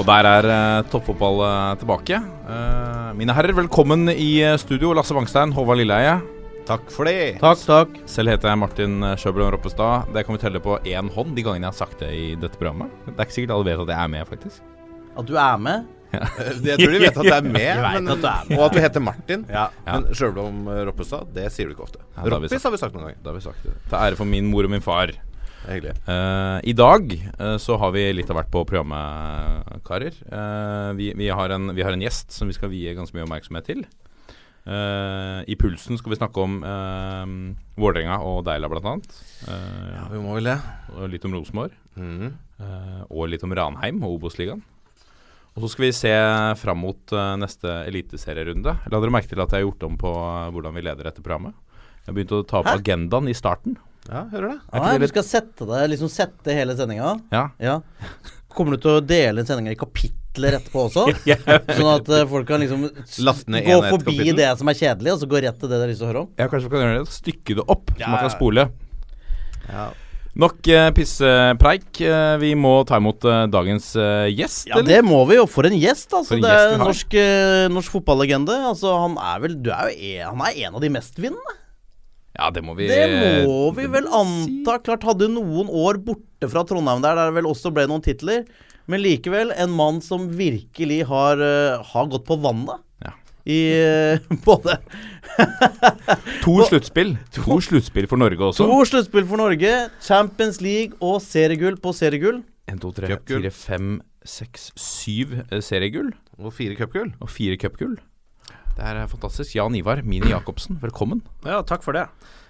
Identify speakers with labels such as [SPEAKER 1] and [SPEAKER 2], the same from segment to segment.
[SPEAKER 1] Og der er uh, toppfotball uh, tilbake. Uh, mine herrer, velkommen i studio. Lasse Wangstein, Håvard Lilleheie.
[SPEAKER 2] Takk for det.
[SPEAKER 1] Takk, takk. Selv heter jeg Martin Sjøblom Roppestad. Det kan vi telle på én hånd de gangene jeg har sagt det i dette programmet. Det er ikke sikkert alle vet at jeg er med, faktisk.
[SPEAKER 3] At du er med?
[SPEAKER 2] Ja. jeg tror de vet at jeg er med,
[SPEAKER 3] men,
[SPEAKER 2] at
[SPEAKER 3] er med.
[SPEAKER 2] og at du heter Martin.
[SPEAKER 1] Ja.
[SPEAKER 2] Men Sjøblom Roppestad, det sier du ikke ofte.
[SPEAKER 1] Ja,
[SPEAKER 2] Roppis har vi sagt noen ganger.
[SPEAKER 1] Da har vi sagt det. Til ære for min mor og min far.
[SPEAKER 2] Hyggelig.
[SPEAKER 1] Uh, I dag uh, så har vi litt av hvert på programmet, karer. Uh, vi, vi, har en, vi, har en, gjest som vi skal vie ganske mye oppmerksomhet til. I Pulsen skal vi snakke om Vålerenga og Deila, blant annet.
[SPEAKER 2] ja, vi må vel det.
[SPEAKER 1] Og litt om Rosenborg.
[SPEAKER 2] Mm.
[SPEAKER 1] og litt om Ranheim og Obos-ligaen. Og så skal vi se fram mot neste eliteserierunde. La dere merke til at jeg har gjort om på hvordan vi leder dette programmet. Jeg har begynt å ta opp Hæ? agendaen i starten.
[SPEAKER 2] Ja, hører det.
[SPEAKER 3] Ah, du skal sette det, liksom sette hele sendinga?
[SPEAKER 1] Ja.
[SPEAKER 3] ja. Kommer du til å dele sendinga i kapitler etterpå også? Sånn at uh, folk kan liksom gå forbi det som er kjedelig, og så gå rett til det de har lyst til å høre om?
[SPEAKER 1] Ja, kanskje vi kan gjøre det. Stykke det opp, så man kan spole.
[SPEAKER 2] Ja.
[SPEAKER 1] Nok uh, pissepreik. Uh, vi må ta imot uh, dagens gjest,
[SPEAKER 3] ja, eller? det må vi jo. For en gjest, altså. det er norsk, norsk fotballegende. Altså, han er vel du er jo en, Han er en av de mestvinnende.
[SPEAKER 1] Ja, det må vi
[SPEAKER 3] Det må vi vel anta. Klart hadde noen år borte fra Trondheim der, der det vel også ble noen titler. Men likevel en mann som virkelig har, uh, har gått på vannet.
[SPEAKER 1] Ja.
[SPEAKER 3] I uh, både
[SPEAKER 1] To sluttspill. To sluttspill for Norge også.
[SPEAKER 3] To sluttspill for Norge. Champions League og seriegull på seriegull.
[SPEAKER 1] 1, 2, 3, 4, 5, 6, 7 seriegull.
[SPEAKER 2] Og fire cupgull.
[SPEAKER 1] Og fire cupgull. Det er fantastisk. Jan Ivar Mini Jacobsen, velkommen.
[SPEAKER 4] Ja, takk for det.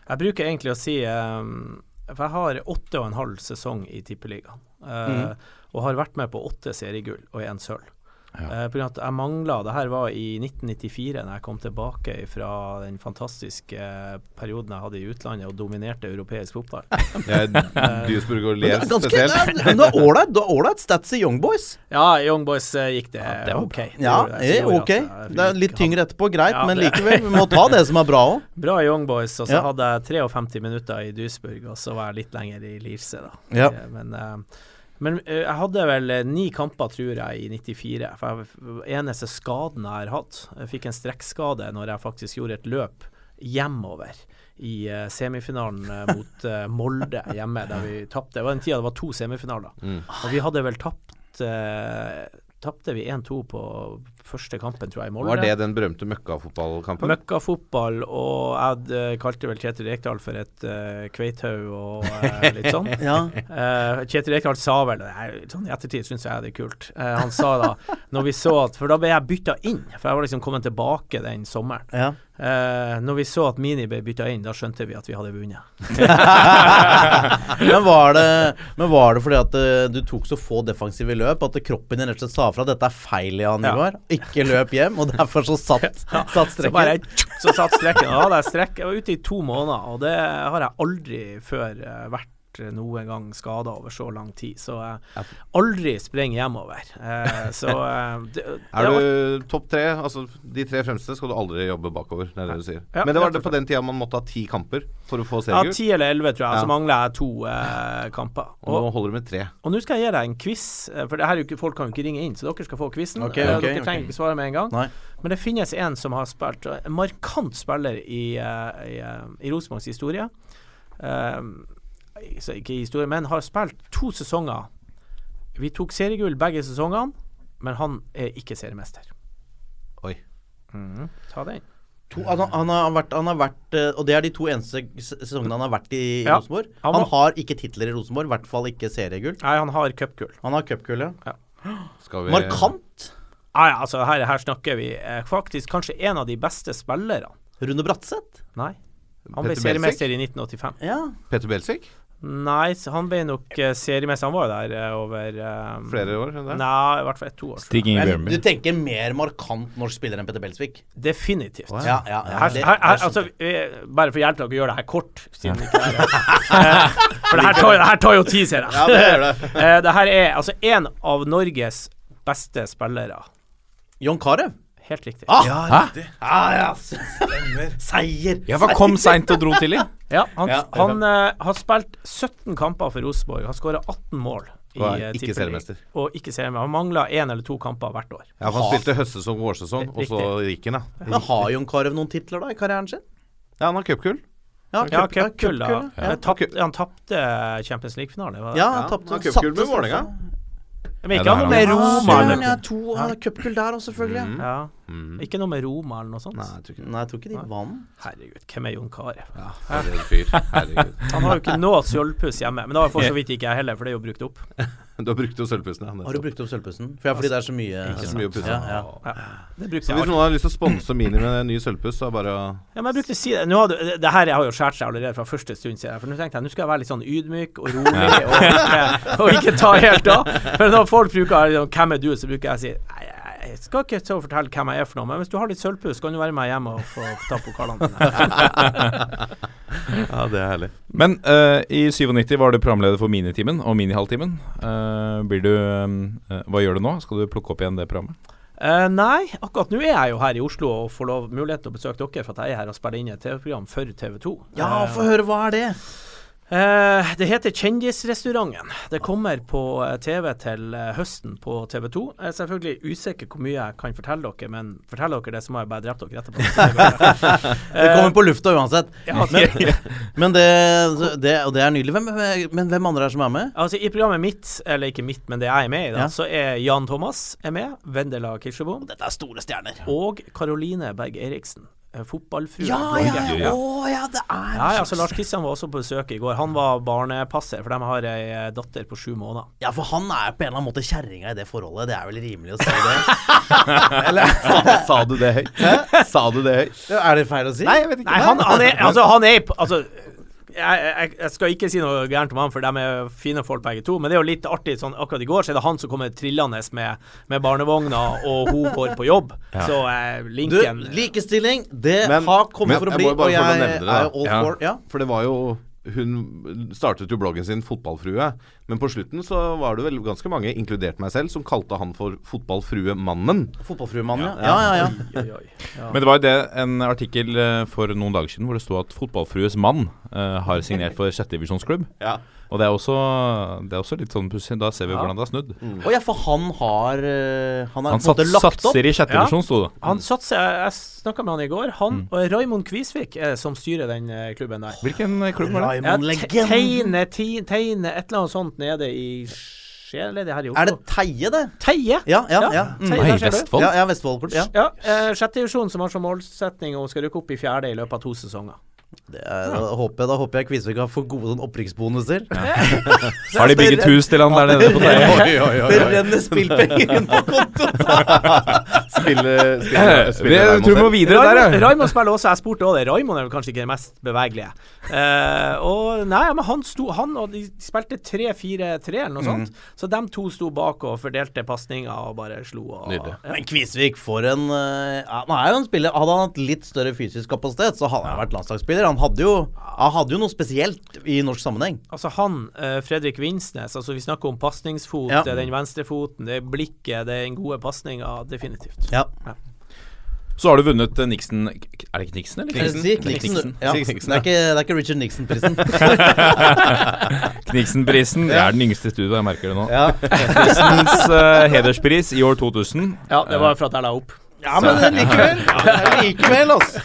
[SPEAKER 4] Jeg bruker egentlig å si um, For jeg har åtte og en halv sesong i Tippeligaen. Uh, mm. Og har vært med på åtte seriegull og én sølv. Ja. Uh, av at jeg mangla Det her var i 1994, da jeg kom tilbake fra den fantastiske perioden jeg hadde i utlandet og dominerte europeisk fotball.
[SPEAKER 2] Ja, Duisburg og Lier spesielt.
[SPEAKER 3] Men det var ålreit stats i Young Boys.
[SPEAKER 4] Ja, Young Boys uh, gikk det, ja, det ok.
[SPEAKER 3] Ja, det ok. Det er litt tyngre etterpå, greit, ja, men likevel. Vi må ta det som er bra òg.
[SPEAKER 4] Bra Young Boys. Og så hadde jeg 53 minutter i Duisburg, og så var jeg litt lenger i Lierse, da.
[SPEAKER 3] Ja.
[SPEAKER 4] Men uh, men uh, jeg hadde vel uh, ni kamper, tror jeg, i 94. For jeg, eneste skaden jeg har hatt Jeg fikk en strekkskade når jeg faktisk gjorde et løp hjemover i uh, semifinalen mot Molde hjemme, der vi tapte. Det var den tida det var to semifinaler.
[SPEAKER 2] Mm.
[SPEAKER 4] Og vi hadde vel tapt Tapte vi 1-2 på første kampen, tror jeg, i Molde.
[SPEAKER 2] Var det den berømte møkkafotballkampen?
[SPEAKER 4] Møkkafotball, og jeg uh, kalte vel Kjetil Rekdal for et uh, kveithaug og uh, litt sånn.
[SPEAKER 3] ja.
[SPEAKER 4] uh, Kjetil Rekdal sa vel sånn I ettertid syns jeg det er kult. han sa da, når vi så at For da ble jeg bytta inn, for jeg var liksom kommet tilbake den sommeren.
[SPEAKER 3] Ja.
[SPEAKER 4] Når vi så at Mini ble bytta inn, da skjønte vi at vi hadde vunnet.
[SPEAKER 3] men, var det, men var det fordi at du tok så få defensive løp at kroppen din rett og slett sa fra at dette er feil, Jan Ivar? Ja ikke løp hjem, og derfor så satt, satt strekken.
[SPEAKER 4] Så, bare, så satt strekken. Da hadde jeg strekk. Jeg var ute i to måneder, og det har jeg aldri før uh, vært noen gang skada over så lang tid. Så uh, aldri springer hjemover. Uh, så det, det
[SPEAKER 2] Er du topp tre, altså de tre fremste, skal du aldri jobbe bakover. Det er det du sier. Ja, Men det var det på den tida man måtte ha ti kamper for å få seriegull?
[SPEAKER 4] Ja, ti eller elleve, tror jeg. Ja. Så mangler jeg to kamper.
[SPEAKER 2] Og, og, nå holder du med tre.
[SPEAKER 4] Og nå skal jeg gi deg en quiz, for det her er jo ikke, folk kan jo ikke ringe inn, så dere skal få quizen.
[SPEAKER 3] Okay, okay,
[SPEAKER 4] dere trenger ikke svare med en gang.
[SPEAKER 3] Nei.
[SPEAKER 4] Men det finnes en som har spilt En markant spiller i, i, i Rosenborgs historie. Um, ikke i historie, men har spilt to sesonger. Vi tok seriegull begge sesongene, men han er ikke seriemester.
[SPEAKER 2] Oi.
[SPEAKER 4] Mm, ta den.
[SPEAKER 3] To, han, han, har vært, han, har vært, Og det er de to eneste sesongene han har vært i, i
[SPEAKER 4] ja,
[SPEAKER 3] Rosenborg. Han, han, har ikke titler i Rosenborg, i hvert fall ikke seriegull.
[SPEAKER 4] Nei, han har cupgull.
[SPEAKER 3] Han har cupgull, ja.
[SPEAKER 4] ja.
[SPEAKER 2] Vi...
[SPEAKER 3] Markant.
[SPEAKER 4] Ah, ja, altså her, her snakker vi eh, faktisk kanskje en av de beste spillerne.
[SPEAKER 3] Rune Bratseth?
[SPEAKER 4] Nei. Han ble seriemester i 1985.
[SPEAKER 3] Ja.
[SPEAKER 2] Peter Belsvik?
[SPEAKER 4] Nei, han ble nok uh, seriemessig Han var jo der uh, over eh,
[SPEAKER 2] Flere år? det?
[SPEAKER 4] Nei, i hvert fall ett-to år.
[SPEAKER 1] Stig Inge
[SPEAKER 3] Men du tenker mer markant norsk spiller enn Petter Belsvik?
[SPEAKER 4] Definitivt.
[SPEAKER 3] Ja, ja, ja.
[SPEAKER 4] Her,
[SPEAKER 3] det-
[SPEAKER 4] her, her, altså, vi, bare for å hjelpe dere å gjøre det her kort siden ikke er Eh, For det her tar, det her tar jo tid, ser jeg.
[SPEAKER 3] Ja, det gjør det.
[SPEAKER 4] Eh, det her er altså en av Norges beste spillere.
[SPEAKER 3] John Carew.
[SPEAKER 4] Helt riktig.
[SPEAKER 3] Ah! Ja, ja. Stemmer. Seier.
[SPEAKER 1] Ja, for kom seint og dro tidlig?
[SPEAKER 4] Ja, han,
[SPEAKER 3] Ja.
[SPEAKER 4] han uh, har spilt 17 kamper for Rosenborg. Har skåra 18 mål. I,
[SPEAKER 2] Og er
[SPEAKER 4] eh,
[SPEAKER 2] ikke seriemester.
[SPEAKER 4] Og ikke seriemester. Han mangla én eller to kamper hvert år.
[SPEAKER 2] Ja, for Han spilte høstsesong og vårsesong, og så gikk han, ja.
[SPEAKER 3] Men har Jon Carew noen titler da i karrieren sin?
[SPEAKER 2] Ja, han har cupgull.
[SPEAKER 4] Ja,
[SPEAKER 3] ja
[SPEAKER 4] cupgull,
[SPEAKER 3] Ja.
[SPEAKER 4] ja. Tapt- Han tapte Champions League-finale.
[SPEAKER 3] Ja,
[SPEAKER 2] Ja,
[SPEAKER 3] han tapte
[SPEAKER 2] han har cupgull med
[SPEAKER 3] satte
[SPEAKER 2] Vålerenga.
[SPEAKER 4] Men ikke noe med. Roma eller
[SPEAKER 3] ja, to cupgull der òg, selvfølgelig.
[SPEAKER 2] Mm.
[SPEAKER 4] ja.
[SPEAKER 2] Mm.
[SPEAKER 4] Ikke noe med Roma eller noe sånt?
[SPEAKER 2] Nei, jeg tror ikke.
[SPEAKER 3] Nei, jeg tror ikke de vant.
[SPEAKER 4] Herregud, hvem er Jon Carew?
[SPEAKER 2] Ja, fyr. Herregud.
[SPEAKER 4] Han har jo ikke noe sølvpuss hjemme, men det har for så vidt ikke jeg heller, for det er jo brukt opp.
[SPEAKER 2] Du har brukt jo sølvpussen, ja.
[SPEAKER 3] Har du brukt opp sølvpussen? For ja, fordi det er så mye
[SPEAKER 2] Ikke så mye å pusse.
[SPEAKER 3] Ja, ja.
[SPEAKER 4] Ja,
[SPEAKER 2] Så hvis noen har lyst til å sponse Mini med en ny sølvpuss, så er det bare å
[SPEAKER 4] Ja, men jeg brukte å si det. Nå hadde, det her har jo skåret seg allerede fra første stund, siden. For nå tenkte jeg nå skal jeg være litt sånn ydmyk og rolig og ikke, og ikke ta helt av. For når folk bruker liksom, 'Hvem er du?' så bruker jeg å si Nei, jeg skal ikke så fortelle hvem jeg er for noe, men hvis du har litt sølvpuss, kan du være med hjem og få ta pokalene dine.
[SPEAKER 2] Ja, det er herlig.
[SPEAKER 1] Men uh, i 97 var du programleder for Minitimen og Minihalvtimen. Uh, blir du uh, Hva gjør du nå? Skal du plukke opp igjen det programmet?
[SPEAKER 4] Uh, nei, akkurat nå er jeg jo her i Oslo og får lov mulighet til å besøke dere for at jeg er her og spiller inn et TV-program for TV2.
[SPEAKER 3] Ja, få høre, hva er det?
[SPEAKER 4] Eh, det heter Kjendisrestauranten. Det kommer på eh, TV til eh, høsten på TV2. Jeg er selvfølgelig usikker hvor mye jeg kan fortelle dere, men fortell dere det, så må jeg bare drepe dere etterpå.
[SPEAKER 3] Det kommer på lufta uansett.
[SPEAKER 4] Ja,
[SPEAKER 3] Men, men det, det, og det er nydelig. Hvem, men hvem andre er som er med?
[SPEAKER 4] Altså I programmet mitt, eller ikke mitt, men det jeg er med i, da,
[SPEAKER 3] Ja.
[SPEAKER 4] så er Jan Thomas er med. Vendela Kirsebom.
[SPEAKER 3] Dette er store stjerner.
[SPEAKER 4] Og Karoline Berg Eriksen. Eh, Fotballfrue.
[SPEAKER 3] Ja, ja,
[SPEAKER 4] blogger.
[SPEAKER 3] ja. Å, ja, det er
[SPEAKER 4] Ja, ja, så Lars Kristian var også på besøk i går. Han var barnepasser, for de har ei eh, datter på sju måneder.
[SPEAKER 3] Ja, for han er på en eller annen måte kjerringa i det forholdet. Det er vel rimelig å si det? Eller
[SPEAKER 2] Sa du det høyt? Sa du det høyt?
[SPEAKER 3] er det feil å si?
[SPEAKER 2] Nei, jeg vet ikke.
[SPEAKER 4] Nei, han, han er Altså, han er Altså jeg, jeg, jeg skal ikke si noe gærent om han, for de er fine folk begge to. Men det er jo litt artig. Sånn, akkurat i går så er det han som kommer trillende med, med barnevogna, og hun går på jobb. Så eh,
[SPEAKER 3] Du, likestilling, det
[SPEAKER 2] Men-
[SPEAKER 3] har kommet
[SPEAKER 2] men
[SPEAKER 3] for å bli, og jeg,
[SPEAKER 2] jeg
[SPEAKER 3] er all
[SPEAKER 1] Ja.
[SPEAKER 3] for Ja.
[SPEAKER 2] For det var jo Hun startet jo bloggen sin Fotballfrue, men på slutten så var det vel ganske mange, inkludert meg selv, som kalte han for Fotballfruemannen.
[SPEAKER 3] Fotballfruemannen, ja. Ja, ja, ja.
[SPEAKER 4] Ja.
[SPEAKER 1] Men det var jo det en artikkel eh, for noen dager siden hvor det sto at fotballfrues mann uh, har signert for sjettedivisjonsklubb.
[SPEAKER 2] Ja.
[SPEAKER 1] Og det er også, det er også litt sånn pussig. Da ser vi
[SPEAKER 4] Ja.
[SPEAKER 1] hvordan det har snudd.
[SPEAKER 3] Og ja, for han har eh, Han har
[SPEAKER 1] Han sats,
[SPEAKER 3] lagt opp.
[SPEAKER 1] satser i sjette
[SPEAKER 4] Ja.
[SPEAKER 1] divisjon, sto det.
[SPEAKER 4] Han satser Jeg, jeg snakka med han i går. Han og Raymond Kvisvik er som styrer den eh, klubben der.
[SPEAKER 1] Hvilken eh, klubb var det?
[SPEAKER 3] Raymond
[SPEAKER 4] tegne, tegne et eller annet sånt nede i det her i
[SPEAKER 3] Er det Teie, det?
[SPEAKER 4] Teie?
[SPEAKER 3] Ja, ja.
[SPEAKER 4] Ja,
[SPEAKER 3] ja. Mm.
[SPEAKER 4] Teie,
[SPEAKER 1] Nei. Vestfold?
[SPEAKER 3] Ja, ja Vestfold. Ja.
[SPEAKER 4] Ja, eh, sjette divisjon som har som målsetning å skal rykke opp i fjerde i løpet av to sesonger.
[SPEAKER 3] Det er, da, håper jeg, da håper jeg Kvisvik har fått gode sånn opprykksbonuser.
[SPEAKER 1] Har de bygget hus til han der nede på deg?
[SPEAKER 3] Det renner spillpenger inn på kontoen!
[SPEAKER 2] Spille,
[SPEAKER 1] spille,
[SPEAKER 2] spille,
[SPEAKER 1] Vi tror vi må videre der,
[SPEAKER 4] Raymond,
[SPEAKER 1] ja.
[SPEAKER 4] Raymond spiller også, jeg spurte også det. Raymond er vel kanskje ikke den mest bevegelige. Uh, og nei, men han sto Han og de spilte 3-4-3 eller noe sånt. Så de to sto bak og fordelte pasninger og bare slo. Og,
[SPEAKER 2] Nydelig.
[SPEAKER 4] Ja.
[SPEAKER 3] Men Kvisvik, for en uh, ja, Han er jo en spiller Hadde han hatt litt større fysisk kapasitet, så hadde han vært landslagsspiller. Han hadde jo, han hadde jo noe spesielt i norsk sammenheng.
[SPEAKER 4] Altså han, eh, Fredrik Vinsnes, altså vi snakker om pasningsfot,
[SPEAKER 3] Ja.
[SPEAKER 4] den venstrefoten, det er blikket, det er den gode pasninga, definitivt.
[SPEAKER 3] Ja.
[SPEAKER 1] Så har du vunnet eh, Nixon Er det ikke Nixon, eller?
[SPEAKER 3] Knixen? Si Knixen. Ja. Det, er ikke, det er ikke Richard Nixon-prisen.
[SPEAKER 1] Knixen-prisen Det er den yngste i studio, jeg merker det nå.
[SPEAKER 3] ja.
[SPEAKER 1] Nixons uh, hederspris i år 2000.
[SPEAKER 4] Ja, det var for at jeg la opp.
[SPEAKER 3] ja, men likevel. Likevel, altså.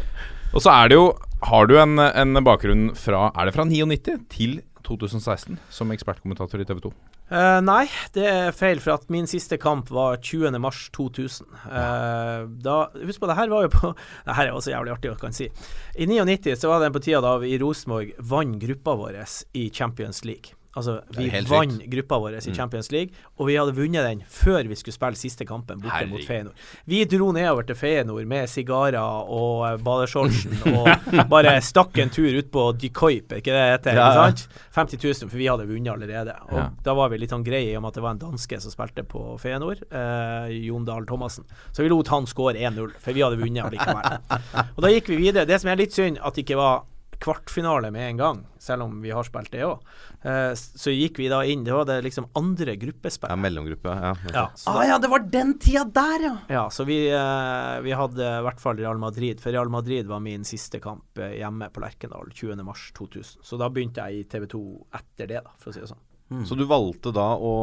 [SPEAKER 1] Og så er det jo Har du en, en bakgrunn fra Er det fra 99 til 2016 som ekspertkommentator i TV 2?
[SPEAKER 4] Uh, nei, det er feil, for at min siste kamp var 20. mars 2000. Eh, da, husk på, det her var jo på Det her er også jævlig artig å kan si. I 99 så var det på tida da vi i Rosenborg vant gruppa vår i Champions League. Altså, vi vant gruppa vår i Champions League, og vi hadde vunnet den før vi skulle spille siste kampen borte mot Feyenoord. Vi dro nedover til Feyenoord med sigarer og badeshortsen og bare stakk en tur ut på De er ikke det heter?
[SPEAKER 3] Ja,
[SPEAKER 4] ikke sant? 50 000, for vi hadde vunnet allerede. Og
[SPEAKER 1] Ja.
[SPEAKER 4] Da var vi litt sånn greie i og med at det var en danske som spilte på Feyenoord, eh, Jon Dahl Thomassen. Så vi lot han skåre 1-0, for vi hadde vunnet allikevel. og da gikk vi videre. Det som er litt synd, at det ikke var kvartfinale med en gang, selv om vi har spilt det òg. Eh, så gikk vi da inn. Det var det liksom andre gruppespill.
[SPEAKER 2] Ja, mellomgruppe. Ja.
[SPEAKER 4] Ja, så,
[SPEAKER 3] Ah ja, det var den tida der, ja!
[SPEAKER 4] ja, så vi, eh, vi hadde i hvert fall Real Madrid. For Real Madrid var min siste kamp eh, hjemme på Lerkendal 20.3.2000. Så da begynte jeg i TV 2 etter det, da, for å si det sånn.
[SPEAKER 2] Så du valgte da å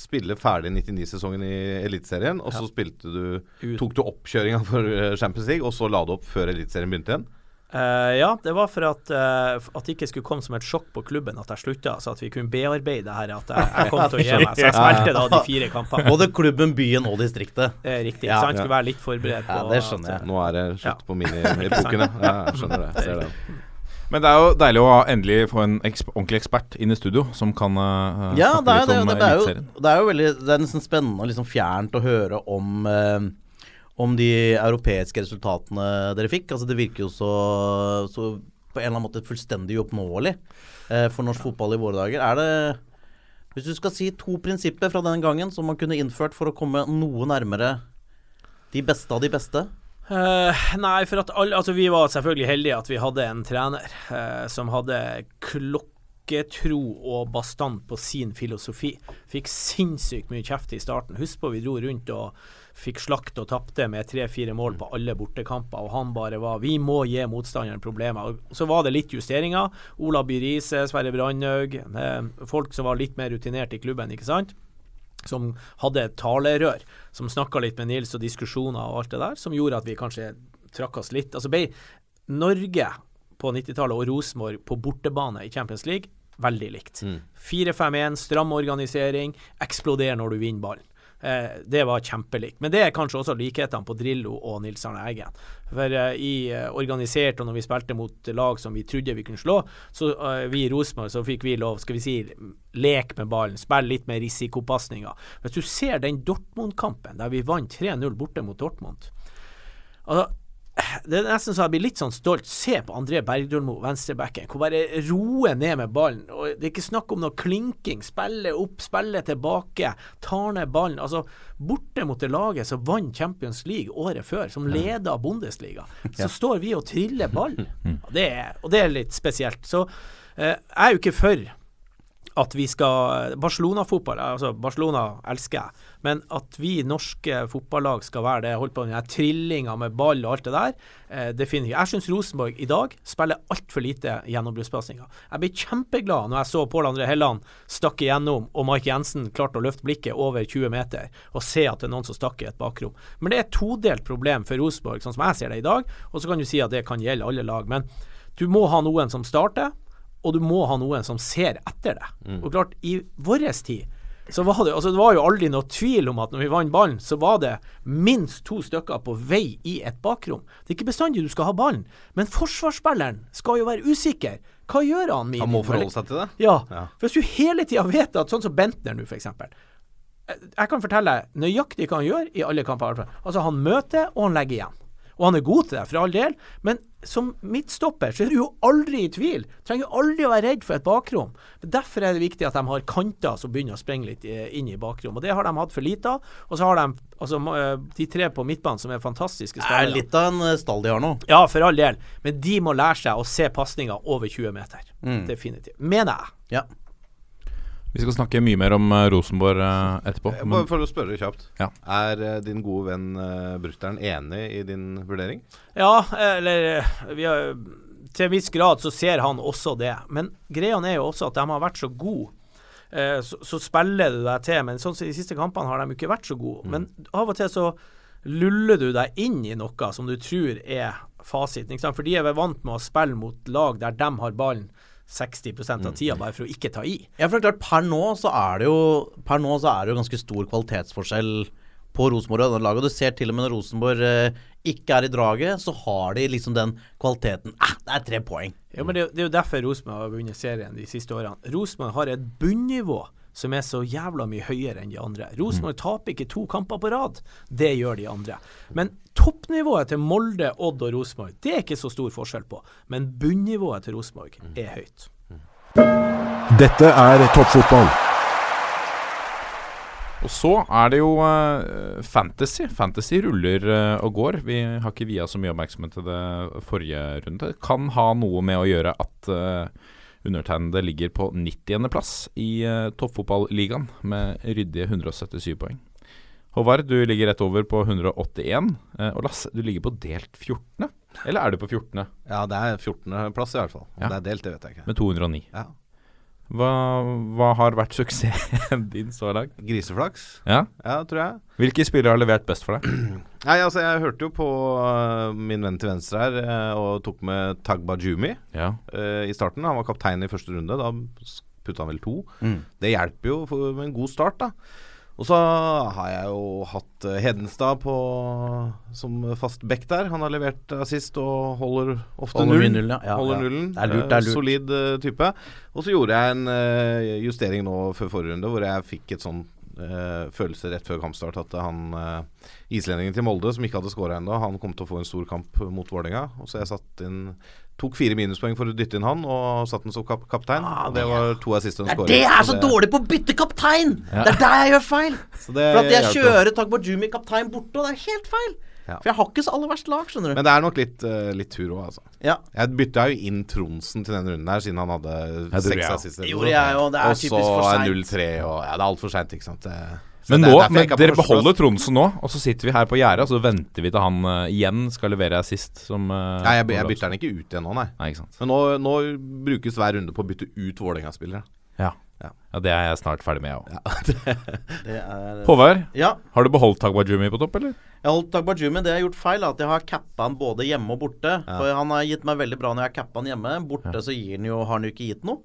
[SPEAKER 2] spille ferdig 99-sesongen i Eliteserien, og så spilte du Tok du oppkjøringa for eh, Champions League, og så la du opp før Eliteserien begynte igjen?
[SPEAKER 4] Eh, ja, det var for at, uh, at det ikke skulle komme som et sjokk på klubben at jeg slutta, så at vi kunne bearbeide det her at jeg, jeg kom til å gi meg. Så jeg spilte da de fire kampene.
[SPEAKER 3] Både klubben, byen og distriktet.
[SPEAKER 4] Det er riktig.
[SPEAKER 3] Ja.
[SPEAKER 4] så han skulle være litt forberedt på
[SPEAKER 3] Ja, det skjønner
[SPEAKER 4] at,
[SPEAKER 3] jeg.
[SPEAKER 2] Nå er det slutt
[SPEAKER 4] Ja.
[SPEAKER 2] på mini-epoken, ja. ja. Jeg skjønner det. Ser det.
[SPEAKER 1] Men det er jo deilig å endelig få en eksp ordentlig ekspert inn i studio som kan uh,
[SPEAKER 3] Ja,
[SPEAKER 1] snakke
[SPEAKER 3] det er,
[SPEAKER 1] litt
[SPEAKER 3] det,
[SPEAKER 1] om
[SPEAKER 3] det,
[SPEAKER 1] eh,
[SPEAKER 3] det, er jo, det er jo veldig Det er nesten spennende og liksom fjernt å høre om eh, Om de europeiske resultatene dere fikk. Altså Det virker jo så, så på en eller annen måte fullstendig uoppnåelig eh, for norsk fotball i våre dager. Er det Hvis du skal si to prinsipper fra den gangen som man kunne innført for å komme noe nærmere de beste av de beste?
[SPEAKER 4] Uh, nei, for at alle Altså, vi var selvfølgelig heldige at vi hadde en trener uh, som hadde klokketro og bastant på sin filosofi. Fikk sinnssykt mye kjeft i starten. Husk på vi dro rundt og fikk slakt og tapte med tre-fire mål på alle bortekamper, og han bare var Vi må gi motstanderen problemer. Og Så var det litt justeringer. Ola By Riise, Sverre Brandhaug, eh, folk som var litt mer rutinert i klubben, ikke sant? som hadde talerør, som snakka litt med Nils og diskusjoner og alt det der, som gjorde at vi kanskje trakk oss litt. Altså Norge på 90-tallet og Rosenborg på bortebane i Champions League veldig likt. 4-5-1, stram organisering, eksploder når du vinner ballen. Eh, det var kjempelikt. Men det er kanskje også likhetene på Drillo og Nils Arne Eggen. For eh, i eh, organisert, og når vi spilte mot lag som vi trodde vi kunne slå, så eh, vi i Rosenborg så fikk vi lov, skal vi si, lek med ballen, spille litt med risikopasninger. Hvis du ser den Dortmund-kampen der vi vant 3-0 borte mot Dortmund Altså, det er nesten så jeg blir litt sånn stolt. Se på André Bergdølmo, venstrebacken, hvor bare roer ned med ballen. Og Det er ikke snakk om noe klinking. Spille opp, spille tilbake, tar ned ballen. Altså, Borte mot det laget som vant Champions League året før, som leda Bundesliga, så står vi og triller ballen. Og det er, og det er litt spesielt. Så eh, jeg er jo ikke for at vi skal Barcelona-fotball, altså Barcelona elsker jeg, men at vi norske fotballag skal være det, holdt på med den med ball og alt det der, eh, definitivt. Jeg syns Rosenborg i dag spiller altfor lite gjennombruddspasninger. Jeg ble kjempeglad når jeg så Pål André Helland stakk igjennom, og Mike Jensen klarte å løfte blikket over 20 meter og se at det er noen som stakk i et bakrom. Men det er et todelt problem for Rosenborg, sånn som jeg ser det i dag, og så kan du si at det kan gjelde alle lag. men du må ha noen som starter, og du må ha noen som ser etter deg. Og klart, i vår tid så var det, altså det var jo aldri noe tvil om at når vi vant ballen, så var det minst to stykker på vei i et bakrom. Det er ikke bestandig du skal ha ballen, men forsvarsspilleren skal jo være usikker. Hva gjør han?
[SPEAKER 2] Han må forholde seg til det.
[SPEAKER 4] Ja.
[SPEAKER 2] Ja.
[SPEAKER 4] Hvis du hele tida vet at sånn som Bentner nå, f.eks. Jeg kan fortelle nøyaktig hva han gjør i alle kamper. Altså, han møter, og han legger igjen. Og han er god til det, for all del, men som midtstopper så er du jo aldri i tvil. Trenger jo aldri å være redd for et bakrom. Derfor er det viktig at de har kanter som begynner å sprenge litt eh, inn i bakrom. Og det har de hatt for lite av. Og så har de altså, eh, de tre på midtbanen som er fantastiske
[SPEAKER 3] Det er litt av en eh, stall de har nå.
[SPEAKER 4] Ja, for all del. Men de må lære seg å se pasninger over 20 meter. Definitivt. Mener jeg.
[SPEAKER 3] Ja.
[SPEAKER 1] Vi skal snakke mye mer om eh, Rosenborg eh, etterpå.
[SPEAKER 2] Jeg Bare for å spørre kjapt.
[SPEAKER 1] Ja.
[SPEAKER 2] Er eh, din gode venn brutter'n enig i din vurdering?
[SPEAKER 4] Ja, eller vi har, Til en viss grad så ser han også det. Men greia er jo også at de har vært så gode. Eh, så, så spiller du deg til, men sånn som i de siste kampene har de ikke vært så gode. Men av og til så luller du deg inn i noe som du tror er fasiten. Ikke sant? For de er vel vant med å spille mot lag der de har ballen 60% av tida, bare for å ikke ta i.
[SPEAKER 3] Ja, for det er klart, per nå så er det jo Per nå så er det jo ganske stor kvalitetsforskjell på Rosenborg og det laget. Du ser til og med når Rosenborg eh, ikke er i draget, så har de liksom den kvaliteten. Eh, det er tre poeng.
[SPEAKER 4] Ja, men det er jo derfor Rosenborg har vunnet serien de siste årene. Rosenborg har et bunnivå som er så jævla mye høyere enn de andre. Rosenborg taper ikke to kamper på rad. Det gjør de andre. Men toppnivået til Molde, Odd og Rosenborg, det er ikke så stor forskjell på. Men bunnivået til Rosenborg er høyt.
[SPEAKER 5] Dette er toppfotball.
[SPEAKER 1] Og så er det jo uh, fantasy. Fantasy ruller uh, og går. Vi har ikke via så mye oppmerksomhet til det forrige runde. Det kan ha noe med å gjøre at eh, undertegnede ligger på 90.-plass i uh, toppfotballigaen med ryddige 177 poeng. Håvard, du ligger rett over på 181. Uh, og Lasse, du ligger på delt 14. Eller er du på 14.
[SPEAKER 2] Ja, det er 14.-plass i hvert fall. Om
[SPEAKER 1] Ja.
[SPEAKER 2] det er delt, det vet jeg ikke.
[SPEAKER 1] med 209?
[SPEAKER 2] Ja.
[SPEAKER 1] Hva, hva har vært suksessen din så langt?
[SPEAKER 2] Griseflaks,
[SPEAKER 1] Ja?
[SPEAKER 2] ja, tror jeg.
[SPEAKER 1] Hvilke spillere har levert best for deg?
[SPEAKER 2] Nei, altså Jeg hørte jo på uh, min venn til venstre her uh, og tok med Tagba Jumi
[SPEAKER 1] Ja.
[SPEAKER 2] uh, i starten. Han var kaptein i første runde. Da putta han vel to.
[SPEAKER 3] Mm.
[SPEAKER 2] Det hjelper jo for, med en god start, da. Og så har jeg jo hatt øh, Hedenstad på, som fast back der. Han har levert assist og holder ofte
[SPEAKER 3] Holder
[SPEAKER 2] null.
[SPEAKER 3] null, ja. Ja,
[SPEAKER 2] holder
[SPEAKER 3] ja.
[SPEAKER 2] nullen.
[SPEAKER 3] Det er lurt, det er
[SPEAKER 2] Eh,
[SPEAKER 3] lurt.
[SPEAKER 2] Solid øh, type. Og så gjorde jeg en justering nå før forrige runde, hvor jeg fikk et sånn følelse rett før kampstart at han øh, islendingen til Molde, som ikke hadde skåra ennå, han kom til å få en stor kamp mot Vålerenga. Så jeg satt inn Tok fire minuspoeng for å dytte inn han, og satte den som kap kaptein. Ah, det var to assist og en
[SPEAKER 3] Det
[SPEAKER 2] scoring.
[SPEAKER 3] det er så
[SPEAKER 2] det-
[SPEAKER 3] dårlig på å bytte kaptein! Det er der jeg gjør feil!
[SPEAKER 2] så det
[SPEAKER 3] For at jeg
[SPEAKER 2] hjelper.
[SPEAKER 3] kjører Tagbajumi kaptein borte, og det er helt feil.
[SPEAKER 2] Ja.
[SPEAKER 3] For jeg har ikke så aller verst lag, skjønner du.
[SPEAKER 2] Men det er nok litt, uh, litt tur òg, altså.
[SPEAKER 3] ja.
[SPEAKER 2] Jeg bytta jo inn Tronsen til denne runden her, siden han hadde seks
[SPEAKER 1] jeg
[SPEAKER 2] assist.
[SPEAKER 3] Det
[SPEAKER 2] eller
[SPEAKER 3] gjorde jeg, og det er
[SPEAKER 2] Og
[SPEAKER 3] typisk for
[SPEAKER 2] så er
[SPEAKER 3] seint.
[SPEAKER 2] 0-3, og ja, det er altfor seint, ikke sant. Det, så
[SPEAKER 1] Men nå, men
[SPEAKER 2] er
[SPEAKER 1] dere beholder Tronsen nå, og så sitter vi her på gjerdet, og så venter vi til han uh, igjen skal levere assist som uh,
[SPEAKER 2] Nei, jeg, jeg bytter den ikke ut igjen nå, nei.
[SPEAKER 1] Nei, ikke sant.
[SPEAKER 2] Men nå, nå brukes hver runde på å bytte ut Vålerenga-spillere.
[SPEAKER 1] Ja.
[SPEAKER 2] Ja.
[SPEAKER 1] ja, det er jeg snart ferdig med, jeg òg.
[SPEAKER 2] Ja.
[SPEAKER 3] Det er
[SPEAKER 1] Håvard,
[SPEAKER 3] Ja.
[SPEAKER 1] har du beholdt Tagbajumi på topp, eller?
[SPEAKER 3] Jeg har holdt Tagbajumi. Det jeg har gjort feil, er at jeg har cappa han både hjemme og borte. For han har gitt meg veldig bra når jeg har cappa han hjemme. Borte så gir han jo, har han jo ikke gitt noe.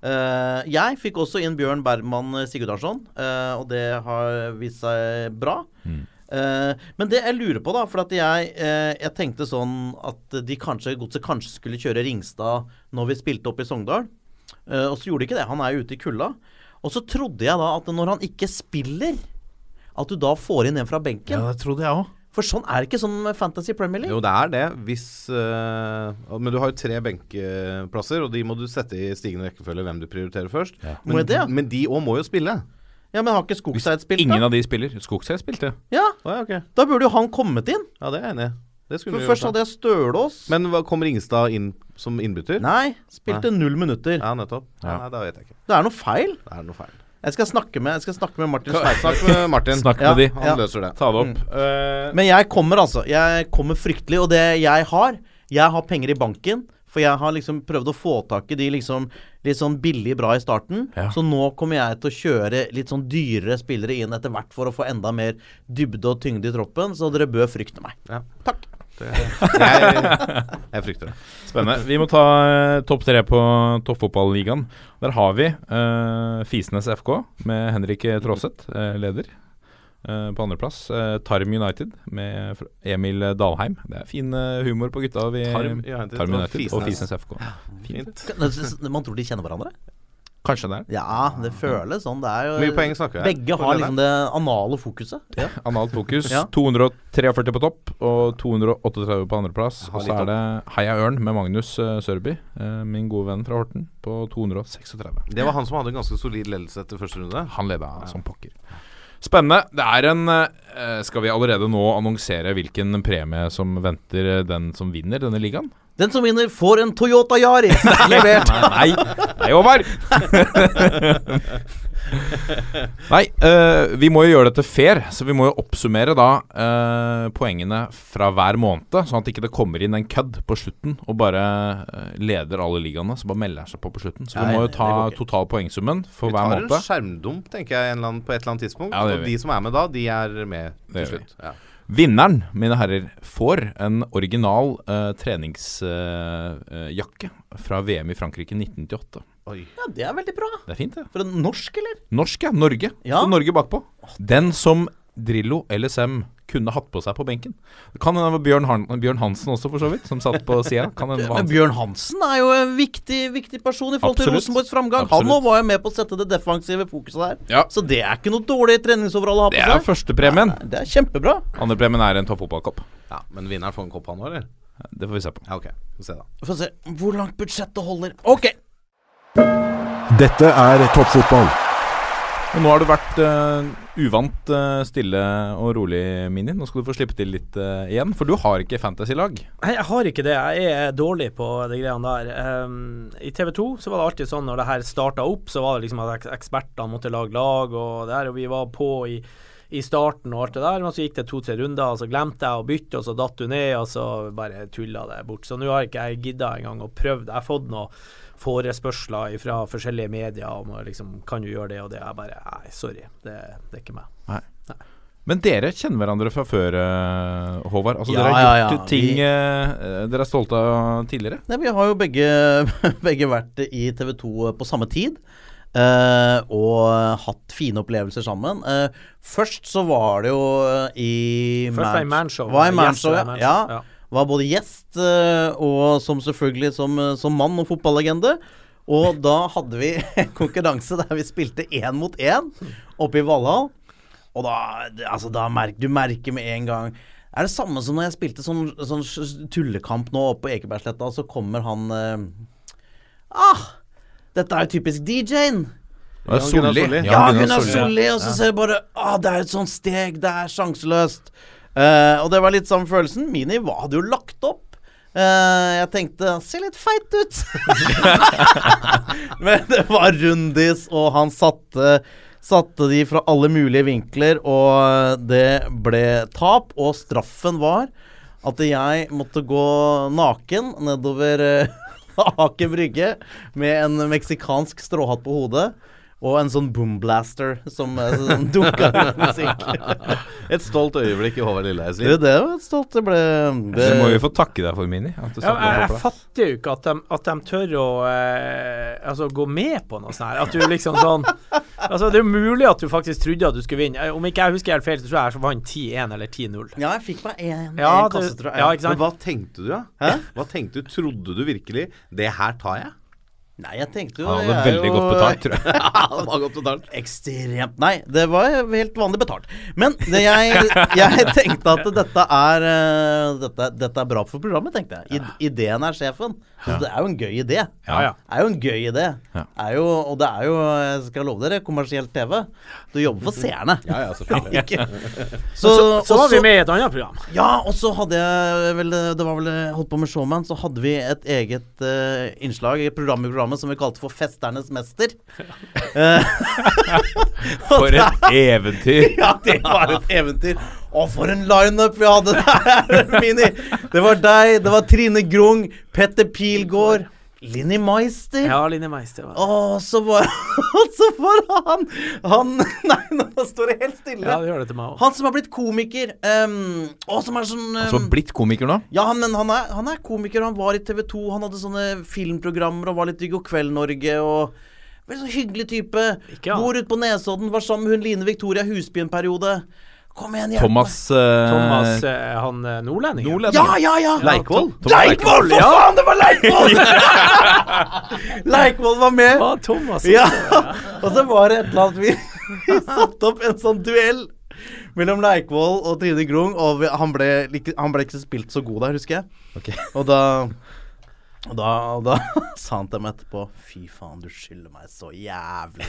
[SPEAKER 3] Uh, jeg fikk også inn Bjørn Bergman Sigurdarsson, uh, og det har vist seg bra. Eh, men det jeg lurer på, da For at jeg, uh, jeg tenkte sånn at de kanskje Godset kanskje skulle kjøre Ringstad når vi spilte opp i Sogndal. Eh, og så gjorde de ikke det. Han er jo ute i kulda. Og så trodde jeg da at når han ikke spiller, at du da får inn en fra benken.
[SPEAKER 1] Ja, det trodde jeg også.
[SPEAKER 3] For sånn er det ikke sånn med Fantasy Premier League.
[SPEAKER 2] Jo, det er det. Hvis uh, Men du har jo tre benkeplasser, og de må du sette i stigende rekkefølge hvem du prioriterer først.
[SPEAKER 3] Ja.
[SPEAKER 2] Men,
[SPEAKER 3] det, ja?
[SPEAKER 2] men de òg må jo spille.
[SPEAKER 3] Ja, Men har ikke Skogseid spilt, da?
[SPEAKER 1] Ingen av de spiller. Skogseid spilte.
[SPEAKER 3] Ja,
[SPEAKER 2] ja, okay.
[SPEAKER 3] da burde jo han kommet inn.
[SPEAKER 2] Ja, det er jeg enig i. Det
[SPEAKER 3] For først hadde jeg Stølås.
[SPEAKER 2] Men hva, kom Ringstad inn som innbytter?
[SPEAKER 3] Nei, spilte null minutter.
[SPEAKER 2] Ja, nettopp. Ja. Nei, det vet jeg ikke.
[SPEAKER 3] Det er noe feil.
[SPEAKER 2] Det er noe feil.
[SPEAKER 3] Jeg skal snakke med, jeg skal snakke med Martin
[SPEAKER 2] Snakk med Martin.
[SPEAKER 1] Snakk med de.
[SPEAKER 2] Han
[SPEAKER 3] Ja.
[SPEAKER 2] løser det.
[SPEAKER 1] Ta det opp. Eh,
[SPEAKER 3] Men jeg kommer altså. Jeg kommer fryktelig. Og det jeg har Jeg har penger i banken. For jeg har liksom prøvd å få tak i de liksom litt sånn billig bra i starten.
[SPEAKER 1] Ja.
[SPEAKER 3] Så nå kommer jeg til å kjøre litt sånn dyrere spillere inn etter hvert for å få enda mer dybde og tyngde i troppen. Så dere bør frykte meg.
[SPEAKER 2] Ja.
[SPEAKER 3] Takk.
[SPEAKER 2] Det, jeg, jeg frykter det.
[SPEAKER 1] Spennende. Vi må ta eh, topp tre på toppfotballigaen. Der har vi uh, Fisnes FK med Henrik Traaseth, uh, leder. Uh, på andreplass uh, Tarm United med Emil Dalheim. Det er fin uh, humor på gutta. Vi,
[SPEAKER 2] Tarm United
[SPEAKER 1] Tarm United og
[SPEAKER 2] Fisnes.
[SPEAKER 1] Fisnes FK.
[SPEAKER 2] Fint.
[SPEAKER 3] Man tror de kjenner hverandre?
[SPEAKER 1] Kanskje det er
[SPEAKER 3] Ja, det føles sånn. Det er jo
[SPEAKER 2] mye poeng snakker jeg.
[SPEAKER 3] Begge har liksom det anale fokuset. Ja.
[SPEAKER 1] Analt fokus.
[SPEAKER 3] Ja.
[SPEAKER 1] 243 på topp og 238 på andreplass. Og så er det Heia Ørn med Magnus uh, Sørby, uh, min gode venn fra Horten, på 236.
[SPEAKER 2] Det var han som hadde en ganske solid ledelse etter første runde.
[SPEAKER 1] Han leda som pokker. Spennende. Det er en eh, Skal vi allerede nå annonsere hvilken premie som venter den som vinner denne ligaen?
[SPEAKER 3] Den som vinner, får en Toyota Yaris levert.
[SPEAKER 1] Nei, nei, Håvard! Nei, øh, vi må jo gjøre dette fair, så vi må jo oppsummere da øh, poengene fra hver måned. Sånn at ikke det kommer inn en kødd på slutten og bare øh, leder alle ligaene. Så bare melder seg på på slutten. Så vi må jo ta total poengsummen for
[SPEAKER 2] Vi tar en
[SPEAKER 1] måned.
[SPEAKER 2] skjermdump tenker jeg en eller annen, på et eller annet tidspunkt.
[SPEAKER 1] Ja,
[SPEAKER 2] og de som er med da, de er med til slutt. Ja.
[SPEAKER 1] Vinneren, mine herrer, får en original uh, treningsjakke fra VM i Frankrike 1998.
[SPEAKER 2] Oi.
[SPEAKER 3] Ja, det er veldig bra.
[SPEAKER 1] Det er fint, det.
[SPEAKER 3] For en norsk, eller?
[SPEAKER 1] Norsk, ja. Norge.
[SPEAKER 3] Ja.
[SPEAKER 1] Så Norge bakpå. Den som Drillo eller Sem kunne hatt på seg på benken. Kan hende det var Bjørn, Han Bjørn Hansen også, for så vidt, som satt på sida.
[SPEAKER 3] Men. Bjørn Hansen er jo en viktig, viktig person i forhold til
[SPEAKER 1] Absolutt.
[SPEAKER 3] Rosenborgs framgang.
[SPEAKER 1] Absolutt.
[SPEAKER 3] Han var jo med på å sette det defensive fokuset der.
[SPEAKER 1] Ja.
[SPEAKER 3] Så det er ikke noe dårlig treningsoverall å ha på seg.
[SPEAKER 1] Det er førstepremien.
[SPEAKER 3] Det er kjempebra.
[SPEAKER 1] Andrepremien er en toppfotballkopp.
[SPEAKER 2] Ja, Men vinneren får en kopp, han òg, eller?
[SPEAKER 1] Det får vi se på.
[SPEAKER 2] Ja, ok. Få se, da.
[SPEAKER 3] Få se hvor langt budsjettet holder. Ok.
[SPEAKER 5] Dette er toppfotball.
[SPEAKER 1] Og nå har du vært uh, uvant uh, stille og rolig, Mini. Nå skal du få slippe til litt uh, igjen, for du har ikke fantasy-lag.
[SPEAKER 4] Nei, jeg har ikke det. Jeg er dårlig på de greiene der. Um, I TV 2 så var det alltid sånn når det her starta opp, så var det liksom at ekspertene måtte lage lag og der, og vi var på i, i starten og alt det der. Men så gikk det to-tre runder, og så glemte jeg å bytte, og så datt hun ned, og så bare tulla det bort. Så nå har ikke jeg gidda engang å prøve. Jeg har fått noe forespørsler fra forskjellige medier om liksom, kan du gjøre det og det. Jeg bare nei, sorry, det, det er ikke meg.
[SPEAKER 1] Nei Men dere kjenner hverandre fra før, eh, Håvard. Altså,
[SPEAKER 3] Ja,
[SPEAKER 1] dere har
[SPEAKER 3] ja,
[SPEAKER 1] gjort
[SPEAKER 3] ja.
[SPEAKER 1] ting
[SPEAKER 3] Vi-
[SPEAKER 1] eh, dere er stolte av tidligere.
[SPEAKER 3] Nei, vi har jo begge, begge vært i TV 2 på samme tid. Eh, og hatt fine opplevelser sammen. Uh, først så var det jo eh, i
[SPEAKER 4] Først var i Manshow.
[SPEAKER 3] Var i Manshow, ja. Ja.
[SPEAKER 4] ja.
[SPEAKER 3] Var både gjest uh, og som selvfølgelig som, som mann og fotballegende. Og da hadde vi en konkurranse der vi spilte én mot én oppe i Valhall. Og da, altså, da merk, du merker med en gang er det samme som når jeg spilte sånn, sånn tullekamp nå oppe på Ekebergsletta, så kommer han Ah! Dette er jo typisk DJ-en.
[SPEAKER 1] Er Solli.
[SPEAKER 3] Ja,
[SPEAKER 1] Gunnar
[SPEAKER 3] Gunnar
[SPEAKER 1] Solli.
[SPEAKER 3] Og så ser du bare Å, Det er et sånt steg, det er sjanseløst. Uh, og det var litt samme følelsen. Mini hva hadde jo lagt opp. Uh, jeg tenkte Se litt feit ut! Men det var rundis, og han satte Satte de fra alle mulige vinkler, og det ble tap. Og straffen var at jeg måtte gå naken nedover eh, Aker Brygge med en meksikansk stråhatt på hodet. Og en sånn boomblaster som, sånn dunka rundt musikk.
[SPEAKER 2] Et stolt øyeblikk i Håvard Lilleheis
[SPEAKER 3] Det,
[SPEAKER 2] liv.
[SPEAKER 3] det var et stolt Det ble
[SPEAKER 1] Det må vi få takke deg for, Mini. At du
[SPEAKER 4] Ja, jeg, jeg fatter jo ikke at de, at de tør å eh, altså, gå med på noe sånt her. At du liksom sånn Altså, det er jo mulig at du faktisk trodde at du skulle vinne. Om ikke jeg husker helt feil, så tror jeg jeg vant 10-1 eller 10-0.
[SPEAKER 3] Ja, jeg fikk meg en,
[SPEAKER 4] Ja,
[SPEAKER 3] kasse, tror jeg.
[SPEAKER 4] ja, ikke sant?
[SPEAKER 2] Men hva tenkte du, da? Hva tenkte du? Trodde du virkelig Det her tar jeg?
[SPEAKER 3] Nei, jeg tenkte jo
[SPEAKER 1] Han hadde veldig
[SPEAKER 3] jo-
[SPEAKER 1] godt betalt, tror jeg.
[SPEAKER 2] han var godt betalt.
[SPEAKER 3] Ekstremt Nei, det var helt vanlig betalt. Men det jeg, jeg tenkte at dette er eh, dette, dette er bra for programmet, tenkte jeg. I, ideen er sjefen. Så det er jo en gøy idé.
[SPEAKER 4] Ja, ja.
[SPEAKER 3] Det er jo en gøy idé.
[SPEAKER 1] Ja.
[SPEAKER 3] Er jo, og det er jo, jeg skal love dere, kommersielt TV. Du jobber for seerne.
[SPEAKER 2] Ja, ja, selvfølgelig.
[SPEAKER 4] Så, så, var vi med i et annet program.
[SPEAKER 3] Ja, og så hadde jeg vel Det var vel holdt på med Showman, så hadde vi et eget uh, innslag i programmet, programmet som vi kalte for Festernes mester. Eh,
[SPEAKER 1] For et eventyr.
[SPEAKER 3] ja, det var et eventyr. Å, for en lineup vi hadde der, Mini! Det var deg, det var Trine Grung, Petter Pilgaard, Linni Meister.
[SPEAKER 4] Ja, Linni Meister. var det.
[SPEAKER 3] Og så var, så var han Han Nei, nå står det helt stille.
[SPEAKER 4] Ja, det gjør det til meg også.
[SPEAKER 3] Han som har blitt komiker. Um, og som er sånn um,
[SPEAKER 1] Altså blitt komiker nå?
[SPEAKER 3] Ja, men han er, han er komiker. Han var i TV 2. Han hadde sånne filmprogrammer og var litt i God kveld Norge og Veldig sånn hyggelig type.
[SPEAKER 4] Ikke ja.
[SPEAKER 3] Bor ute på Nesodden. Var sammen med hun Line Victoria Husby en periode. Kom igjen, hjelp
[SPEAKER 1] Thomas eh,
[SPEAKER 4] Thomas, eh, han eh, nordlendingen.
[SPEAKER 3] Ja, ja, ja!
[SPEAKER 2] Leikvoll?
[SPEAKER 3] Leikvoll, for faen! Det var Leikvoll! Leikvoll var med.
[SPEAKER 4] Var Thomas
[SPEAKER 3] Ja. Og så var det et eller annet vi, vi satte opp en sånn duell mellom Leikvoll og Trine Grung, og vi, han, ble, like- han ble ikke spilt så god der, husker jeg. Og da og da, og da sa han til meg etterpå Fy faen, du skylder meg så jævlig.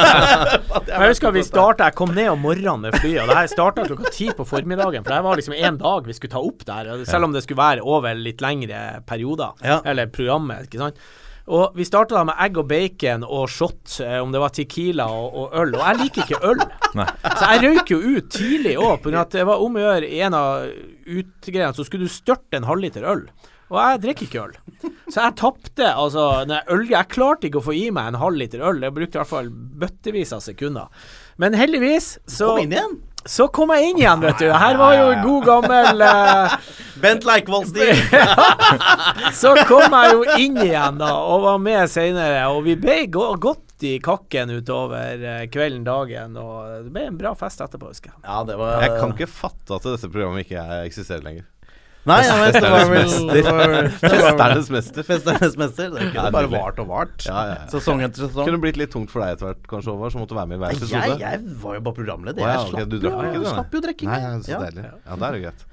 [SPEAKER 4] Jeg husker vi starta Jeg kom ned om morgenen med flyet, og det her starta klokka ti på formiddagen. For det var liksom én dag vi skulle ta opp der, selv om det skulle være over litt lengre perioder.
[SPEAKER 3] Ja.
[SPEAKER 4] Eller programmet, ikke sant. Og vi starta da med egg og bacon og shot, eh, om det var Tequila og, og øl. Og jeg liker ikke øl. Så jeg røyk jo ut tidlig òg, det var om å gjøre i en av utgreiene, så skulle du størte en halvliter øl. Og jeg drikker ikke øl. Så jeg tapte altså når jeg øl, Jeg klarte ikke å få i meg en halv liter øl. Jeg brukte i hvert fall bøttevis av sekunder. Men heldigvis så
[SPEAKER 3] Kom inn igjen.
[SPEAKER 4] Så kom jeg inn igjen, vet du. Her var jo god gammel uh,
[SPEAKER 3] Bent Leikvoll-stil.
[SPEAKER 4] Så kom jeg jo inn igjen da og var med senere, og vi ble go godt i kakken utover eh, kvelden, dagen, og det ble en bra fest etterpå, husker jeg.
[SPEAKER 3] Ja, det var
[SPEAKER 2] Jeg kan ikke fatte at dette programmet ikke er- eksisterer lenger.
[SPEAKER 3] Nei, jeg vet, det var vel det var- det
[SPEAKER 2] Festernes mester.
[SPEAKER 3] Festernes mester. Det kunne bare vart og vart.
[SPEAKER 2] Ja, ja, ja.
[SPEAKER 3] Sesong etter sesong.
[SPEAKER 2] Kunne blitt litt tungt for deg etter hvert, kanskje, Håvard, som måtte være med i hver episode.
[SPEAKER 3] jeg, jeg var jo bare programleder.
[SPEAKER 2] Ja,
[SPEAKER 3] Jeg slapp,
[SPEAKER 2] du
[SPEAKER 3] jo,
[SPEAKER 2] du,
[SPEAKER 3] slapp jo drikking.
[SPEAKER 2] Nei, ja, så deilig. Ja, det er jo greit.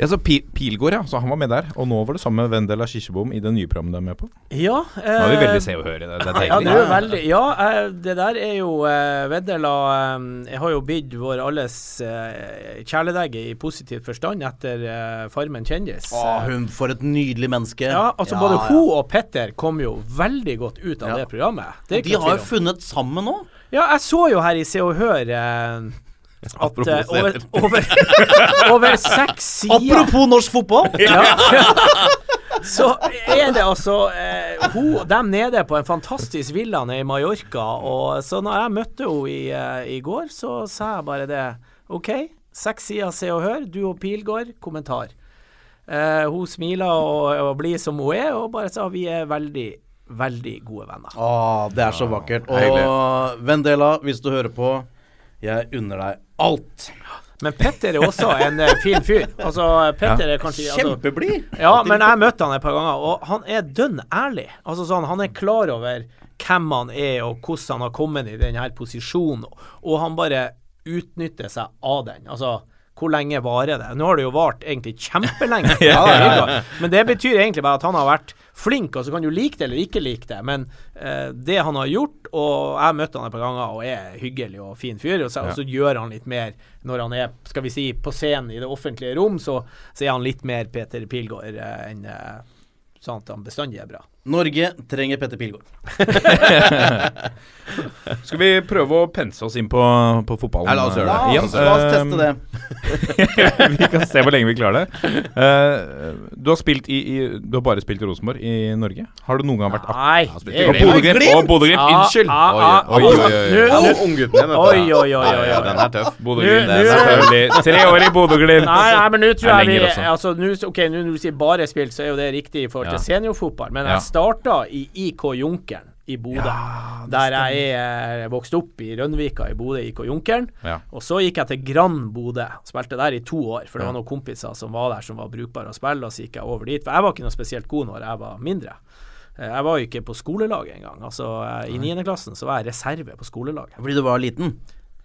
[SPEAKER 1] Ja, så Pilgård, ja. Så han var med der. Og nå var det sammen med Vendela Kirsebom i det nye programmet de er med på.
[SPEAKER 4] Ja,
[SPEAKER 1] Nå er vi
[SPEAKER 4] eh,
[SPEAKER 1] veldig se og høre. Det, det er
[SPEAKER 4] Ja,
[SPEAKER 1] deilig.
[SPEAKER 4] er veldig Ja, eh, det der er jo eh, Vendela eh, Jeg har jo bidd vår alles eh, kjæledegge i positiv forstand etter eh, Farmen kjendis.
[SPEAKER 3] Å, hun For et nydelig menneske.
[SPEAKER 4] Ja, altså
[SPEAKER 3] Ja,
[SPEAKER 4] Både
[SPEAKER 3] ja.
[SPEAKER 4] hun og Petter kom jo veldig godt ut av
[SPEAKER 3] Ja.
[SPEAKER 4] det programmet. Det
[SPEAKER 3] De har jo funnet sammen nå.
[SPEAKER 4] Ja, jeg så jo her i Se og Hør eh, at
[SPEAKER 2] og
[SPEAKER 4] over, over, over seks sider
[SPEAKER 3] Apropos norsk fotball!
[SPEAKER 4] ja. Så er det altså eh, hun, dem nede på en fantastisk villa nede i Mallorca. Og så når jeg møtte henne i, uh, i går, så sa jeg bare det. OK, seks sider Se og Hør, du og Pilgård, kommentar. Eh, hun smiler og, og blir som hun er, og bare sa vi er veldig, veldig gode venner.
[SPEAKER 3] Å, det er så vakkert. Og Vendela, hvis du hører på, jeg unner deg alt.
[SPEAKER 4] Men Petter er også en eh, fin fyr. Altså, Petter er kanskje altså,
[SPEAKER 3] Kjempeblid.
[SPEAKER 4] Ja, men jeg møtte han et par ganger, og han er dønn ærlig. Altså sånn, Han er klar over hvem han er, og hvordan han har kommet i denne posisjonen, og han bare utnytter seg av den. Altså, hvor lenge varer det? Nå har det jo vart egentlig kjempelenge. ja, Men det betyr egentlig bare at han har vært flink, og så kan du like det eller ikke like det, men eh, det han har gjort, og jeg har møtt han et par ganger og er hyggelig og fin fyr, og så, og så gjør han litt mer når han er, skal vi si, på scenen i det offentlige rom, så, så er han litt mer Peter Pilgaard eh, enn eh, sånn at han bestandig er bra.
[SPEAKER 3] Norge trenger Petter Pilgaard.
[SPEAKER 1] Skal vi prøve å pense oss inn på, på fotballen?
[SPEAKER 2] Ja, la oss gjøre det.
[SPEAKER 3] la oss teste
[SPEAKER 1] Eh,
[SPEAKER 3] det.
[SPEAKER 1] vi kan se hvor lenge vi klarer det. Uh, du har spilt i, i Du har bare spilt i Rosenborg i Norge. Har du noen gang vært aktiv
[SPEAKER 4] Nei,
[SPEAKER 1] Og Bodø-Glimt!
[SPEAKER 4] Ah,
[SPEAKER 1] unnskyld!
[SPEAKER 4] ah,
[SPEAKER 2] Oi,
[SPEAKER 4] ah,
[SPEAKER 1] oi, oi, oi.
[SPEAKER 2] Den er tøff.
[SPEAKER 1] Bodø-Glimt, er Tre år i Bodø-Glimt!
[SPEAKER 4] Nei, nei, men nå tror jeg vi altså, nu, Ok, nå når du sier bare spilt, så er jo det riktig i forhold til
[SPEAKER 1] Ja.
[SPEAKER 4] seniorfotball, men
[SPEAKER 1] Ja.
[SPEAKER 4] jeg starta i IK Junkeren i Bodø. der jeg er vokst opp i Rønvika i Bodø, IK Junkeren.
[SPEAKER 1] Ja.
[SPEAKER 4] Og så gikk jeg til Grand Bodø. Spilte der i to år, for det var noen kompiser som var der som var brukbare å spille, og så gikk jeg over dit. For jeg var ikke noe spesielt god når jeg var mindre. Eh, Jeg var jo ikke på skolelaget engang. Altså, eh, I niendeklassen så var jeg reserve på skolelaget.
[SPEAKER 3] Fordi du var liten.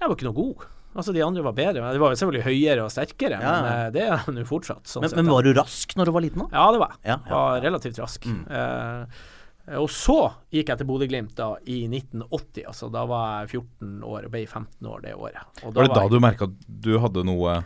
[SPEAKER 4] Jeg var ikke noe god. Altså, de andre var bedre. Men de var jo selvfølgelig høyere og sterkere,
[SPEAKER 3] Ja.
[SPEAKER 4] men eh, det er de nå fortsatt. Sånn
[SPEAKER 3] Men,
[SPEAKER 4] sett,
[SPEAKER 3] men var du rask når du var liten? da?
[SPEAKER 4] Ja, det var jeg.
[SPEAKER 3] Ja, ja,
[SPEAKER 4] Var relativt rask. Eh, og så gikk jeg til Bodø-Glimt i 1980. Altså da var jeg 14 år og ble 15 år det året. Og
[SPEAKER 1] Var det da
[SPEAKER 4] jeg-
[SPEAKER 1] du merka at du hadde noe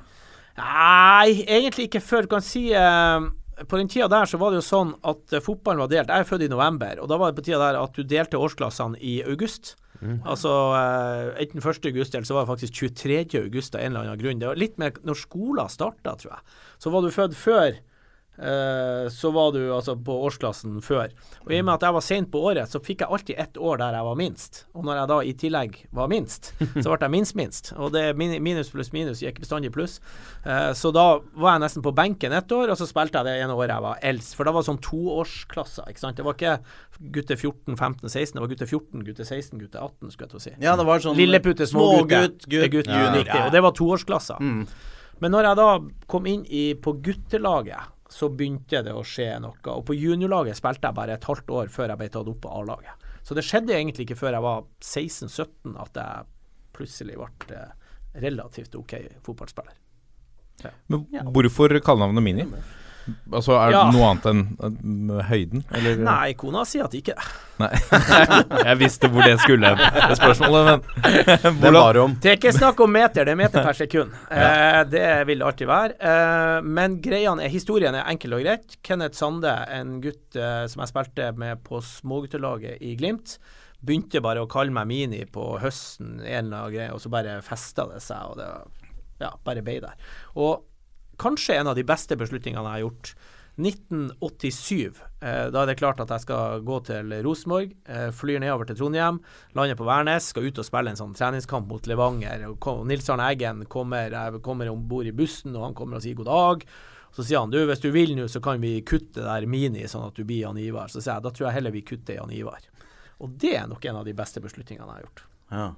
[SPEAKER 4] Nei, egentlig ikke før. Du kan si eh, På den tida der så var det jo sånn at eh, fotballen var delt. Jeg er født i november, og da var det på tida der at du delte årsklassene i august. Altså eh, enten 1. august eller så var det faktisk 23. august av en eller annen grunn. Det var litt mer når skolen starta, tror jeg. Så var du født før så var du altså på årsklassen før. Og i og med at jeg var sent på året, så fikk jeg alltid ett år der jeg var minst. Og når jeg da i tillegg var minst, så ble jeg minst minst. Og det minus pluss minus gikk bestandig pluss. Eh, så da var jeg nesten på benken ett år, og så spilte jeg det ene året jeg var eldst. For da var det sånn toårsklasser, ikke sant. Det var ikke gutter 14, 15, 16, det var gutter 14, gutter 16, gutter 18, skulle jeg til å si.
[SPEAKER 3] Ja, det var sånn
[SPEAKER 4] Lilleputte, smågutte,
[SPEAKER 3] smågutt, gutt,
[SPEAKER 4] gutt,
[SPEAKER 3] ja, ja.
[SPEAKER 4] Og det var toårsklasser. Men når jeg da kom inn i, på guttelaget, så begynte det å skje noe. Og på juniorlaget spilte jeg bare et halvt år før jeg ble tatt opp på A-laget. Så det skjedde egentlig ikke før jeg var 16-17 at jeg plutselig ble eh, relativt OK fotballspiller.
[SPEAKER 1] Men hvorfor kallenavnet Mini? Altså, Er det
[SPEAKER 4] Ja.
[SPEAKER 1] noe annet enn enn høyden, eller?
[SPEAKER 4] Nei, kona sier at ikke.
[SPEAKER 1] Nei. Jeg visste hvor det skulle hen, det spørsmålet, men
[SPEAKER 2] om.
[SPEAKER 4] Det er ikke snakk om meter, det er meter per sekund. Eh, det vil det alltid være. Eh, men greiene er, historien er enkel og greit. Kenneth Sande, en gutt eh, som jeg spilte med på småguttelaget i Glimt, begynte bare å kalle meg Mini på høsten, en eller annen greie, og så bare festa det seg, og det ja, bare bei der. Og kanskje en av de beste beslutningene jeg har gjort. 1987. Eh, da er det klart at jeg skal gå til Rosenborg. Eh, flyr nedover til Trondheim, lander på Værnes, skal ut og spille en sånn treningskamp mot Levanger. Og Nils Arne Eggen kommer, kommer om bord i bussen, og han kommer og sier god dag. Så sier han du, hvis du vil nå, så kan vi kutte der Mini, sånn at du blir Jan Ivar. Så sier jeg da tror jeg heller vi kutter Jan Ivar. Og det er nok en av de beste beslutningene jeg har gjort.
[SPEAKER 3] Ja.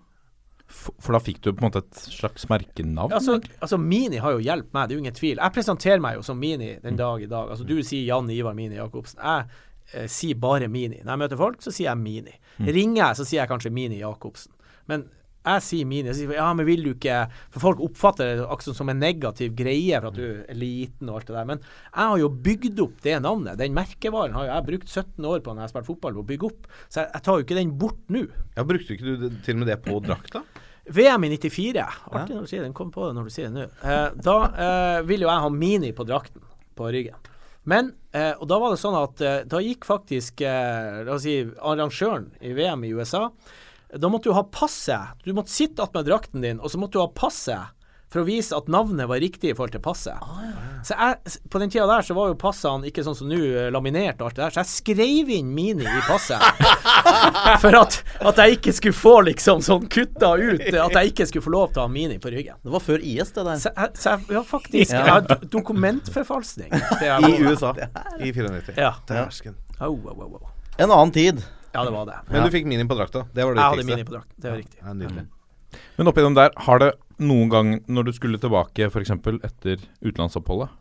[SPEAKER 1] For, for da fikk du på en måte et slags merkenavn?
[SPEAKER 4] Altså, altså Mini har jo hjulpet meg, det er jo ingen tvil. Jeg presenterer meg jo som Mini den dag i dag. Altså Du sier Jan Ivar Mini Jacobsen. Jeg eh, sier bare Mini. Når jeg møter folk, så sier jeg Mini. Ringer jeg, så sier jeg kanskje Mini Jacobsen. Men jeg sier Mini. Jeg sier, ja, men vil du ikke For folk oppfatter det akkurat som en negativ greie for at du er liten og alt det der. Men jeg har jo bygd opp det navnet. Den merkevaren har jo jeg brukt 17 år på når jeg har spilt fotball, på å bygge opp. Så jeg, jeg tar jo ikke den bort nå.
[SPEAKER 2] Ja, Brukte ikke du det- til og med det på drakta?
[SPEAKER 4] VM i 94. Artig når du sier den Kom på det når du sier det nå. Eh, da eh, vil jo jeg ha Mini på drakten på ryggen. Men, eh, og da var det sånn at eh, da gikk faktisk eh, la oss si, arrangøren i VM i USA Da måtte du ha passet. Du måtte sitte attmed drakten din, og så måtte du ha passet for å vise at navnet var riktig i forhold til passet. Så jeg, På den tida der så var jo passene ikke sånn som nå, eh, laminert og alt det der, så jeg skrev inn Mini i passet. For at, at jeg ikke skulle få liksom sånn kutta ut At jeg ikke skulle få lov til å ha Mini på ryggen.
[SPEAKER 3] Det var før IS, det der.
[SPEAKER 4] Så jeg, så jeg ja, faktisk
[SPEAKER 3] Ja.
[SPEAKER 4] Jeg har dokumentforfalskning.
[SPEAKER 2] I USA. I 94.
[SPEAKER 4] Ja.
[SPEAKER 2] Dæsken.
[SPEAKER 4] Oh, oh, oh, au.
[SPEAKER 3] En annen tid.
[SPEAKER 4] Ja, det var det.
[SPEAKER 2] Men du fikk mini på drakta. Det var det viktigste.
[SPEAKER 4] Jeg hadde. Mini på drakt. Det var riktig.
[SPEAKER 2] Ja, nydelig.
[SPEAKER 1] Men oppi dem der, har det noen gang når du skulle tilbake f.eks. etter utenlandsoppholdet,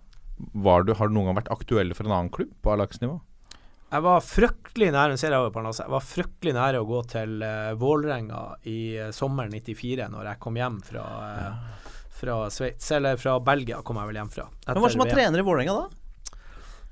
[SPEAKER 1] var du, har du noen gang vært aktuell for en annen klubb på A-lagsnivå?
[SPEAKER 4] Jeg var fryktelig nære ser jeg over Jeg var fryktelig nære å gå til uh, Vålerenga i uh, sommeren 94, når jeg kom hjem fra, uh, fra Sveits. Eller fra Belgia kom jeg vel hjem fra.
[SPEAKER 3] Hvem var det som var trener i Vålerenga da?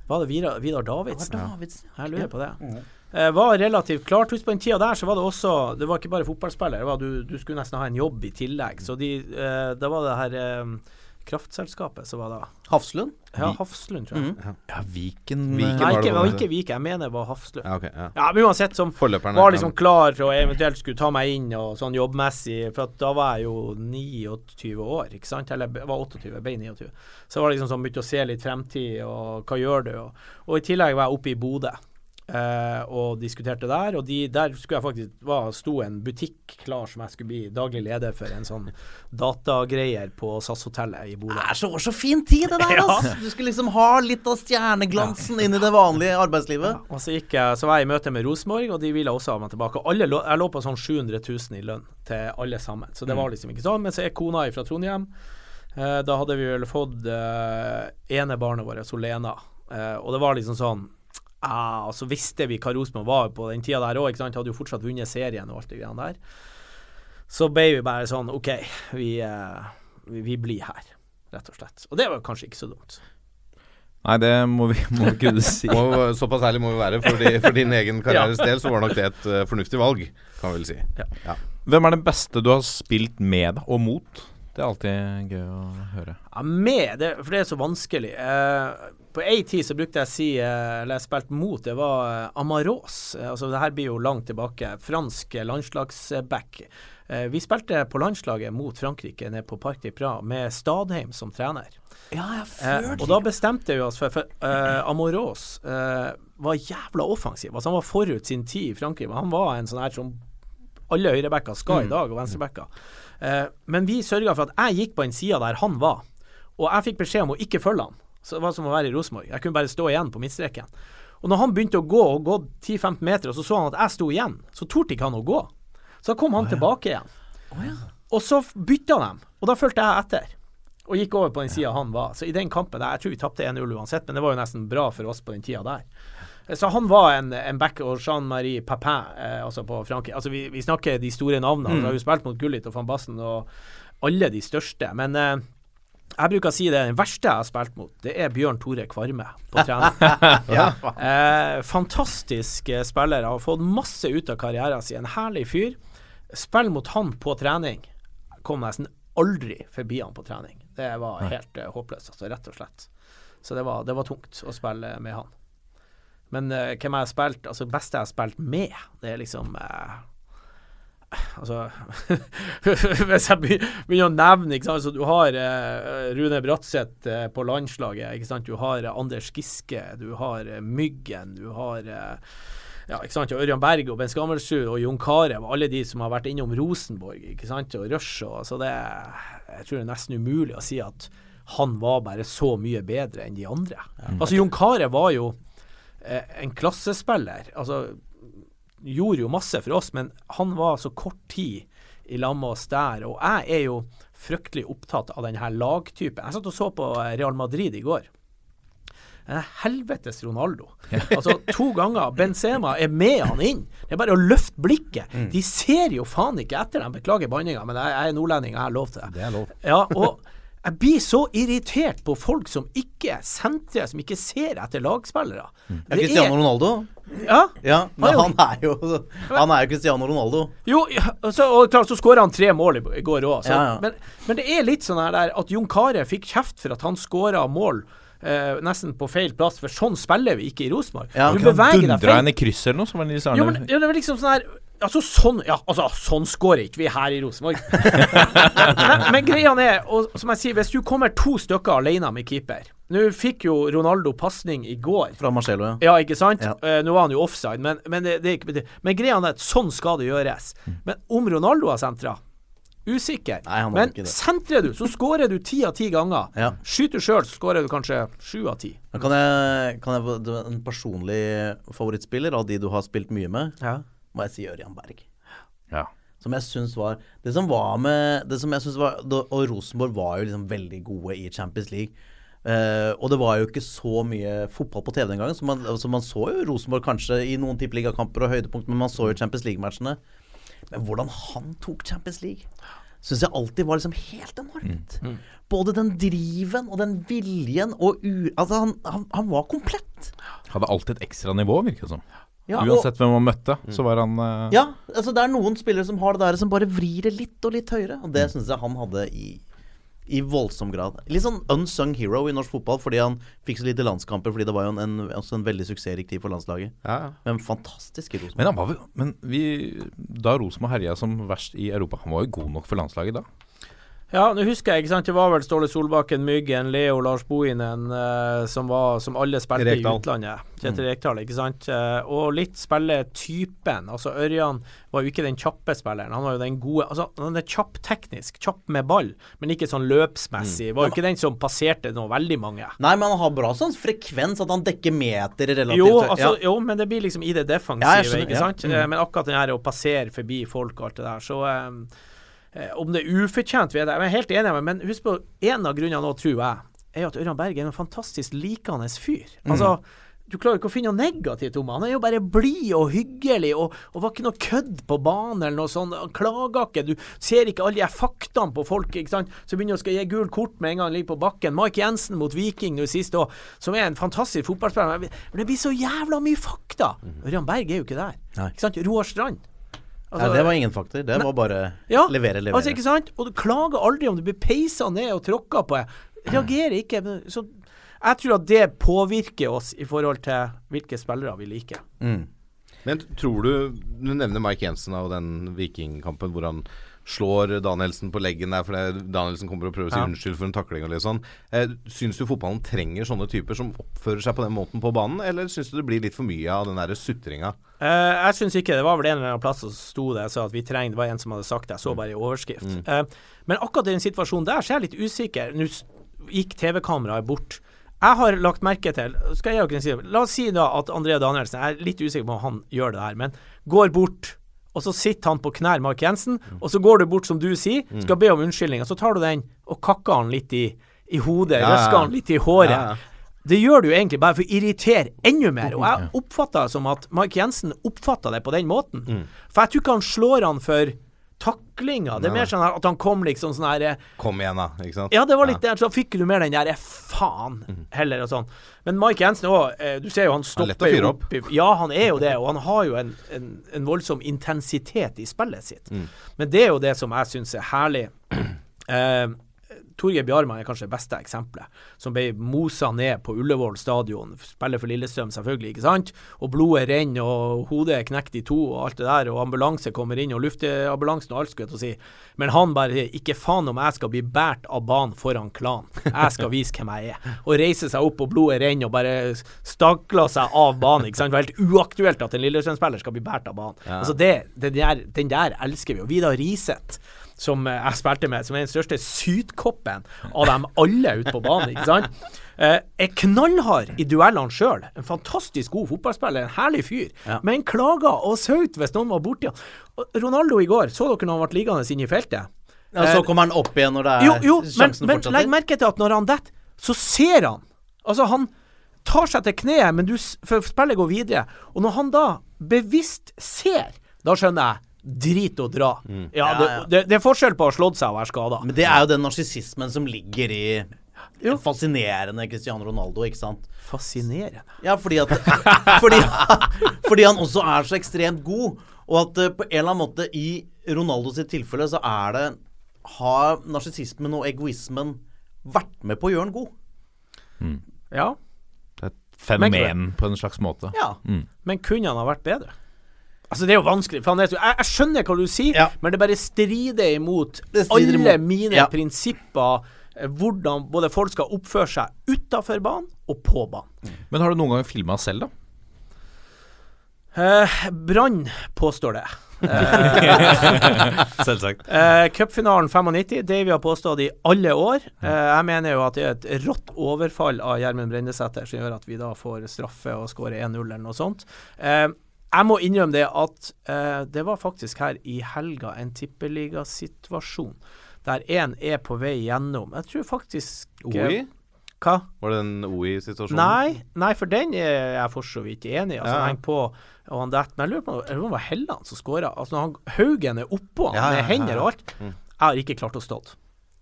[SPEAKER 4] Var det Vidar, Vidar Davidsen?
[SPEAKER 3] Ja.
[SPEAKER 4] Jeg lurer på det. Eh, var relativt klart. Husk på den tida der så var det også Det var ikke bare fotballspiller. Det var, du, du skulle nesten ha en jobb i tillegg. Så de, eh, da var det her eh, kraftselskapet som var da
[SPEAKER 3] Hafslund?
[SPEAKER 4] Ja, Hafslund, tror jeg.
[SPEAKER 3] Mhm.
[SPEAKER 1] Ja, Viken,
[SPEAKER 2] Viken
[SPEAKER 4] Nei, ikke, var ikke Viken, Jeg mener det var Hafslund.
[SPEAKER 2] Ja, okay, ja.
[SPEAKER 4] Ja, men uansett, som
[SPEAKER 2] Forløperne.
[SPEAKER 4] var liksom klar for å eventuelt skulle ta meg inn og sånn jobbmessig, for at da var jeg jo 29 år, ikke sant? Eller jeg var 28, jeg ble 29. Så var det liksom sånn begynte å se litt fremtid, og hva gjør du? Og, og i tillegg var jeg oppe i Bodø. Eh, og diskuterte der, og de, der skulle jeg faktisk var, sto en butikk klar som jeg skulle bli daglig leder for, en sånn datagreier på SAS-hotellet i Bodø.
[SPEAKER 3] Det er så, så fin tid, det der!
[SPEAKER 4] Ja.
[SPEAKER 3] altså. Du skulle liksom ha litt av stjerneglansen inn i det vanlige arbeidslivet.
[SPEAKER 4] Og så, gikk jeg, så var jeg i møte med Rosenborg, og de ville også ha meg tilbake. Alle jeg lå på sånn 700 000 i lønn til alle sammen, så det var liksom ikke sånn. Men så er kona fra Trondheim. Eh, da hadde vi vel fått uh, ene barnet vårt, Solena. uh, og det var liksom sånn ah, Og så visste vi hva Rosenborg var på den tida der òg, hadde jo fortsatt vunnet serien og alt det greiene der. Så ble vi bare sånn OK, vi, eh, vi, vi blir her, rett og slett. Og det var kanskje ikke så dumt.
[SPEAKER 1] Nei, det må vi, må vi kunne si.
[SPEAKER 2] Må, såpass ærlig må vi være. For, de, for din egen karrieres del så var nok det et uh, fornuftig valg, kan vi vel si. Ja.
[SPEAKER 1] Hvem er det beste du har spilt med og mot? Det er alltid gøy å høre.
[SPEAKER 4] Ja, med, det, for det er så vanskelig. Eh, på ei tid så brukte jeg å si, eh, eller jeg spilte mot, det var Amarås. Eh, altså det her blir jo langt tilbake. Fransk eh, landslagsback. Eh, vi spilte på landslaget mot Frankrike nede på Parc de Pras med Stadheim som trener.
[SPEAKER 3] Ja, ja,
[SPEAKER 4] Eh, og da bestemte vi oss for For eh, Amoros eh, var jævla offensiv. Altså Han var forut sin tid i Frankrike. Han var en sånn her som alle høyrebacker skal i dag, og venstrebacker. Eh, men vi sørga for at jeg gikk på den sida der han var, og jeg fikk beskjed om å ikke følge han. Så det var som å være i Rosenborg. Jeg kunne bare stå igjen på midtstreken. Og når han begynte å gå, og gå 10-15 meter, og så så han at jeg sto igjen, så torde ikke han å gå. Så da kom han tilbake igjen. Og så bytta de, og da fulgte jeg etter. Og gikk over på den sida han var. Så i den kampen der, Jeg tror vi tapte 1-0 uansett, men det var jo nesten bra for oss på den tida der. Så han var en, en back og Jean-Marie Papin, eh, altså på Frankrike. Altså vi, vi snakker de store navnene. Vi har jo spilt mot Gullit og van Basten og alle de største. Men eh, jeg bruker å si det den verste jeg har spilt mot, det er Bjørn Tore Kvarme på trening. eh, fantastisk eh, spiller. Har fått masse ut av karrieren sin. En herlig fyr. Spill mot han på trening. Kom nesten aldri forbi han på trening. Det var helt uh, håpløst, altså, rett og slett. Så det var, det var tungt å spille med han. Men uh, hvem jeg har spilt Altså, beste jeg har spilt med, det er liksom eh, Altså Hvis jeg begynner å nevne ikke sant? Så Du har eh, Rune Bratseth eh, på landslaget. Ikke sant? Du har eh, Anders Giske. Du har eh, Myggen. Du har eh, ja, ikke sant? Ørjan Berg og Ben Skammelsrud og Jon Carew. Alle de som har vært innom Rosenborg ikke sant? og Rush. Og, så det Jeg tror det er nesten umulig å si at han var bare så mye bedre enn de andre. Altså Jon Carew var jo eh, en klassespiller. Altså gjorde jo masse for oss, men han var så kort tid i lag med oss der. Og jeg er jo fryktelig opptatt av denne lagtypen. Jeg satt og så på eh, Real Madrid i går. Helvetes Ronaldo. Altså To ganger Benzema er med han inn. Det er bare å løfte blikket. De ser jo faen ikke etter dem. Beklager banninga, men jeg, jeg er nordlending, jeg har lov til det.
[SPEAKER 2] Det er lov.
[SPEAKER 4] Ja, og jeg blir så irritert på folk som ikke sentrer, som ikke ser etter lagspillere.
[SPEAKER 3] Ja,
[SPEAKER 4] Det
[SPEAKER 3] Cristiano
[SPEAKER 4] er-
[SPEAKER 3] Ronaldo?
[SPEAKER 4] Ja,
[SPEAKER 3] Ja, men han er jo Han er jo Cristiano Ronaldo.
[SPEAKER 4] Jo, ja, altså, og klart så skåra han tre mål i, går òg.
[SPEAKER 3] Ja, ja.
[SPEAKER 4] men, men det er litt sånn her der at Jon Carew fikk kjeft for at han skåra mål eh, nesten på feil plass, for sånn spiller vi ikke i Rosenborg.
[SPEAKER 3] Ja,
[SPEAKER 4] Du beveger deg
[SPEAKER 6] Dundra
[SPEAKER 4] feil.
[SPEAKER 6] i krysset eller noe, som var
[SPEAKER 4] Jo, men jo, det var liksom sånn her Altså sånn Ja, altså sånn scorer ikke vi her i Rosenborg. men, men greia er, og som jeg sier, hvis du kommer to stykker alene med keeper Nå fikk jo Ronaldo pasning i går.
[SPEAKER 3] Fra Marcello, ja.
[SPEAKER 4] Ja, ikke sant?
[SPEAKER 3] Ja.
[SPEAKER 4] Uh, nå var han jo offside, men, men, det, det, det, men greia er at sånn skal det gjøres. Men om Ronaldo har sentra Usikker.
[SPEAKER 3] Nei, han
[SPEAKER 4] men sentrer du, så skårer du ti av ti ganger.
[SPEAKER 3] Ja.
[SPEAKER 4] Skyter du sjøl, så skårer du kanskje sju av ti.
[SPEAKER 3] Kan jeg, kan jeg få en personlig favorittspiller av de du har spilt mye med,
[SPEAKER 4] Ja.
[SPEAKER 3] Må jeg si Ørjan Berg.
[SPEAKER 6] Ja.
[SPEAKER 3] Som jeg syns var Det som var med Det som jeg synes var Og Rosenborg var jo liksom veldig gode i Champions League. Uh, og det var jo ikke så mye fotball på TV den gangen, så man, så man så jo Rosenborg kanskje i noen tippeligakamper og høydepunkt, men man så jo Champions League-matchene. Men hvordan han tok Champions League, syns jeg alltid var liksom helt enormt. Både den driven og den viljen og u... Altså, han, han, han var komplett.
[SPEAKER 6] Hadde alltid et ekstra nivå, virker det som.
[SPEAKER 3] Ja, og-
[SPEAKER 6] Uansett hvem man møtte, så var han uh...
[SPEAKER 3] Ja, altså det er noen spillere som har det der som bare vrir det litt og litt høyere. Og det syns jeg han hadde i, i voldsom grad. Litt sånn unsung hero i norsk fotball fordi han fikk så lite landskamper. Fordi det var jo en, en, også en veldig suksessrik tid for landslaget.
[SPEAKER 2] Ja, ja.
[SPEAKER 3] Men fantastisk i Rosenborg.
[SPEAKER 6] Men, han var, vel- men vi, da Rosenborg herja som verst i Europa, han var jo god nok for landslaget da?
[SPEAKER 4] Ja, nå husker jeg, ikke sant. Det var vel Ståle Solbakken, Myggen, Leo, Lars Bohinen eh, som, var, som alle spilte i utlandet. Kjetil Rekdal, ikke sant. Eh, og litt spilletypen. Altså Ørjan var jo ikke den kjappe spilleren. Han var jo den gode Altså, han er kjapp teknisk, kjapp med ball, men ikke sånn løpsmessig. Var jo ikke den som passerte nå veldig mange.
[SPEAKER 3] Nei, men han har bra sånn frekvens at han dekker meter relativt
[SPEAKER 4] Jo, altså,
[SPEAKER 3] ja.
[SPEAKER 4] jo, men det blir liksom i det defensive,
[SPEAKER 3] Ja,
[SPEAKER 4] ikke
[SPEAKER 3] ja.
[SPEAKER 4] sant. Eh, Men akkurat den her å passere forbi folk og alt det der, så eh, Om det er ufortjent, vet jeg. Jeg er helt enig med men husk på, en av grunnene nå, tror jeg, er at Ørjan Berg er en fantastisk likende fyr.
[SPEAKER 3] Mm.
[SPEAKER 4] Altså du klarer ikke å finne noe negativt om han. Han er jo bare blid og hyggelig, og, og var ikke noe kødd på banen eller noe sånt. Han klager ikke. Du ser ikke alle de faktene på folk ikke sant? som begynner å skal gi gult kort med en gang han ligger på bakken. Mike Jensen mot Viking nå sist òg, som er en fantastisk fotballspiller. Men det blir så jævla mye fakta! Ørjan Berg er jo ikke der. Ikke sant? Roar Strand. Altså,
[SPEAKER 3] Nei, det var ingen faktor. Det var bare
[SPEAKER 4] ja,
[SPEAKER 3] levere, levere.
[SPEAKER 4] Altså, ikke sant? Og du klager aldri om du blir peisa ned og tråkka på. Reagerer ikke. men Så jeg tror at det påvirker oss i forhold til hvilke spillere vi liker.
[SPEAKER 3] mm.
[SPEAKER 2] Men tror du Du nevner Mike Jensen og den vikingkampen hvor han slår Danielsen på leggen der fordi Danielsen kommer og prøver å si
[SPEAKER 4] Ja.
[SPEAKER 2] unnskyld for en takling og litt sånn. Eh, syns du fotballen trenger sånne typer som oppfører seg på den måten på banen, eller syns du det blir litt for mye av den der sutringa?
[SPEAKER 4] Eh, jeg syns ikke det var vel en eller annen plass som sto det så at vi trenger Det var en som hadde sagt det, jeg så bare i overskrift. Eh, men akkurat i den situasjonen der så er jeg litt usikker. Nå gikk TV-kameraet bort. Jeg har lagt merke til jeg La oss si da at André Danielsen Jeg er litt usikker på om han gjør det her, men går bort. Og så sitter han på knær, Mark Jensen, og så går du bort, som du sier, skal be om unnskyldning, og så tar du den og kakker han litt i, i hodet,
[SPEAKER 2] Ja,
[SPEAKER 4] røsker han litt i håret.
[SPEAKER 2] Ja.
[SPEAKER 4] Det gjør du egentlig bare for å irritere enda mer. Og jeg oppfatter det som at Mark Jensen oppfatter det på den måten.
[SPEAKER 2] Mm.
[SPEAKER 4] For jeg tror ikke han slår han for taklinga. Det er mer sånn at han kom liksom sånn her eh,
[SPEAKER 2] Kom igjen, da. Ikke sant?
[SPEAKER 4] Ja, det var litt der, så fikk du mer den der eh, faen heller og sånn. Men Mike Jensen òg, du ser jo han
[SPEAKER 2] Han er lett å
[SPEAKER 4] stopper
[SPEAKER 2] opp.
[SPEAKER 4] opp. Ja, han er jo det, og han har jo en, en, en voldsom intensitet i spillet sitt. Men det er jo det som jeg syns er herlig. Eh, Torgeir Bjarmann er kanskje det beste eksempelet. Som ble mosa ned på Ullevål stadion. Spiller for Lillestrøm, selvfølgelig, ikke sant? Og blodet renner, og hodet er knekt i to, og alt det der. Og ambulanse kommer inn, og luftambulansen og alt, skulle jeg til å si. Men han bare Ikke faen om jeg skal bli båret av banen foran klan. Jeg skal vise hvem jeg er. Og reiser seg opp, og blodet renner, og bare stakler seg av banen. Ikke sant? Det var helt uaktuelt at en Lillestrøm-spiller skal bli båret av banen. Altså det, den der, den der elsker vi. Og Vidar Riseth som eh, jeg spilte med, som er den største sytkoppen av dem alle ute på banen. ikke sant? Eh, er knallhard i duellene sjøl. En fantastisk god fotballspiller, en herlig fyr.
[SPEAKER 3] Ja.
[SPEAKER 4] Men klaga og saut hvis noen var borti han. Ronaldo i går, så dere når han ble liggende inne i feltet?
[SPEAKER 3] Ja, så kommer han opp igjen når det er
[SPEAKER 4] Jo, jo men,
[SPEAKER 3] fortsatt.
[SPEAKER 4] men legg merke til at når han detter, så ser han. Altså, han tar seg til kneet, men du, for spillet går videre. Og når han da bevisst ser, da skjønner jeg drit og dra.
[SPEAKER 3] Mm. Ja,
[SPEAKER 4] det, det, det er forskjell på å ha slått seg og være skada.
[SPEAKER 3] Men det er jo den narsissismen som ligger i jo. fascinerende Cristiano Ronaldo, ikke sant?
[SPEAKER 4] Fascinerende.
[SPEAKER 3] Ja, fordi at fordi, fordi han også er så ekstremt god, og at eh, på en eller annen måte i Ronaldo sitt tilfelle så er det Har narsissismen og egoismen vært med på å gjøre han god?
[SPEAKER 4] Ja,
[SPEAKER 6] Det er et fenomen på en slags måte.
[SPEAKER 3] Ja.
[SPEAKER 4] men kunne han ha vært bedre? Altså Det er jo vanskelig. For han er jeg, jeg skjønner hva du sier,
[SPEAKER 3] Ja.
[SPEAKER 4] men det bare strider imot
[SPEAKER 3] Det strider
[SPEAKER 4] alle
[SPEAKER 3] imot-
[SPEAKER 4] mine
[SPEAKER 3] ja.
[SPEAKER 4] prinsipper. eh, Hvordan både folk skal oppføre seg utafor banen og på banen.
[SPEAKER 6] Men har du noen gang filma selv, da?
[SPEAKER 4] Eh, Brann påstår det.
[SPEAKER 6] Selvsagt.
[SPEAKER 4] Eh, Cupfinalen 95, det vi har påstått i alle år. Eh, jeg mener jo at det er et rått overfall av Gjermund Brendesæter som gjør at vi da får straffe og skårer 1-0 eller noe sånt. Eh, jeg må innrømme det at eh, det var faktisk her i helga en tippeligasituasjon der én er på vei gjennom. Jeg tror faktisk eh,
[SPEAKER 2] OI?
[SPEAKER 4] Hva?
[SPEAKER 2] Var det en OI-situasjon?
[SPEAKER 4] Nei, nei, for den er jeg for så vidt enig i. Altså,
[SPEAKER 2] Ja.
[SPEAKER 4] Heng på og han detter. Men jeg lurer på om det var Helland som skåra. Altså, han, Haugen er oppå han
[SPEAKER 2] Ja,
[SPEAKER 4] med
[SPEAKER 2] ja,
[SPEAKER 4] hender
[SPEAKER 2] ja.
[SPEAKER 4] og alt. Jeg har ikke klart å stå.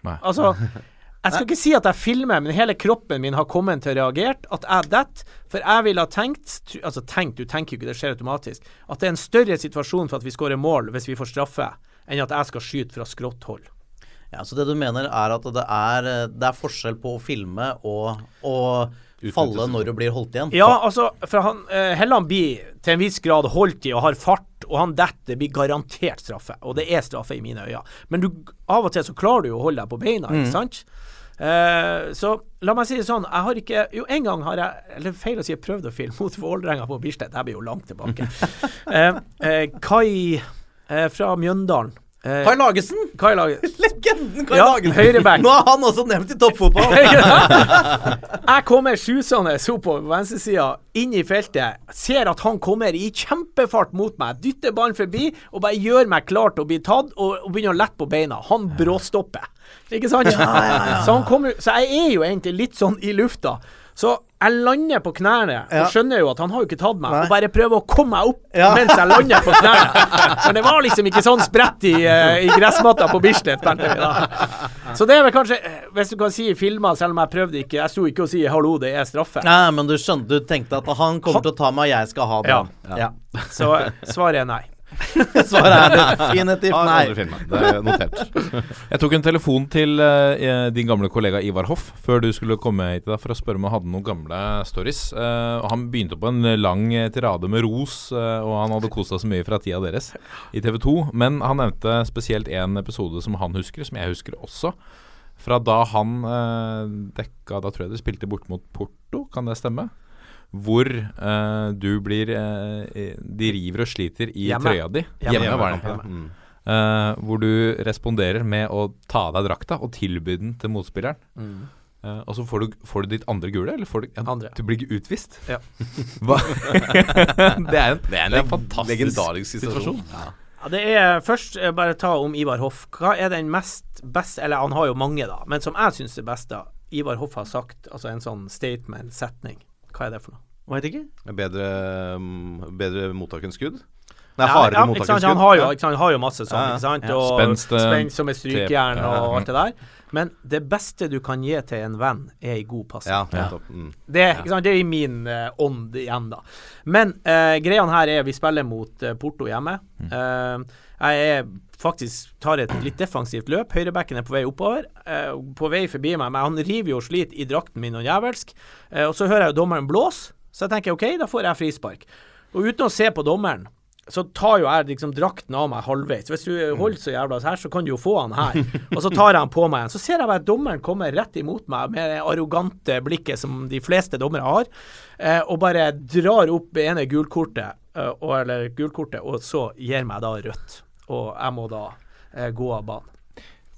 [SPEAKER 6] Nei.
[SPEAKER 4] Altså, jeg skal ikke si at jeg filmer, men hele kroppen min har kommet til å reagert. At jeg detter. For jeg ville ha tenkt Altså tenkt, du tenker jo ikke, det skjer automatisk. At det er en større situasjon for at vi skårer mål hvis vi får straffe, enn at jeg skal skyte fra skrått hold.
[SPEAKER 3] Ja, Så det du mener er at det er, det er forskjell på å filme og og falle når du blir holdt igjen?
[SPEAKER 4] Ja, altså, for han, uh, Helland blir til en viss grad holdt i og har fart, og han detter. Blir garantert straffe, og det er straffe i mine øyne. Men du, av og til så klarer du jo å holde deg på beina, ikke sant? Eh, så la meg si det sånn, jeg har ikke Jo, en gang har jeg Eller feil å si, jeg prøvde å filme mot Vålerenga på Bislett. Jeg blir jo langt tilbake. eh, eh, Kai eh, fra Mjøndalen. Eh,
[SPEAKER 3] Kai Lagesen!
[SPEAKER 4] Kai Lagesen.
[SPEAKER 3] Legenden Kai
[SPEAKER 4] Ja,
[SPEAKER 3] Lagesen!
[SPEAKER 4] høyreback.
[SPEAKER 3] Nå er han også nevnt i toppfotball!
[SPEAKER 4] Jeg kommer susende så på venstresida, inn i feltet, ser at han kommer i kjempefart mot meg, dytter ballen forbi og bare gjør meg klar til å bli tatt, og, og begynner å lette på beina. Han bråstopper. Ikke sant? Så, han kommer, så jeg er jo egentlig litt sånn i lufta. Så jeg lander på knærne
[SPEAKER 3] Ja.
[SPEAKER 4] og skjønner jo at han har jo ikke tatt meg,
[SPEAKER 3] Nei.
[SPEAKER 4] og bare prøver å komme meg opp
[SPEAKER 3] Ja.
[SPEAKER 4] mens jeg lander på knærne. Men det var liksom ikke sånn spredt i, eh, i gressmatta på Bislett. da. Så det er vel kanskje, eh, hvis du kan si i filmer, selv om jeg prøvde ikke Jeg sto ikke og si 'hallo, det er straffe'.
[SPEAKER 3] Nei, men du skjønte, du tenkte at han kommer til å ta meg, jeg skal ha det.
[SPEAKER 4] Ja.
[SPEAKER 3] ja.
[SPEAKER 4] Så eh, svaret er nei.
[SPEAKER 3] Svaret er definitivt nei.
[SPEAKER 2] aldri filmet. Det er notert.
[SPEAKER 6] Jeg tok en telefon til uh, din gamle kollega Ivar Hoff før du skulle komme hit da, for å spørre om han hadde noen gamle stories. Uh, og Han begynte på en lang tirade med ros, uh, og han hadde kost seg så mye fra tida deres i TV 2. Men han nevnte spesielt en episode som han husker, som jeg husker også. Fra da han dekka Da tror jeg de spilte bort mot Porto, kan det stemme? Hvor uh, du blir uh, De river og sliter i
[SPEAKER 4] Hjemme.
[SPEAKER 6] trøya di.
[SPEAKER 4] Hjemme.
[SPEAKER 6] Hjemme, var det.
[SPEAKER 2] Mm.
[SPEAKER 6] Eh, hvor du responderer med å ta av deg drakta og tilby den til motspilleren. Eh, og så får du, får du ditt andre gule, eller får du ja,
[SPEAKER 4] Andre.
[SPEAKER 6] Du blir utvist.
[SPEAKER 4] Ja.
[SPEAKER 6] Hva? det er en, det er en,
[SPEAKER 2] leg-
[SPEAKER 6] fantastisk
[SPEAKER 2] legendarisk situasjon.
[SPEAKER 6] situasjon.
[SPEAKER 4] Ja, det er Først bare ta om Ivar Hoff. Hva er den mest beste Eller han har jo mange, da, men som jeg syns er best, da. Ivar Hoff har sagt altså en sånn statement, setning. Hva er det for noe?
[SPEAKER 3] Veit ikke.
[SPEAKER 2] Bedre, mm, bedre mottak enn skudd? Nei, hardere
[SPEAKER 4] ja,
[SPEAKER 2] mottak enn skudd.
[SPEAKER 4] Han har jo, ikke sant, han har jo masse sånn, ikke sant?
[SPEAKER 3] Ja.
[SPEAKER 4] Og
[SPEAKER 6] Spenst, eh,
[SPEAKER 4] spenst som et strykejern og alt det der. Men det beste du kan gi til en venn, er en god passing.
[SPEAKER 2] Ja. Mm.
[SPEAKER 4] Det, det er i min uh, ånd igjen, da. Men uh, greia her er vi spiller mot uh, Porto hjemme. Uh, jeg er faktisk tar et litt defensivt løp. Høyrebekken er på vei oppover. eh, på vei forbi meg, men han river jo og sliter i drakten min noe jævelsk. Eh, og så hører jeg jo dommeren blåse, så jeg tenker OK, da får jeg frispark. Og uten å se på dommeren, så tar jo jeg liksom drakten av meg halvveis. Hvis du holder så jævla her, så kan du jo få han her. Og så tar jeg han på meg igjen. Så ser jeg bare at dommeren kommer rett imot meg med det arrogante blikket som de fleste dommere har, eh, og bare drar opp ene gulkortet, eh, eller gulkortet, og så gir meg da rødt. Og jeg må da eh, gå av banen.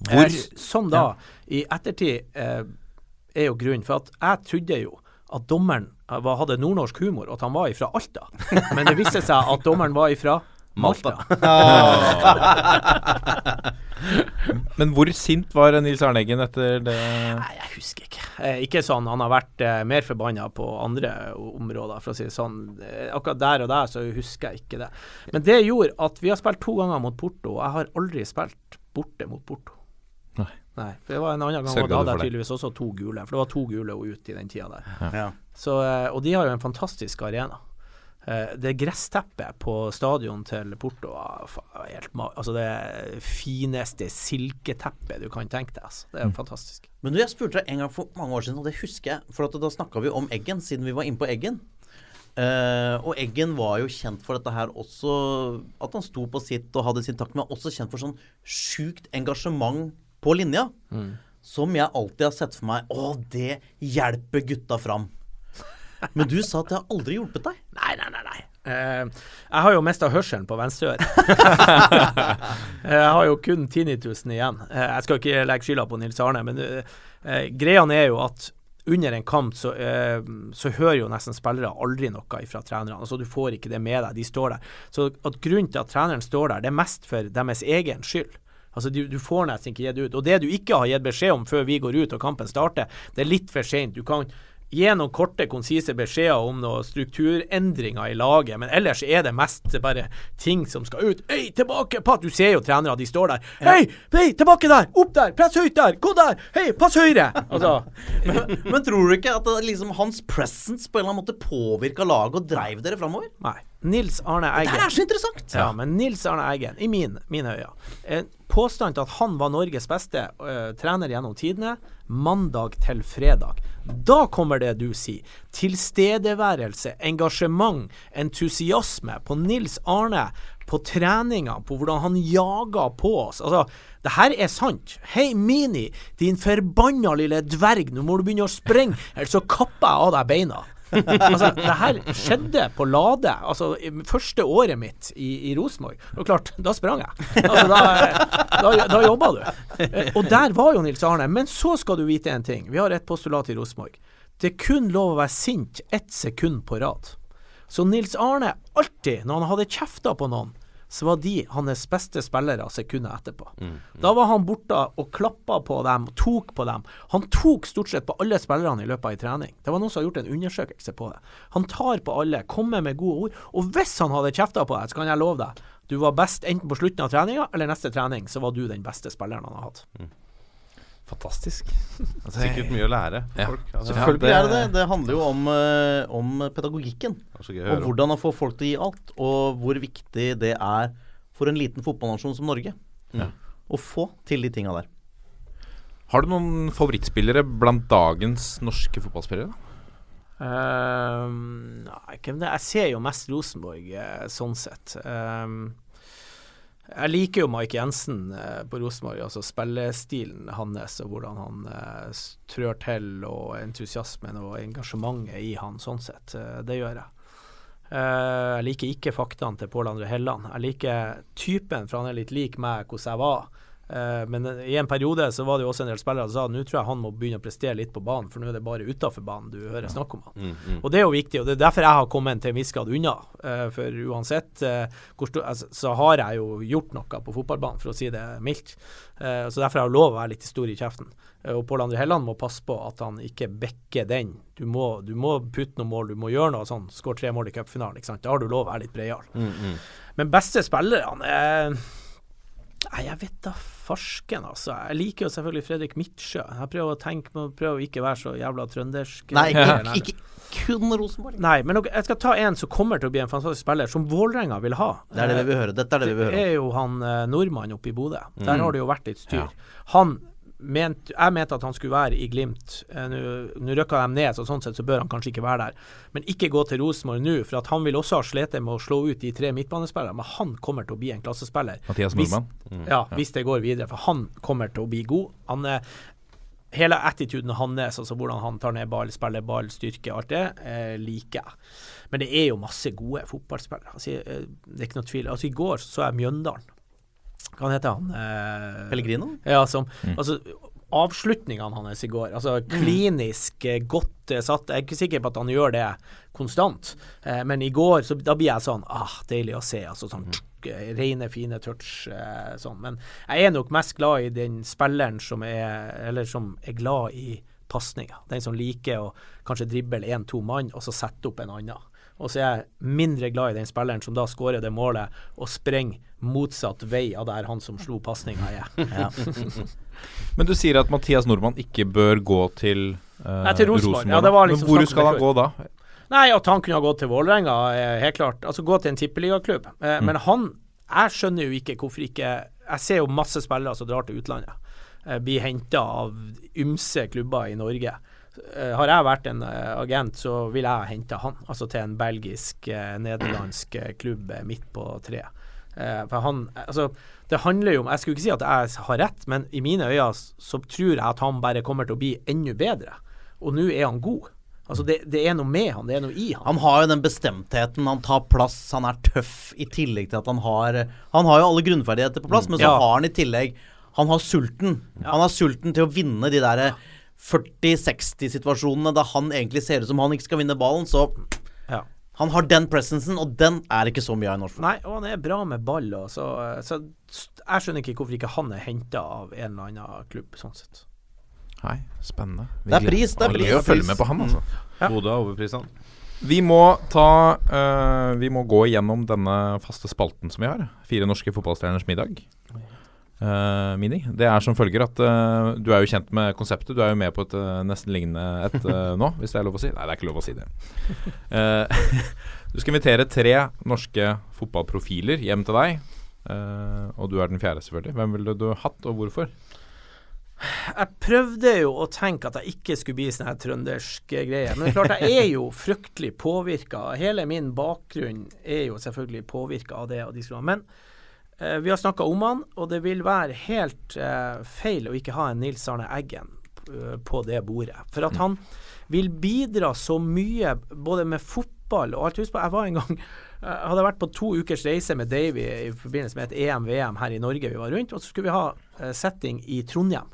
[SPEAKER 4] Hvor? Eh, sånn da, i ettertid er jo grunnen for at jeg trodde jo at dommeren eh, hadde nordnorsk humor, at han var ifra Alta. Men det viste seg at dommeren var ifra Malta.
[SPEAKER 6] Men hvor sint var Nils Arneggen etter det?
[SPEAKER 4] Nei, Jeg husker ikke. Eh, ikke sånn. Han har vært eh, mer forbanna på andre områder, for å si det sånn. Eh, akkurat der og der så husker jeg ikke det. Men det gjorde at vi har spilt to ganger mot Porto, og jeg har aldri spilt borte mot Porto.
[SPEAKER 6] Nei.
[SPEAKER 4] Nei, for det var en annen gang, og da hadde jeg tydeligvis også to gule. For det var to gule og ut i den tida der.
[SPEAKER 3] Ja.
[SPEAKER 4] Så, eh, og de har jo en fantastisk arena. Eh, Det gressteppet på stadion til Porto var helt Altså det fineste silketeppet du kan tenke deg. Altså. Det er fantastisk.
[SPEAKER 3] Men du, jeg spurte deg en gang for mange år siden, og det husker jeg. For at da snakka vi om Eggen, siden vi var inne på Eggen. Uh, og Eggen var jo kjent for dette her også At han sto på sitt og hadde sin takt, men også kjent for sånn sjukt engasjement på linja. Som jeg alltid har sett for meg Å, det hjelper gutta fram. Men du sa at det har aldri hjulpet deg.
[SPEAKER 4] Nei, nei, nei. nei. Uh, jeg har jo mista hørselen på venstre øre. jeg har jo kun tinnitusen igjen. Uh, jeg skal ikke legge skylda på Nils Arne, men uh, eh, greia er jo at under en kamp så, eh, så hører jo nesten spillere aldri noe fra trenerne. Altså Du får ikke det med deg, de står der. Så at grunnen til at treneren står der, det er mest for deres egen skyld. Altså du, du får nesten ikke gitt ut. Og det du ikke har gitt beskjed om før vi går ut og kampen starter, det er litt for seint. Du kan gi noen korte, konsise beskjeder om noen strukturendringer i laget, men ellers er det mest bare ting som skal ut. Hei, tilbake! Pat! Du ser jo trenere, de står der. Hei, hei, tilbake der! Opp der! Press høyt der! Gå der! Hei, pass høyre! Altså,
[SPEAKER 3] Men, men tror du ikke at det, liksom, hans presence på en eller annen måte påvirka laget og dreiv dere framover?
[SPEAKER 4] nei. Nils Arne Eggen.
[SPEAKER 3] Det er så interessant!
[SPEAKER 4] Ja, men Nils Arne Eggen, i min, mine øyne En påstand til at han var Norges beste uh, trener gjennom tidene, mandag til fredag. Da kommer det du sier. Tilstedeværelse, engasjement, entusiasme på Nils Arne, på treninga, på hvordan han jager på oss. Altså, det her er sant. Hei, Mini, din forbanna lille dverg, nå må du begynne å sprenge, ellers så kapper jeg av deg beina. Altså, det her skjedde på Lade. Altså, første året mitt i, i Rosenborg. Og klart, da sprang jeg. Altså, da, da, da jobba du. Og der var jo Nils Arne. Men så skal du vite en ting. Vi har et postulat i Rosenborg. Det er kun lov å være sint ett sekund på rad. Så Nils Arne alltid, når han hadde kjefta på noen, så var de hans beste spillere sekundet etterpå. Da var han borte og klappa på dem, tok på dem. Han tok stort sett på alle spillerne i løpet av en trening. Det var noen som har gjort en undersøkelse på det. Han tar på alle, kommer med gode ord. Og hvis han hadde kjefta på deg, så kan jeg love deg, du var best enten på slutten av treninga eller neste trening, så var du den beste spilleren han har hatt.
[SPEAKER 6] Fantastisk.
[SPEAKER 2] Sikkert mye å lære for
[SPEAKER 6] Ja.
[SPEAKER 2] folk. Altså,
[SPEAKER 3] Selvfølgelig er det det. Det handler jo om, eh, om pedagogikken. Og
[SPEAKER 2] om.
[SPEAKER 3] hvordan å få folk til å gi alt. Og hvor viktig det er for en liten fotballnasjon som Norge
[SPEAKER 6] Ja.
[SPEAKER 3] å få til de tinga der.
[SPEAKER 6] Har du noen favorittspillere blant dagens norske fotballspillere?
[SPEAKER 4] Ehm, nei? Jeg ser jo mest Rosenborg eh, sånn sett. Ehm, jeg liker jo Mike Jensen eh, på Rosenborg, altså spillestilen hans og hvordan han eh, trør til, og entusiasmen og engasjementet i han sånn sett. Eh, det gjør jeg. Jeg liker ikke faktaene til Pål André Helland. Jeg liker typen, for han er litt lik meg hvordan jeg var. Eh, men i en periode så var det jo også en del spillere som sa nå tror jeg han må begynne å prestere litt på banen, for nå er det bare utafor banen du hører snakk om han.
[SPEAKER 2] Mm,
[SPEAKER 4] Og det er jo viktig, og det er derfor jeg har kommet til en viss grad unna. Eh, for uansett eh, altså, så har jeg jo gjort noe på fotballbanen, for å si det mildt. Så derfor har jeg lov å være litt stor i kjeften. Og Pål André Helland må passe på at han ikke bekker den. Du må, du må putte noen mål, du må gjøre noe sånn. Skåre tre mål i cupfinalen, ikke sant. Da har du lov å være litt breial.
[SPEAKER 2] Mm,
[SPEAKER 4] Men beste spillerne eh, Nei, jeg vet da farsken, altså. Jeg liker jo selvfølgelig Fredrik Midtsjø. Jeg prøver å tenke på Prøver å ikke være så jævla trøndersk.
[SPEAKER 3] Nei, ikke, ikke kun Rosenborg.
[SPEAKER 4] Nei, men jeg skal ta en som kommer til å bli en fantastisk spiller, som Vålerenga vil ha.
[SPEAKER 3] Det er det vi vil høre. Dette er det vi vil høre.
[SPEAKER 4] Det er jo han eh, nordmannen oppe i Bodø. Der
[SPEAKER 2] Mm.
[SPEAKER 4] har det jo vært litt styr. Han ment, jeg mente at han skulle være i Glimt. Eh, Nå rykka de ned, så sånn sett så bør han kanskje ikke være der. Men ikke gå til Rosenborg nå, for at han vil også ha slitt med å slå ut de tre midtbanespillerne. Men han kommer til å bli en klassespiller.
[SPEAKER 6] Mathias
[SPEAKER 4] Hvis-
[SPEAKER 6] Mm.
[SPEAKER 4] Ja, hvis det går videre. For han kommer til å bli god. Han er Hele attituden hans, altså hvordan han tar ned ball, spiller ball, styrke, alt det, eh, liker jeg. Men det er jo masse gode fotballspillere. Altså, eh, det er ikke noe tvil. Altså, I går så jeg Mjøndalen. Hva heter han? Eh,
[SPEAKER 3] Pellegrino?
[SPEAKER 4] Ja, som Altså, avslutningene hans i går. Altså klinisk eh, godt eh, satt. Jeg er ikke sikker på at han gjør det konstant, eh, men i går så da blir jeg sånn ah, deilig å se. Altså sånn tsk, eh, rene, fine touch eh, sånn. Men jeg er nok mest glad i den spilleren som er Eller som er glad i pasninger. Den som liker å kanskje drible én-to mann, og så sette opp en annen. Og så er jeg mindre glad i den spilleren som da skårer det målet og sprenger motsatt vei av der han som slo pasninga er.
[SPEAKER 3] Ja.
[SPEAKER 6] Men du sier at Mathias Nordmann ikke bør gå til, uh,
[SPEAKER 4] Nei, til Rosenborg. Ja, det var liksom
[SPEAKER 6] Men hvor skal han gå da?
[SPEAKER 4] Nei, at han kunne ha gått til Vålerenga, er helt klart. Altså gå til en tippeligaklubb. Eh, Men han Jeg skjønner jo ikke hvorfor ikke Jeg ser jo masse spillere som drar til utlandet. Eh, blir henta av ymse klubber i Norge. Eh, har jeg vært en eh, agent, så vil jeg hente han. Altså til en belgisk, eh, klubb midt på treet. For han Altså, det handler jo om Jeg skulle ikke si at jeg har rett, men i mine øyne så tror jeg at han bare kommer til å bli enda bedre. Og nå er han god. Altså, det, det er noe med han, det er noe i han.
[SPEAKER 3] Han har jo den bestemtheten, han tar plass, han er tøff i tillegg til at han har Han har jo alle grunnferdigheter på plass, men så
[SPEAKER 4] Ja.
[SPEAKER 3] har han i tillegg Han har sulten. Han har sulten til å vinne de der 40-60-situasjonene da han egentlig ser ut som han ikke skal vinne ballen, så
[SPEAKER 4] Ja.
[SPEAKER 3] Han har den presensen, og den er ikke så mye av i norsk fotball.
[SPEAKER 4] Nei, og han er bra med ball, og så, så jeg skjønner ikke hvorfor ikke han er henta av en eller annen klubb, sånn sett.
[SPEAKER 6] Nei, spennende.
[SPEAKER 3] Det er pris, det er
[SPEAKER 6] Gøy
[SPEAKER 3] pris.
[SPEAKER 6] å følge med på han, altså.
[SPEAKER 2] Bodø har overprisa han.
[SPEAKER 6] Vi må ta uh, Vi må gå igjennom denne faste spalten som vi har. Fire norske fotballstjerners middag. Eh, Mini. Det er som følger at uh, du er jo kjent med konseptet. Du er jo med på et uh, nesten lignende et nå, hvis det er lov å si. Nei, det er ikke lov å si det. Eh, du skal invitere tre norske fotballprofiler hjem til deg. Eh, og du er den fjerde, selvfølgelig. Hvem ville du hatt, og hvorfor?
[SPEAKER 4] Jeg prøvde jo å tenke at jeg ikke skulle bli sånn her trøndersk greie, men det er klart jeg er jo fryktelig påvirka. Hele min bakgrunn er jo selvfølgelig påvirka av det. Og de skulle ha. Men vi har snakka om han, og det vil være helt eh, feil å ikke ha en Nils Arne Eggen eh, på det bordet. For at han vil bidra så mye, både med fotball og alt. Husk på, jeg var en gang jeg hadde vært på to ukers reise med Davy i forbindelse med et EM-VM her i Norge vi var rundt, og så skulle vi ha eh, setting i Trondheim.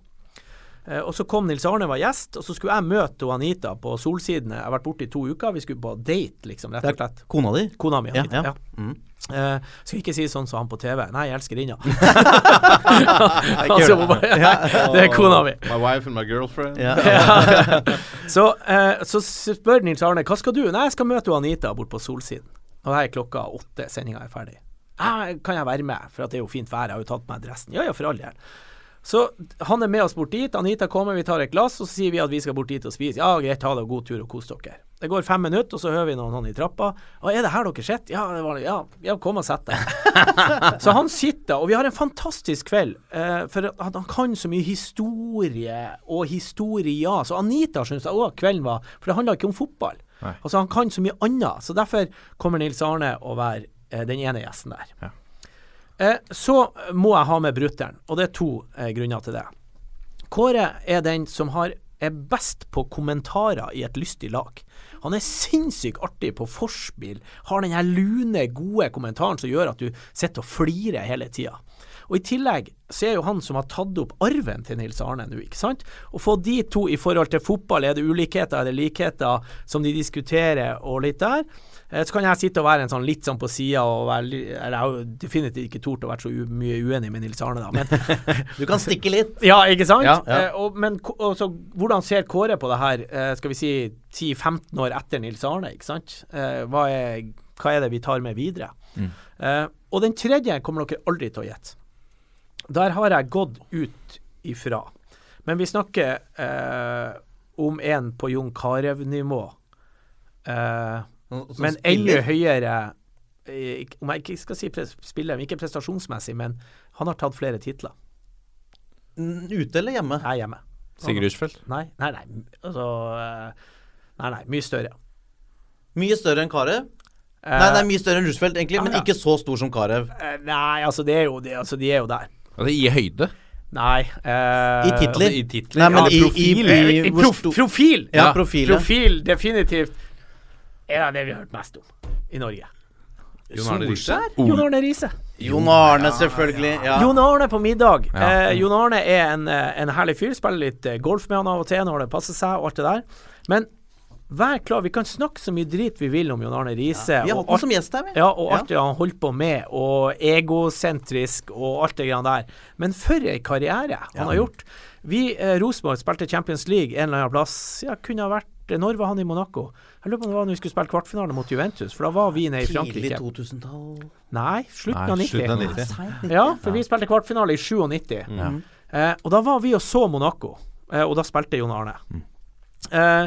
[SPEAKER 4] Eh, og så kom Nils Arne var gjest, og så skulle jeg møte Anita på Solsidene. Jeg har vært borte i to uker, vi skulle på date, liksom, rett og slett.
[SPEAKER 3] Kona di?
[SPEAKER 4] Kona mi, Anita.
[SPEAKER 3] ja.
[SPEAKER 4] Ja.
[SPEAKER 3] Mm.
[SPEAKER 4] Uh, skal ikke si sånn som han på TV. Nei, jeg elsker inna. altså, det er kona mi.
[SPEAKER 2] My wife and my girlfriend.
[SPEAKER 3] Ja.
[SPEAKER 4] Så, uh, så spør Nils Arne hva skal du? Nei, jeg skal møte Anita bort på Solsiden. Og her er klokka åtte, sendinga er ferdig. Ah, kan jeg være med? For at det er jo fint vær, jeg har jo tatt på meg dressen. Ja ja, for all del. Så han er med oss bort dit. Anita kommer, vi tar et glass, og så sier vi at vi skal bort dit og spise. Ja, greit, ha det, god tur og kos dere. Det går fem minutter, og så hører vi noen sånn i trappa. Å, er det her dere sitter? Ja, det var. Ja, ja, kom og sett deg. så han sitter, og vi har en fantastisk kveld. Eh, for han, han kan så mye historie og historia. Så Anita syns òg kvelden var For det handla ikke om fotball.
[SPEAKER 6] Nei.
[SPEAKER 4] Altså, han kan så mye annet. Så derfor kommer Nils Arne å være eh, den ene gjesten der.
[SPEAKER 6] Ja.
[SPEAKER 4] Eh, så må jeg ha med brutter'n, og det er to eh, grunner til det. Kåre er den som har, er best på kommentarer i et lystig lag. Han er sinnssykt artig på forspill, har den her lune, gode kommentaren som gjør at du sitter og flirer hele tida. Og I tillegg så er jo han som har tatt opp arven til Nils Arne nå, ikke sant. Å få de to i forhold til fotball, er det ulikheter, er det likheter som de diskuterer og litt der. Eh, Så kan jeg sitte og være en sånn litt sånn på sida og være Eller jeg har jo definitivt ikke tort å være så mye uenig med Nils Arne, da, men
[SPEAKER 3] Du kan stikke litt.
[SPEAKER 4] ja, ikke sant?
[SPEAKER 3] Ja, ja.
[SPEAKER 4] Eh, og, men ko- og så, hvordan ser Kåre på det her, eh, skal vi si 10-15 år etter Nils Arne, ikke sant? Eh, hva, er, hva er det vi tar med videre? Mm. og den tredje kommer dere aldri til å gjette. Der har jeg gått ut ifra. Men vi snakker eh, om en på Jon Carew-nivå. Eh, men enda høyere eh, Om jeg ikke skal si spiller, ikke prestasjonsmessig, men han har tatt flere titler.
[SPEAKER 3] Ute eller hjemme?
[SPEAKER 4] Er hjemme.
[SPEAKER 6] Sigurd Rushfeldt?
[SPEAKER 4] Nei, nei, nei. Altså eh, Nei, nei. Mye større.
[SPEAKER 3] Mye større enn Carew?
[SPEAKER 4] Eh,
[SPEAKER 3] Nei, nei, mye større enn Rushfeldt, egentlig, men
[SPEAKER 4] ja.
[SPEAKER 3] ikke så stor som Carew.
[SPEAKER 4] eh, nei, altså, det er jo det, altså, de er jo der.
[SPEAKER 6] Altså i høyde?
[SPEAKER 4] Nei eh,
[SPEAKER 3] I titler?
[SPEAKER 6] Altså, i titler?
[SPEAKER 3] Nei, men
[SPEAKER 6] Ja,
[SPEAKER 3] i, i,
[SPEAKER 6] profil.
[SPEAKER 3] i,
[SPEAKER 4] I
[SPEAKER 3] i,
[SPEAKER 4] prof, profil!
[SPEAKER 3] Ja, profil. ja.
[SPEAKER 4] Profil, definitivt. Er det det vi har hørt mest om i Norge.
[SPEAKER 2] Jon Arne Riise?
[SPEAKER 4] Jon Arne Riise.
[SPEAKER 3] Jon Arne, selvfølgelig. Ja.
[SPEAKER 4] Jon Arne på middag.
[SPEAKER 6] Ja.
[SPEAKER 4] Eh, Jon Arne er en, eh, en herlig fyr. Spiller litt eh, golf med han av og til når det passer seg, og alt det der. Men vær klar, vi kan snakke så mye drit vi vil om Jon Arne Riise.
[SPEAKER 3] Vi har
[SPEAKER 4] og
[SPEAKER 3] hatt ham
[SPEAKER 4] alt-
[SPEAKER 3] som gjest her, vi.
[SPEAKER 4] Ja, og alt det han holdt på med, og egosentrisk og alt det grann der. Men for ei karriere han har gjort. Vi, eh, Rosenborg, spilte Champions League en eller annen plass. Ja, kunne ha vært Når var han i Monaco? Jeg lurer på om det var når vi skulle spille kvartfinale mot Juventus, for da var vi nede i
[SPEAKER 3] Tidlig
[SPEAKER 4] Frankrike.
[SPEAKER 3] 2000-tall.
[SPEAKER 4] Nei, slutten av 90.
[SPEAKER 6] 90.
[SPEAKER 4] Ja, for vi spilte kvartfinale i 97. Eh, og da var vi og så Monaco, eh, og da spilte Jon Arne. Eh,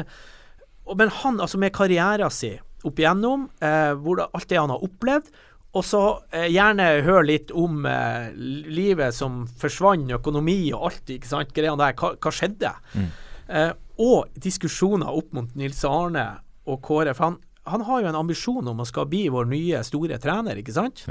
[SPEAKER 4] og, men han, altså med karrieren sin opp igjennom, eh, hvor alt det han har opplevd, og så eh, gjerne høre litt om eh, livet som forsvant, økonomi og alt, ikke sant, greiene der. Hva, hva skjedde? Eh, og diskusjoner opp mot Nils Arne og Kåre. For han, han har jo en ambisjon om å skal bli vår nye store trener, ikke sant?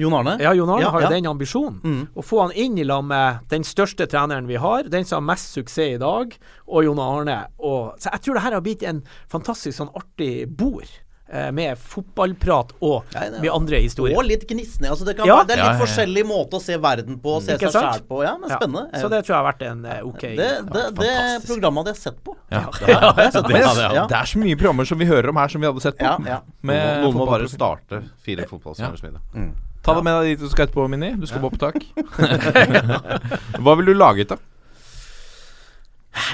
[SPEAKER 3] Jon Arne?
[SPEAKER 4] Ja, Jon Arne
[SPEAKER 3] Ja,
[SPEAKER 4] har jo
[SPEAKER 3] ja.
[SPEAKER 4] den ambisjonen.
[SPEAKER 3] Mm.
[SPEAKER 4] Å få han inn i lag med den største treneren vi har, den som har mest suksess i dag, og Jon Arne. Og, så jeg tror det her har blitt en fantastisk sånn artig bord. Eh, Med fotballprat og
[SPEAKER 3] Ja, ja.
[SPEAKER 4] med andre historier.
[SPEAKER 3] Og litt gnissende. Altså det,
[SPEAKER 4] Ja.
[SPEAKER 3] være, det er litt
[SPEAKER 6] Ja, ja, ja.
[SPEAKER 3] forskjellig måte å se verden på, se
[SPEAKER 4] Ikke
[SPEAKER 3] seg
[SPEAKER 4] sant?
[SPEAKER 3] sjæl på. Ja, men
[SPEAKER 4] Ja.
[SPEAKER 3] spennende.
[SPEAKER 4] Så det tror jeg har vært en eh, OK
[SPEAKER 3] det, det, det programmet hadde jeg sett på.
[SPEAKER 6] Ja.
[SPEAKER 3] Det har sett på.
[SPEAKER 6] Det er så mye programmer som vi hører om her, som vi hadde sett på.
[SPEAKER 3] Ja, ja.
[SPEAKER 6] Med
[SPEAKER 2] Noen må bare starte fire fotballstjerners middag.
[SPEAKER 6] Ta det med deg dit du skal etterpå, Mini. Du skal på opptak. Hva ville du laget, da?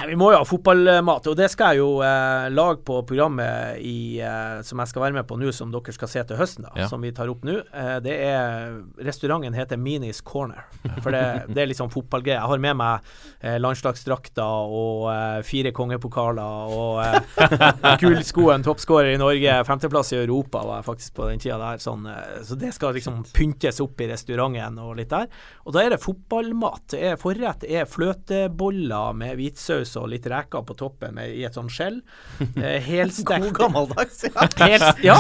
[SPEAKER 4] Vi må jo ha fotballmat, og det skal jeg jo eh, lage på programmet i, eh, som jeg skal være med på nå, som dere skal se til høsten, da,
[SPEAKER 6] Ja.
[SPEAKER 4] som vi tar opp nå. Eh, det er Restauranten heter Minis Corner, for det, det er litt sånn fotballgreier. Jeg har med meg eh, landslagsdrakter og eh, fire kongepokaler og eh, gullskoen, toppskårer i Norge, femteplass i Europa var jeg faktisk på den tida der. Sånn, eh, så det skal liksom pyntes opp i restauranten og litt der. Og da er det fotballmat. Det er forrett er fløteboller med hvitsaus og litt reker på toppen med, i et sånn skjell. Eh, helstekt
[SPEAKER 3] gammeldags. Ja.
[SPEAKER 4] Helt, ja,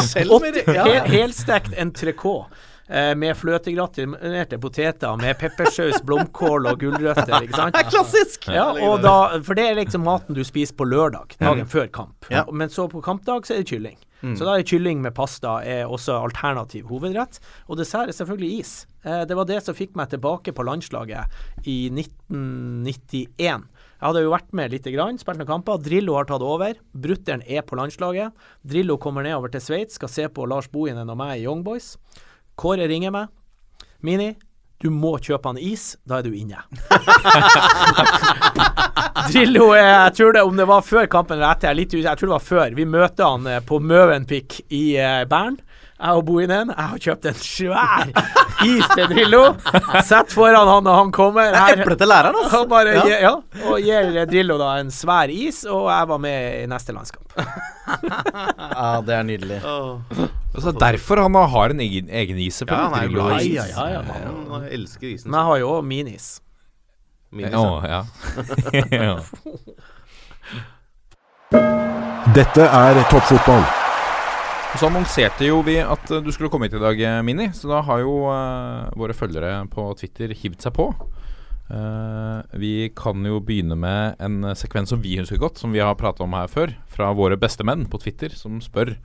[SPEAKER 3] ja.
[SPEAKER 4] hel, entrecôte. Eh, med fløtegratinerte poteter med peppersaus, blomkål og gulrøtter. Ikke sant?
[SPEAKER 3] Klassisk!
[SPEAKER 4] Ja, da, for det er liksom maten du spiser på lørdag, dagen før kamp.
[SPEAKER 3] Ja.
[SPEAKER 4] Men så på kampdag så er det kylling. Så da er kylling med pasta er også alternativ hovedrett. Og dessert er selvfølgelig is. Eh, det var det som fikk meg tilbake på landslaget i 1991. Jeg hadde jo vært med lite grann, spilt noen kamper. Drillo har tatt over. Brutter'n er på landslaget. Drillo kommer nedover til Sveits, skal se på Lars Bohinen og meg i Young Boys. Kåre ringer meg. Mini, du må kjøpe han is, da er du inne. Drillo er Jeg tror det om det var før kampen eller etter, jeg litt. Jeg tror det var før. Vi møter han eh, på Møvenpick i eh, Bern. Jeg og Bohinen. Jeg har kjøpt en svær is til Drillo. Sett foran han når han kommer.
[SPEAKER 3] Det er eplet til læreren, altså.
[SPEAKER 4] Og, bare,
[SPEAKER 3] Ja.
[SPEAKER 4] ja, og gir Drillo da en svær is, og jeg var med i neste landskamp.
[SPEAKER 3] Ja, det er nydelig.
[SPEAKER 6] Altså, derfor han har en egen, egen is,
[SPEAKER 2] Ja, han er glad i
[SPEAKER 4] Ai,
[SPEAKER 2] is.
[SPEAKER 4] Ja, ja, ai.
[SPEAKER 2] Han elsker isen.
[SPEAKER 4] Men jeg har jo òg minis.
[SPEAKER 2] Min is,
[SPEAKER 6] Å,
[SPEAKER 2] ja.
[SPEAKER 6] ja. ja.
[SPEAKER 5] Dette er toppfotball.
[SPEAKER 1] Og Så annonserte jo vi at eh, du skulle komme hit i dag, eh, Mini. Så da har jo uh, våre følgere på Twitter hivd seg på. Uh, vi kan jo begynne med en sekvens som vi husker godt, som vi har prata om her før. Fra våre beste menn på Twitter, som spør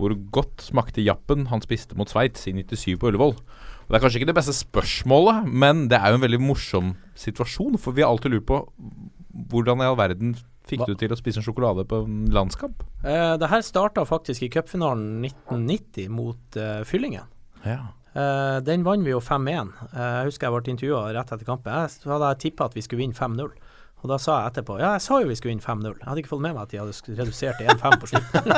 [SPEAKER 1] hvor godt smakte jappen han spiste mot Sveits i 97 på Ullevål. Og Det er kanskje ikke det beste spørsmålet, men det er jo en veldig morsom situasjon. For vi har alltid lurt på hvordan i all verden fikk du til å spise en sjokolade på en landskamp?
[SPEAKER 4] Eh, det her starta faktisk i cupfinalen 1990 mot eh, Fyllingen.
[SPEAKER 1] Ja.
[SPEAKER 4] Eh, den vant vi jo 5-1. Eh, jeg husker jeg ble intervjua rett etter kampen. Jeg hadde tippa at vi skulle vinne 5-0. Og da sa jeg etterpå ja, jeg sa jo vi skulle vinne 5-0. Jeg hadde ikke fått med meg at de hadde redusert til 1-5 på slutten.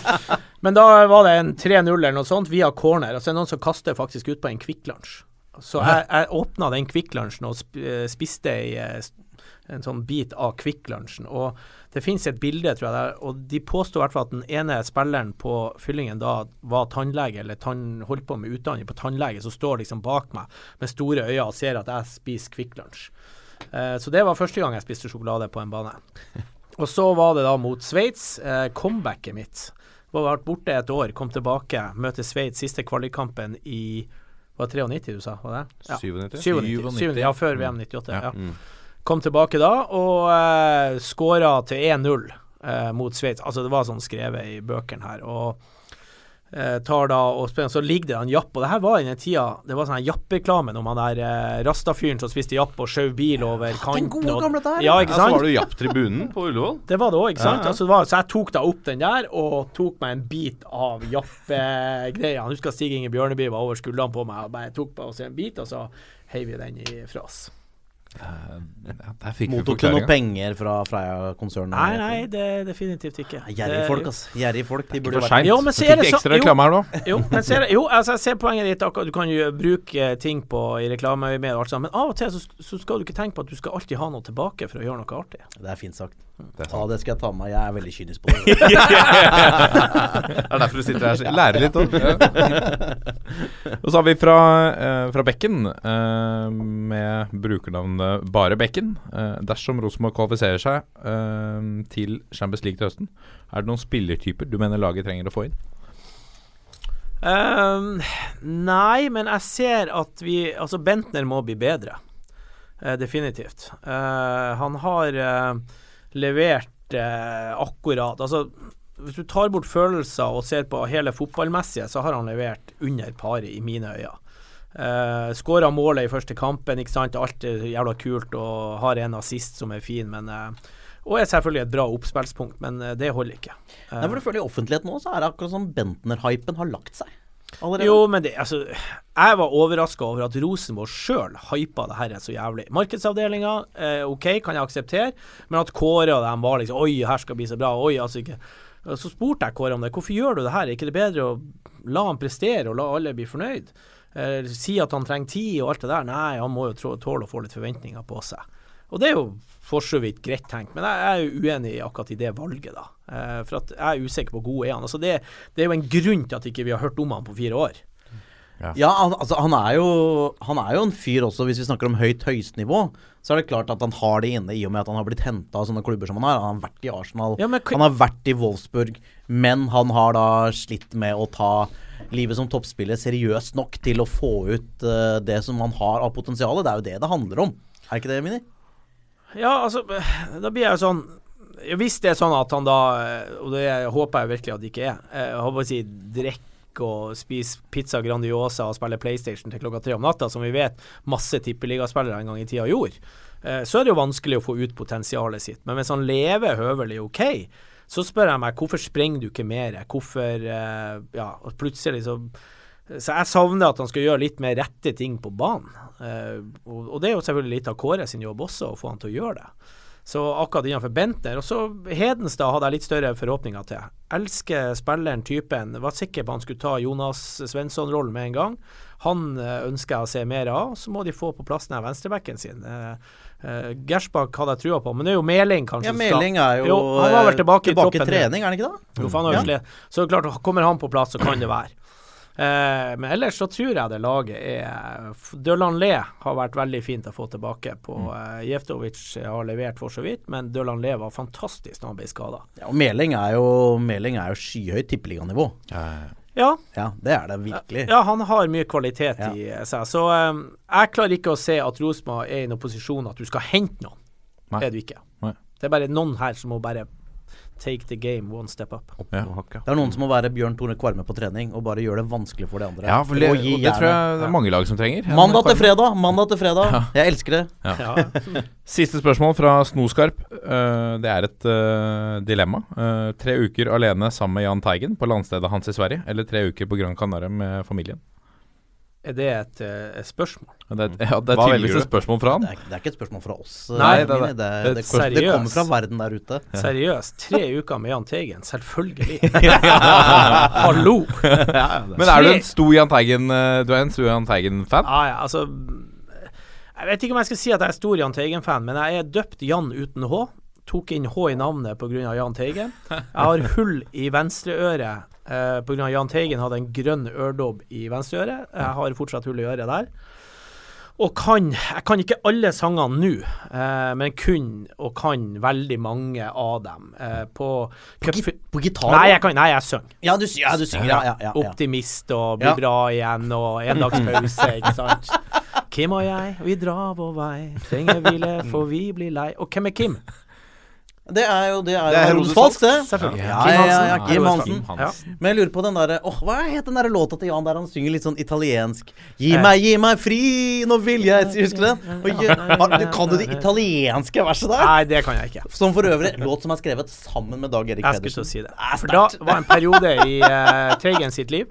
[SPEAKER 4] Men da var det en 3-0 eller noe sånt via corner. Altså så noen som kaster faktisk ut på en Kvikk Lunsj. Så jeg, jeg åpna den Kvikk Lunsjen og spiste ei, eh, en sånn bit av Kvikk Lunsjen. Og det finnes et bilde, tror jeg, der, og de påstår i hvert fall at den ene spilleren på fyllingen da var tannlege, eller tann, holdt på med utdanning på tannlege, som står liksom bak meg med store øyne og ser at jeg spiser Kvikk Lunsj. Eh, så det var første gang jeg spiste sjokolade på en bane. Og så var det da mot Sveits. Eh, comebacket mitt var vært borte et år, kom tilbake, møter Sveits siste kvalikkampen i Var det 93 du sa? Var det? Ja.
[SPEAKER 2] 97?
[SPEAKER 4] 97, 97, ja, før VM 98.
[SPEAKER 1] Ja.
[SPEAKER 4] Ja. Kom tilbake da og eh, skåra til 1-0 eh, mot Sveits. Altså, det var sånn skrevet i bøkene her. Og eh, tar da og spiller, så ligger det en japp. Og det her var i den tida Det var sånn her japp-reklame om han der eh, rastafyren som spiste japp og skjøv bil over kanten.
[SPEAKER 3] gode
[SPEAKER 4] og-
[SPEAKER 3] gamle der,
[SPEAKER 4] Ja,
[SPEAKER 2] Ja, så var det Japp-tribunen på Ullevål.
[SPEAKER 4] Det var det òg, ikke sant?
[SPEAKER 2] Ja, ja.
[SPEAKER 4] Altså, det var, så jeg tok da opp den der, og tok meg en bit av jappegreia. Jeg husker Stig Inge Bjørneby var over skuldrene på meg og bare tok på oss en bit, og så heiv vi den ifra oss.
[SPEAKER 6] Ja, der fikk vi
[SPEAKER 3] Mottok du noe penger fra Freia-konsernet?
[SPEAKER 4] Nei, nei, det er definitivt ikke.
[SPEAKER 3] Gjerrige folk, ass. Gjerrige folk. De burde vært
[SPEAKER 6] seint.
[SPEAKER 4] Jo, men
[SPEAKER 6] Så
[SPEAKER 4] så er
[SPEAKER 6] fikk
[SPEAKER 4] det så-
[SPEAKER 6] ekstra
[SPEAKER 4] jo.
[SPEAKER 6] reklame her nå.
[SPEAKER 4] Jo, men ser, jo, altså, jeg ser poenget ditt. akkurat, Du kan jo bruke ting på i reklame med og alt sånt, men av og til så, så skal du ikke tenke på at du skal alltid ha noe tilbake for å gjøre noe artig.
[SPEAKER 3] Det er fint sagt.
[SPEAKER 6] Det er
[SPEAKER 3] Ja, det skal jeg ta med meg. Jeg er veldig kynisk på det.
[SPEAKER 2] Det er derfor du sitter her.
[SPEAKER 6] og lærer litt òg. Og så har vi fra, eh, fra Bekken, eh, med brukernavnet Bare Bekken. Eh, dersom Rosenborg kvalifiserer seg eh, til Champions League til høsten, er det noen spillertyper du mener laget trenger å få inn?
[SPEAKER 4] Um, nei, men jeg ser at vi Altså, Bentner må bli bedre. Eh, definitivt. Eh, han har eh, levert eh, akkurat Altså, hvis du tar bort følelser og ser på hele fotballmessige, så har han levert under paret i mine øyne. Uh, Skåra målet i første kampen, ikke sant. Alt er jævla kult og har en assist som er fin, men eh, Og er selvfølgelig et bra oppspillspunkt, men eh, det holder ikke.
[SPEAKER 3] Nei, for du føler I offentlighet nå så er det akkurat som Bentner-hypen har lagt seg. Allerede.
[SPEAKER 4] Jo, men det, altså Jeg var overraska over at Rosenborg sjøl hypa det her så jævlig. Markedsavdelinga, eh, OK, kan jeg akseptere, men at Kåre og dem var liksom Oi, her skal bli så bra. Oi, altså ikke Så spurte jeg Kåre om det. Hvorfor gjør du det her? Er ikke det bedre å la han prestere og la alle bli fornøyd? Eh, si at han trenger tid og alt det der. Nei, han må jo tåle å få litt forventninger på seg. Og det er jo for så vidt greit tenkt, men jeg er jo uenig akkurat i det valget, da. Eh, for at jeg er usikker på hvor god er han. Altså det, det er jo en grunn til at ikke vi har hørt om han på fire år.
[SPEAKER 3] Ja, han, altså, han, er jo, han er jo en fyr også, hvis vi snakker om høyt høyestnivå. Så er det klart at han har det inne i og med at han har blitt henta av sånne klubber som han har. Han har vært i Arsenal,
[SPEAKER 4] Ja, men
[SPEAKER 3] han har vært i Wolfsburg, men han har da slitt med å ta livet som toppspiller seriøst nok til å få ut uh, det som han har av potensial. Det er jo det det handler om. Er ikke det, Mini?
[SPEAKER 4] Ja, altså, da blir jeg jo sånn ja, Hvis det er sånn at han da, eh, og det håper jeg virkelig at det ikke er, eh, jeg håper å si drikker og spise pizza Grandiosa og spille PlayStation til klokka tre om natta, som vi vet masse tippeligaspillere en gang i tida gjorde, eh, så er det jo vanskelig å få ut potensialet sitt. Men hvis han lever høvelig OK, så spør jeg meg hvorfor sprenger du ikke mer? Hvorfor Ja, plutselig så så jeg savner at han skal gjøre litt mer rette ting på banen. Og det er jo selvfølgelig litt av Kåre sin jobb også, å få han til å gjøre det. Så akkurat innenfor Bentner. Og så Hedenstad hadde jeg litt større forhåpninger til. Elsker spilleren, typen. Var sikker på han skulle ta Jonas Svensson-rollen med en gang. Han eh, ønsker jeg å se mer av. Så må de få på plass den venstrebacken sin. Uh, Gersbakk hadde jeg trua på, men det er jo Meling kanskje
[SPEAKER 3] Ja, Meling er jo,
[SPEAKER 4] jo Han var vel tilbake,
[SPEAKER 3] tilbake
[SPEAKER 4] i troppen.
[SPEAKER 3] trening, er han ikke det?
[SPEAKER 4] Jo, jo
[SPEAKER 3] Ja.
[SPEAKER 4] Så klart, kommer han på plass, så kan det være. Eh, men ellers så tror jeg det laget er Dølan Le har vært veldig fint å få tilbake på
[SPEAKER 3] Mm.
[SPEAKER 4] eh, Jeftovic har levert for så vidt, men Dølan Le var fantastisk når han ble skada.
[SPEAKER 3] Ja, og Meling er jo, Meling er jo skyhøyt tippeliganivå.
[SPEAKER 4] Ja,
[SPEAKER 3] Ja, det er det virkelig.
[SPEAKER 4] ja, han har mye kvalitet
[SPEAKER 3] Ja.
[SPEAKER 4] i seg. Så um, jeg klarer ikke å se at Rosenborg er i noen posisjon at du skal hente noen.
[SPEAKER 6] Nei.
[SPEAKER 4] Det er du ikke.
[SPEAKER 6] Nei.
[SPEAKER 4] Det er bare noen her som må bare take the game one step up.
[SPEAKER 6] Ja.
[SPEAKER 3] Det er noen som må være Bjørn Tore Kvarme på trening og bare gjøre det vanskelig for de andre.
[SPEAKER 6] Ja, for det,
[SPEAKER 3] Og gi
[SPEAKER 6] det tror jeg det er mange lag som trenger.
[SPEAKER 3] Mandag til fredag, mandag til fredag. Jeg elsker det.
[SPEAKER 4] Ja.
[SPEAKER 6] Siste spørsmål fra Snoskarp. Eh, det er et eh, dilemma. Eh, tre uker alene sammen med Jahn Teigen på landstedet hans i Sverige, eller tre uker på Gran Canaria med familien?
[SPEAKER 4] Er det et, eh, et spørsmål?
[SPEAKER 6] Ja, det er, ja, det er tydeligvis et spørsmål fra han.
[SPEAKER 3] Det er, det er ikke et spørsmål fra oss.
[SPEAKER 4] Nei,
[SPEAKER 3] eh,
[SPEAKER 6] det er det.
[SPEAKER 3] det,
[SPEAKER 6] Det er
[SPEAKER 3] det, det kommer fra verden der ute.
[SPEAKER 4] Seriøst. Tre uker med Jahn Teigen. Selvfølgelig. Hallo!
[SPEAKER 6] Men er du en stor Jahn Teigen-fan? Du er en stor Jahn Teigen-fan?
[SPEAKER 4] Ja, ja, altså Jeg vet ikke om jeg skal si at jeg er stor Jahn Teigen-fan, men jeg er døpt Jan uten H. Tok inn H i navnet pga. Jahn Teigen. Jeg har hull i venstreøret eh, pga. Jahn Teigen hadde en grønn øredobb i venstreøret. Jeg har fortsatt hull i øret der. Og kan Jeg kan ikke alle sangene nå, eh, men kun og kan veldig mange av dem. Eh, på
[SPEAKER 3] På, på gitar?
[SPEAKER 4] Nei, jeg kan, nei, jeg synger.
[SPEAKER 3] Ja, du, ja, du synger. Ja, ja.
[SPEAKER 4] Optimist og bli
[SPEAKER 3] Ja.
[SPEAKER 4] bra igjen og endagspause, ikke sant. Kim og jeg, vi drar vår vei. Trenger hvile, for vi blir lei. Og hvem er Kim?
[SPEAKER 3] Det er jo, det er
[SPEAKER 2] Det er
[SPEAKER 3] jo
[SPEAKER 2] Herodes
[SPEAKER 3] Falsk, det.
[SPEAKER 4] Selvfølgelig.
[SPEAKER 3] Ja,
[SPEAKER 4] Kim
[SPEAKER 3] ja, ja,
[SPEAKER 4] Hansen.
[SPEAKER 3] ja, Kim Hansen.
[SPEAKER 4] Falk.
[SPEAKER 3] Men jeg lurer på den derre Åh, hva het den der låta til Jan der han synger litt sånn italiensk? Gi
[SPEAKER 4] Eh.
[SPEAKER 3] meg, gi meg fri, nå vil jeg Husker du den? Kan du det italienske verset der?
[SPEAKER 4] Nei, det kan jeg ikke.
[SPEAKER 3] Som for øvrig låt som er skrevet sammen med Dag Erik Pedersen.
[SPEAKER 4] Jeg skulle til å si det.
[SPEAKER 3] er
[SPEAKER 4] For da var en periode i uh, Teigen sitt liv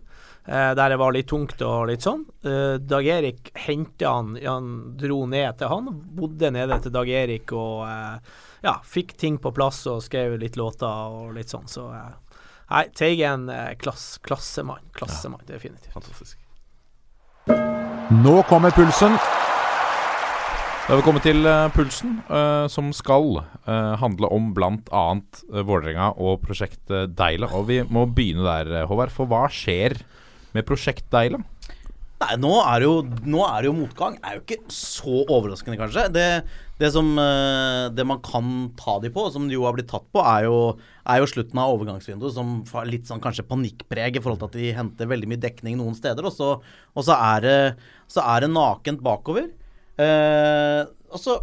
[SPEAKER 4] uh, der det var litt tungt og litt sånn. Uh, Dag Erik henta han, han dro ned til han, bodde nede til Dag Erik og eh, ja, fikk ting på plass og skrev litt låter og litt sånn. Så eh, nei, Teigen eh, klass, klassemann. Klassemann, definitivt.
[SPEAKER 2] Fantastisk.
[SPEAKER 5] Nå kommer pulsen.
[SPEAKER 6] Da har vi kommet til eh, pulsen, uh, som skal uh, handle om bl.a. Uh, Vålerenga og prosjekt Deila. Og vi må begynne der, Håvard. For hva skjer med prosjekt Deila?
[SPEAKER 3] Nei, nå er, jo, nå er det jo motgang. Det er jo ikke så overraskende, kanskje. Det, det som eh, Det man kan ta de på, som de jo har blitt tatt på, er jo, er jo slutten av overgangsvinduet, som har litt sånn kanskje panikkpreg i forhold til at de henter veldig mye dekning noen steder, og så, og så, er, det, så er det nakent bakover. Eh, og så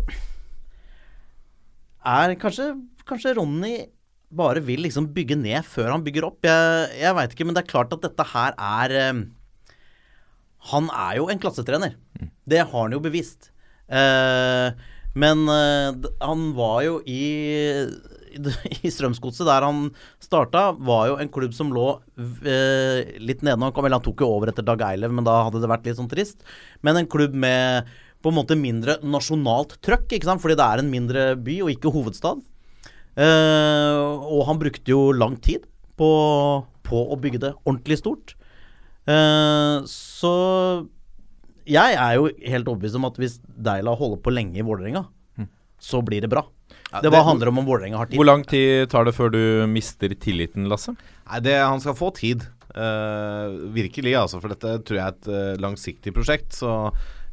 [SPEAKER 3] er kanskje, kanskje Ronny bare vil liksom bygge ned før han bygger opp. Jeg, jeg veit ikke, men det er klart at dette her er eh, han er jo en klassetrener. Det har han jo bevist. Eh, men eh, han var jo i i Strømsgodset, der han starta, var jo en klubb som lå eh, litt nede. Han, han tok jo over etter Dag Eilev, men da hadde det vært litt sånn trist. Men en klubb med på en måte mindre nasjonalt trøkk, ikke sant? fordi det er en mindre by og ikke hovedstad. Eh, og han brukte jo lang tid på, på å bygge det ordentlig stort. Eh, så jeg er jo helt overbevist om at hvis Deila holder på lenge i Vålerenga, så blir det bra. det bare handler om om Vålerenga har tid.
[SPEAKER 6] Hvor lang tid tar det før du mister tilliten, Lasse?
[SPEAKER 2] Nei, det, Han skal få tid. Uh, virkelig, altså. For dette tror jeg er et uh, langsiktig prosjekt. Så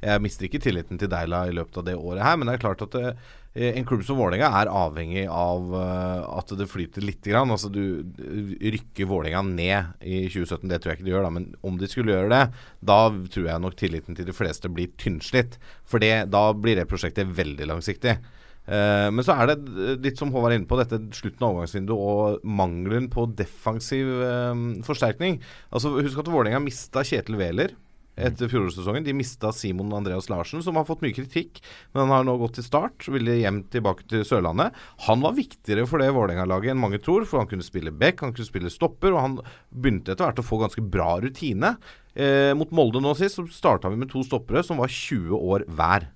[SPEAKER 2] jeg mister ikke tilliten til Deila i løpet av det året her. Men det er klart at det, en klubb som Vålerenga er avhengig av eh, at det flyter litt. grann. Altså du rykker Vålerenga ned i 2017, det tror jeg ikke de gjør, da. Men om de skulle gjøre det, da tror jeg nok tilliten til de fleste blir tynnslitt. For det, da blir det prosjektet veldig langsiktig. Uh, men så er det eh, litt som Håvard er inne på, dette slutten av overgangsvinduet og mangelen på defensiv uh, forsterkning. Altså Husk at Vålerenga mista Kjetil Wæler etter fjorårssesongen. De mista Simon Andreas Larsen, som har fått mye kritikk, men han har nå gått til start. Ville hjem tilbake til Sørlandet. Han var viktigere for det Vålerenga-laget enn mange tror, for han kunne spille back, han kunne spille stopper, og han begynte etter hvert å få ganske bra rutine. Eh, mot Molde nå sist så starta vi med to stoppere som var 20 år hver.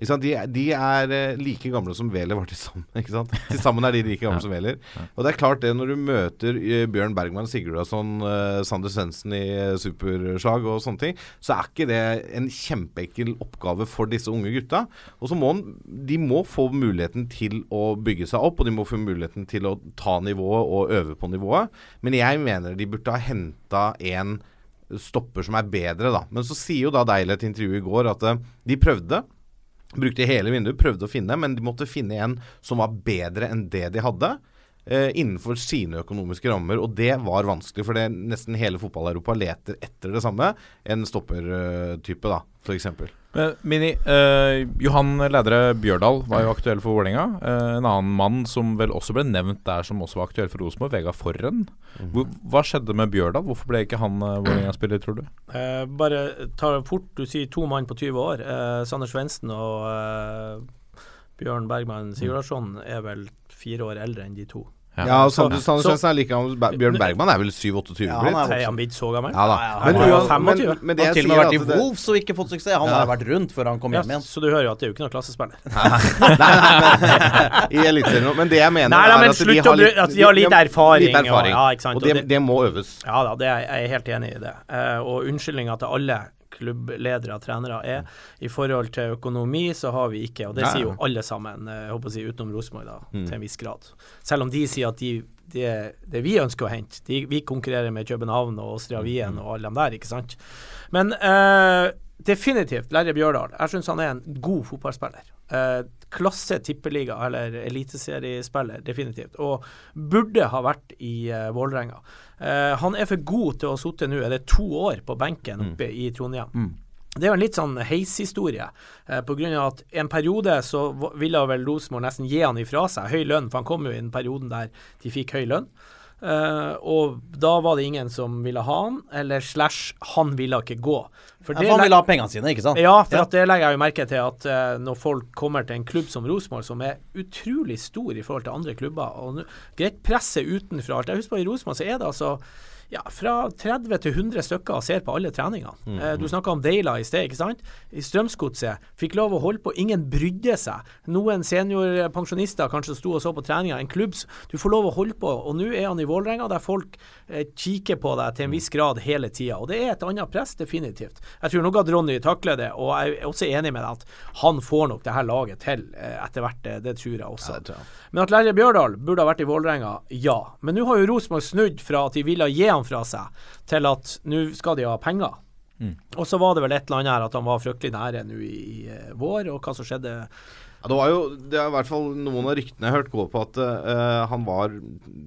[SPEAKER 2] De, de er eh, like gamle som Wæler var til sammen. Ikke sant? Til sammen er de like gamle som Wæler. Og det er klart det, når du møter eh, Bjørn Bergman, Sigurdarsson, uh, Sander Svendsen i eh, superslag og sånne ting, så er ikke det en kjempeenkel oppgave for disse unge gutta. Og så må de må få muligheten til å bygge seg opp, og de må få muligheten til å ta nivået og øve på nivået. Men jeg mener de burde ha henta en stopper som er bedre, da. Men så sier jo da Deil et intervju i går at eh, de prøvde. Brukte hele vinduet, prøvde å finne, men de måtte finne en som var bedre enn det de hadde. Eh, innenfor sine økonomiske rammer, og det var vanskelig. For det nesten hele fotball-Europa leter etter det samme. En stoppertype, da, f.eks.
[SPEAKER 6] Men, Mini, eh, Johan Lædre Bjørdal var jo aktuell for Vålerenga. Eh, en annen mann som vel også ble nevnt der, som også var aktuell for Rosenborg, Vegard Forren. Hvor, hva skjedde med Bjørdal? Hvorfor ble ikke han eh, Vålerenga-spiller, tror du?
[SPEAKER 4] Eh, bare ta det fort, du sier to mann på 20 år. Eh, Sander Svendsen og eh, Bjørn Bergman Sigurdarsson er vel fire år eldre enn de to.
[SPEAKER 2] Ja, og Sander Svendsen er like gammel. Bjørn Bergman er vel 7-28
[SPEAKER 3] Ja, han er
[SPEAKER 2] blitt?
[SPEAKER 4] Han blitt så gammel?
[SPEAKER 2] Ja da.
[SPEAKER 4] Han
[SPEAKER 2] Men,
[SPEAKER 4] var jo
[SPEAKER 2] uan- men,
[SPEAKER 4] 25.
[SPEAKER 2] men det
[SPEAKER 3] Han har til og med vært i Wolves og ikke fått suksess. Han
[SPEAKER 2] Ja.
[SPEAKER 3] har vært rundt før han kom hjem igjen.
[SPEAKER 4] så du hører jo at det er jo ikke noen klassespiller.
[SPEAKER 2] nei, nei, men, I Eliteserien nå. Men det jeg mener
[SPEAKER 4] Nei, nei,
[SPEAKER 2] er at de har litt,
[SPEAKER 4] at de har litt erfaring,
[SPEAKER 2] Litt erfaring.
[SPEAKER 4] og- ja, ikke sant,
[SPEAKER 2] og det-
[SPEAKER 4] det
[SPEAKER 2] må øves.
[SPEAKER 4] Ja da, det er, jeg er helt enig i det. Uh, og unnskyldninga til alle klubbledere og trenere er i forhold til økonomi, så har vi ikke, og det sier jo alle sammen, eh, jeg håper å si utenom Rosenborg, da,
[SPEAKER 2] Mm.
[SPEAKER 4] til en viss grad. Selv om de sier at de, de, det vi ønsker å hente de, Vi konkurrerer med København og Austria Wien og alle dem der, ikke sant. Men eh, definitivt Lerre Bjørdal. Jeg syns han er en god fotballspiller. Eh, klasse tippeliga, eller eliteseriespiller, definitivt. Og burde ha vært i uh, Vålerenga. Uh, han er for god til å ha sittet nå, er det to år på benken oppe i Trondheim. det er jo en litt sånn heishistorie. Eh, av at En periode så ville vel Rosenborg nesten gi han ifra seg høy lønn, for han kom jo i den perioden der de fikk høy lønn. Eh, og da var det ingen som ville ha han, eller slash han ville ikke gå. For
[SPEAKER 3] Ja, for han ville ha pengene sine, ikke sant?
[SPEAKER 4] Ja, for At det legger jeg jo merke til at uh, når folk kommer til en klubb som Rosenborg, som er utrolig stor i forhold til andre klubber, og greit presset utenfra alt. Jeg husker på i Rosenborg så er det altså ja, fra 30 til 100 stykker og ser på alle treningene.
[SPEAKER 3] Mm,
[SPEAKER 4] -hmm. du snakka om Deila i sted, ikke sant? I Strømsgodset fikk lov å holde på, ingen brydde seg. Noen seniorpensjonister kanskje sto og så på treninga. En klubb Du får lov å holde på, og nå er han i Vålerenga, der folk eh, kikker på deg til en viss grad hele tida. Og det er et annet press, definitivt. Jeg tror nok at Ronny takler det, og jeg er også enig med deg at han får nok det her laget til eh, etter hvert. Det, det tror jeg også. Men at Lerre Bjørdal burde ha vært i Vålerenga, ja. Men nå har jo Rosenborg snudd fra at de ville gi han fra seg, til at nå skal de ha penger. Og så var det vel et eller annet her at han var fryktelig nære nå i, i eh, vår, og hva som skjedde.
[SPEAKER 2] Ja, det var jo det er i hvert fall noen av ryktene jeg har hørt gå på at uh, han var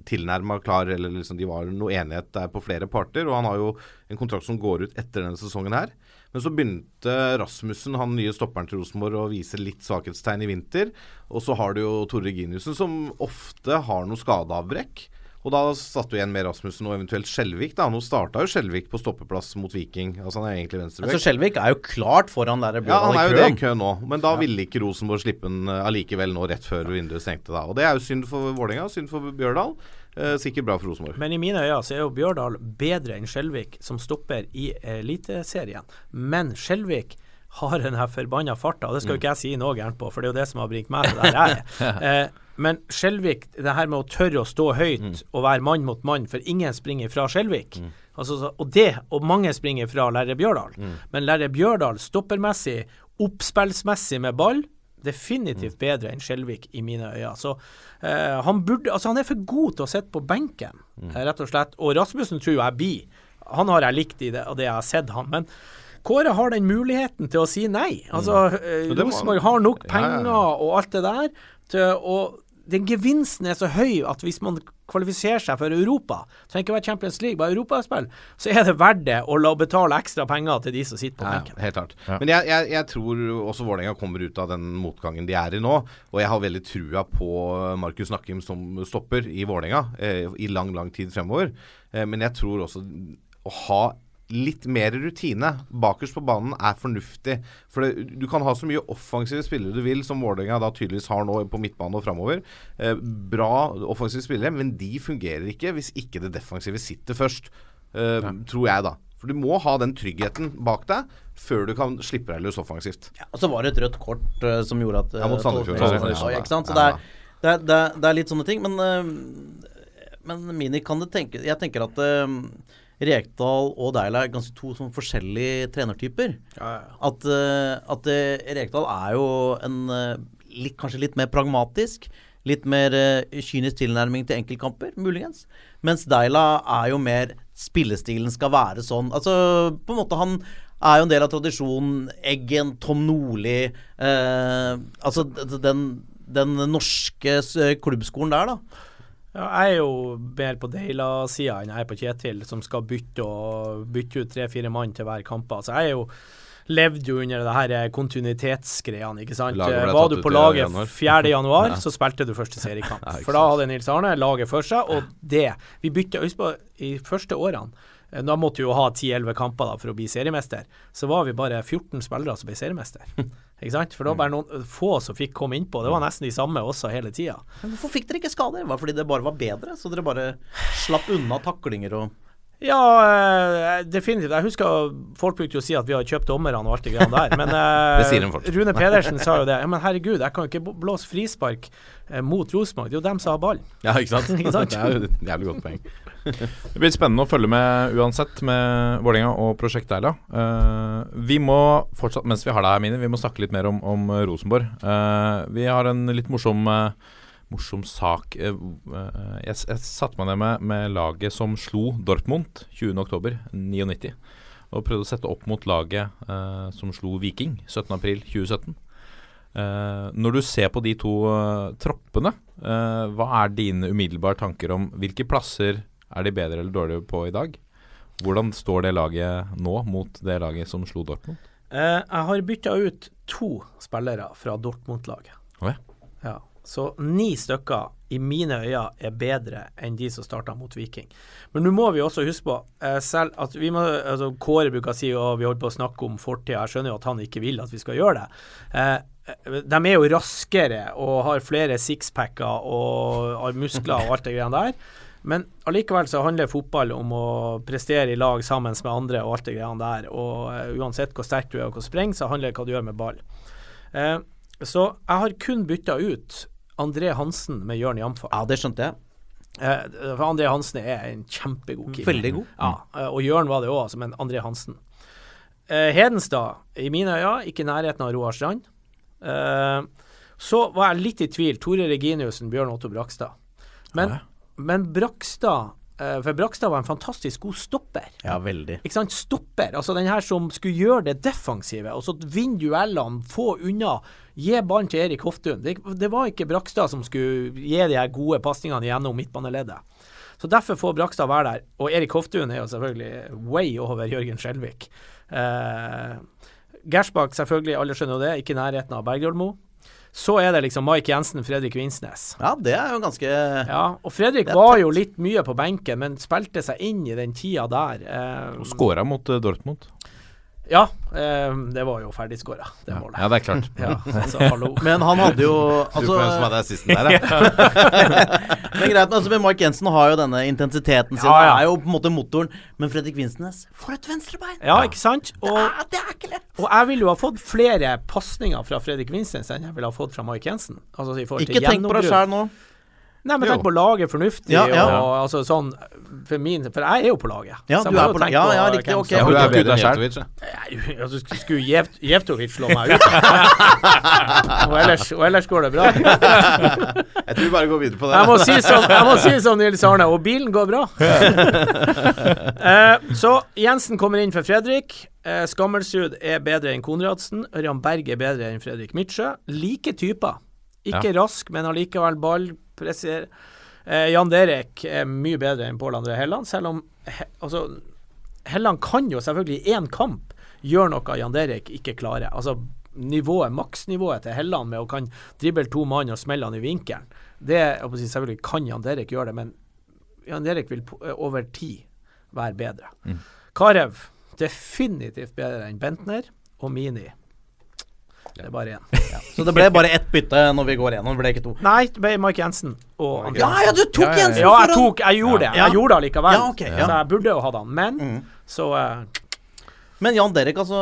[SPEAKER 2] tilnærma klar, eller liksom de var noe enighet der på flere parter. Og han har jo en kontrakt som går ut etter denne sesongen her. Men så begynte Rasmussen, han nye stopperen til Rosenborg, å vise litt svakhetstegn i vinter. Og så har du jo Tore Reginiussen, som ofte har noe skadeavbrekk. Og da satt du igjen med Rasmussen og eventuelt Skjelvik. da. Nå starta jo Skjelvik på stoppeplass mot Viking. Altså Han er egentlig venstrebekk.
[SPEAKER 3] Så Skjelvik er jo klart foran der
[SPEAKER 2] Bjørndal
[SPEAKER 3] i køen.
[SPEAKER 2] Ja, han er jo det i
[SPEAKER 3] køen.
[SPEAKER 2] nå, men da ville ikke Rosenborg slippe den eh, allikevel nå rett før vinduet stengte. da. Og Det er jo synd for Vålerenga, synd for Bjørdal. Eh, sikkert bra for Rosenborg.
[SPEAKER 4] Men i mine øyne så er jo Bjørdal bedre enn Skjelvik som stopper i Eliteserien. Men Skjelvik har den her forbanna farta, og det skal jo ikke jeg si noe gærent på, for det er jo det som har bringt meg til der jeg er. Eh, men Skjelvik, det her med å tørre å stå høyt og være mann mot mann, for ingen springer fra Skjelvik. Altså, og det, og mange springer fra Lerre Bjørdal. Men Lerre Bjørdal stoppermessig, oppspillsmessig med ball, definitivt bedre enn Skjelvik i mine øyne. Så eh, han burde Altså, han er for god til å sitte på benken, eh, rett og slett. Og Rasmussen tror jeg blir. Han har jeg likt i det, og det jeg har sett han. Men Kåre har den muligheten til å si nei. Altså, eh,
[SPEAKER 2] må han.
[SPEAKER 4] Rosenborg har nok
[SPEAKER 2] Ja, ja,
[SPEAKER 4] penger
[SPEAKER 2] ja.
[SPEAKER 4] og alt det der. Til, og den gevinsten er så høy at hvis man kvalifiserer seg for Europa, trenger ikke være Champions League, bare europaspill, så er det verdt det å la betale ekstra penger til de som sitter på
[SPEAKER 2] Ja, helt klart. Men jeg, jeg, jeg tror også Vålerenga kommer ut av den motgangen de er i nå. Og jeg har veldig trua på Markus Nakkim som stopper i Vålerenga eh, i lang, lang tid fremover. Eh, men jeg tror også å ha litt mer rutine bakerst på banen er fornuftig. For det, du kan ha så mye offensive spillere du vil, som Vålerenga da tydeligvis har nå på midtbane og framover. Eh, bra offensive spillere, men de fungerer ikke hvis ikke det defensive sitter først. Eh, Tror jeg, da. For du må ha den tryggheten bak deg før du kan slippe deg løs offensivt.
[SPEAKER 3] Og så var det et rødt kort uh, som gjorde at
[SPEAKER 2] Ja, mot Sandefjord. Ja,
[SPEAKER 3] ja, ikke sant? Så
[SPEAKER 2] ja.
[SPEAKER 3] det, er, det, er, det, er, det er litt sånne ting. Men, uh, men Mini, kan det tenke Jeg tenker at eh, Rekdal og Deila er ganske to sånn forskjellige trenertyper. At, eh, at eh, Rekdal er jo en eh, litt, kanskje litt mer pragmatisk. Litt mer kynisk tilnærming til enkeltkamper, muligens. Mens Deila er jo mer Spillestilen skal være sånn Altså, på en måte, han er jo en del av tradisjonen. Eggen, Tom Nordli eh, Altså den, den norske klubbskolen der, da.
[SPEAKER 4] Ja, jeg er jo mer på Deila-sida enn jeg er på Kjetil, som skal bytte, og, bytte ut tre-fire mann til hver kamp. Altså, jeg er jo levde jo under det her kontinuitetsgreiene, ikke sant. Var du på laget
[SPEAKER 2] januar.
[SPEAKER 4] 4. januar,
[SPEAKER 2] Ja.
[SPEAKER 4] så spilte du første seriekamp. For da hadde Nils Arne laget for seg, og det Vi bytta Husk i første årene eh, da måtte vi jo ha 10-11 kamper da for å bli seriemester. Så var vi bare 14 spillere som ble seriemester. Ikke sant? For det var bare noen få som fikk komme innpå. Det var nesten de samme også hele tida.
[SPEAKER 3] Hvorfor fikk dere ikke skader? Var det fordi det bare var bedre? Så dere bare slapp unna taklinger og
[SPEAKER 4] Ja, eh, definitivt. Jeg husker folk brukte jo å si at vi har kjøpt dommerne og alt det greiene der, men eh,
[SPEAKER 2] Det sier de.
[SPEAKER 4] Rune Pedersen sa jo det. Ja, men herregud, jeg kan jo ikke blåse frispark eh, mot Rosenborg. Det er jo dem som har ballen.
[SPEAKER 2] Ja, ikke sant?
[SPEAKER 4] Ikke sant?
[SPEAKER 2] Det er jo et jævlig godt poeng.
[SPEAKER 6] Det blir spennende å følge med uansett med Vålerenga og Prosjekt Deila. Uh, vi må fortsatt, mens vi har deg her, Mini, vi må snakke litt mer om, om Rosenborg. Uh, vi har en litt morsom, uh, morsom sak. Jeg, jeg satte meg ned med, med laget som slo Dortmund 20.10.99. Og prøvde å sette opp mot laget som slo Viking 17.4.2017. Uh, når du ser på de to uh, troppene, uh, hva er dine umiddelbare tanker om hvilke plasser er de bedre eller dårligere på i dag? Hvordan står det laget nå mot det laget som slo Dortmund?
[SPEAKER 4] Eh, jeg har bytta ut to spillere fra Dortmund-laget.
[SPEAKER 6] Oh, ja.
[SPEAKER 4] Ja. Så ni stykker i mine øyne er bedre enn de som starta mot Viking. Men nå må vi også huske på eh, selv at vi må, altså Kåre bruker å si at vi holder på å snakke om fortida. Jeg skjønner jo at han ikke vil at vi skal gjøre det. Eh, de er jo raskere og har flere sixpacker og muskler og alt det greiene der. Men allikevel så handler fotball om å prestere i lag sammen med andre og alt det greiene der. Og uh, uansett hvor sterk du er og hvor spreng, så handler det hva du gjør med ball. Uh, så jeg har kun bytta ut André Hansen med Jørn Jamfa.
[SPEAKER 3] Ja, det skjønte jeg.
[SPEAKER 4] Uh, for André Hansen er en kjempegod keeper.
[SPEAKER 3] Veldig god.
[SPEAKER 4] Ja, og Jørn var det òg, men André Hansen. Hedenstad, i mine øyne, ikke i nærheten av Roar Strand. så var jeg litt i tvil. Tore Reginiussen, Bjørn Otto Brakstad. Men
[SPEAKER 6] Ja.
[SPEAKER 4] Men Brakstad eh, For Brakstad var en fantastisk god stopper.
[SPEAKER 3] Ja, veldig.
[SPEAKER 4] Ikke sant? Stopper. Altså den her som skulle gjøre det defensive, og så vinne duellene, få unna. Gi ballen til Erik Hoftun. Det, det var ikke Brakstad som skulle gi de her gode pasningene gjennom midtbaneleddet. Så derfor får Brakstad være der. Og Erik Hoftun er jo selvfølgelig way over Jørgen Skjelvik. Eh, Gersbakk, selvfølgelig, alle skjønner jo det, ikke i nærheten av Bergljolmo. Så er det liksom Mike Jensen, Fredrik Vinsnes.
[SPEAKER 3] Ja, det er jo ganske
[SPEAKER 4] Ja, og Fredrik var jo litt mye på benken, men spilte seg inn i den tida der. Eh,
[SPEAKER 6] Og skåra mot eh, Dortmund.
[SPEAKER 4] Ja, eh, det var jo ferdigskåra, det målet.
[SPEAKER 6] Ja, det er klart.
[SPEAKER 4] Ja, altså, hallo.
[SPEAKER 3] Men han hadde jo
[SPEAKER 2] Du
[SPEAKER 3] altså,
[SPEAKER 2] får hvem som hadde assisten der, ja.
[SPEAKER 3] Men greit, altså, men Mark Jensen har jo denne intensiteten sin.
[SPEAKER 4] Ja, ja.
[SPEAKER 3] Er jo på en måte motoren. Men Fredrik Vinsnes For et venstrebein!
[SPEAKER 4] Ja, ikke sant? Og,
[SPEAKER 3] Ja, det er ikke lett!
[SPEAKER 4] og jeg ville jo ha fått flere pasninger fra Fredrik Vinsnes enn jeg ville ha fått fra Mark Jensen. Altså i forhold til
[SPEAKER 3] Ikke tenk på deg sjæl nå.
[SPEAKER 4] Nei, men tenk på laget fornuftig,
[SPEAKER 3] Ja, ja.
[SPEAKER 4] og altså sånn For min For jeg er jo på laget.
[SPEAKER 3] Ja, du er på laget. Ja, ja, riktig, ok.
[SPEAKER 6] Ja,
[SPEAKER 2] Du er bedre enn. Jevtovic, ja.
[SPEAKER 4] Altså, sk- skulle Jev- Jevtovic slå meg ut? og, ellers, og ellers går det bra.
[SPEAKER 2] Jeg tror vi bare går videre på det.
[SPEAKER 4] Jeg må si sånn, jeg må si sånn Nils Arne, og bilen går bra. eh, så Jensen kommer inn for Fredrik. Eh, Skammelsrud er bedre enn Konradsen. Ørjan Berg er bedre enn Fredrik Midtsjø. Like typer. Ikke rask, men allikevel ballpresser. Eh, Jan Derek er mye bedre enn Pål André Helland, selv om he, altså, Helland kan jo selvfølgelig i én kamp gjøre noe Jan Derek ikke klarer. Altså nivået, maksnivået til Helland med å kan drible to mann og smelle han i vinkelen. Det si, Selvfølgelig kan Jan Derek gjøre det, men Jan Derek vil eh, over tid være bedre. Karev definitivt bedre enn Bentner og Mini. Det er bare én.
[SPEAKER 3] Så det ble bare ett bytte når vi går gjennom. Det ble ikke to.
[SPEAKER 4] Nei, det ble Mike Jensen og André
[SPEAKER 3] Ja, ja, du tok
[SPEAKER 6] Ja, ja, ja.
[SPEAKER 3] Jensen
[SPEAKER 4] Ja, jeg tok Jeg gjorde det.
[SPEAKER 3] Ja.
[SPEAKER 4] Jeg gjorde det allikevel.
[SPEAKER 3] Ja, okay, ja.
[SPEAKER 4] Så jeg burde jo hatt han. Men
[SPEAKER 3] Mm.
[SPEAKER 4] så uh,
[SPEAKER 3] Men Jan Derek, altså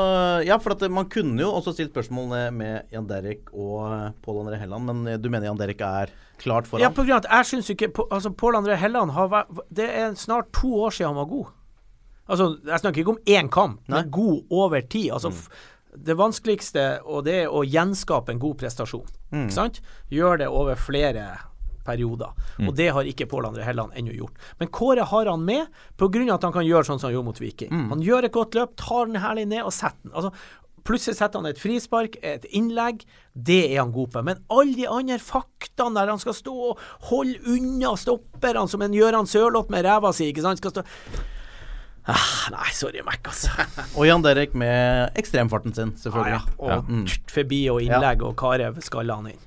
[SPEAKER 3] Ja, for at man kunne jo også stilt spørsmål med Jan Derek og eh, Pål André Helland, men eh, du mener Jan Derek er klart foran?
[SPEAKER 4] Ja, på grunn av at jeg syns ikke Altså, Pål André Helland har vært Det er snart to år siden han var god. Altså, jeg snakker ikke om én kamp,
[SPEAKER 3] Nei.
[SPEAKER 4] men god over tid. Altså, f- det vanskeligste og det er å gjenskape en god prestasjon. Ikke sant? Gjør det over flere perioder. Og det har ikke Pål André Helland ennå gjort. Men Kåre har han med pga. at han kan gjøre sånn som han gjorde mot Viking. Han gjør et godt løp, tar den herlig ned og setter den. Altså, Plutselig setter han et frispark, et innlegg. Det er han god på. Men alle de andre faktaene der han skal stå og holde unna stopperne, som en Gøran Sørloth med ræva si, ikke sant, skal stå ah, Nei, sorry, Mac, altså.
[SPEAKER 3] Og Jan Derek med ekstremfarten sin, selvfølgelig.
[SPEAKER 4] Ah, ja. Og tsk, forbi og innlegg, og Karev skalla han inn.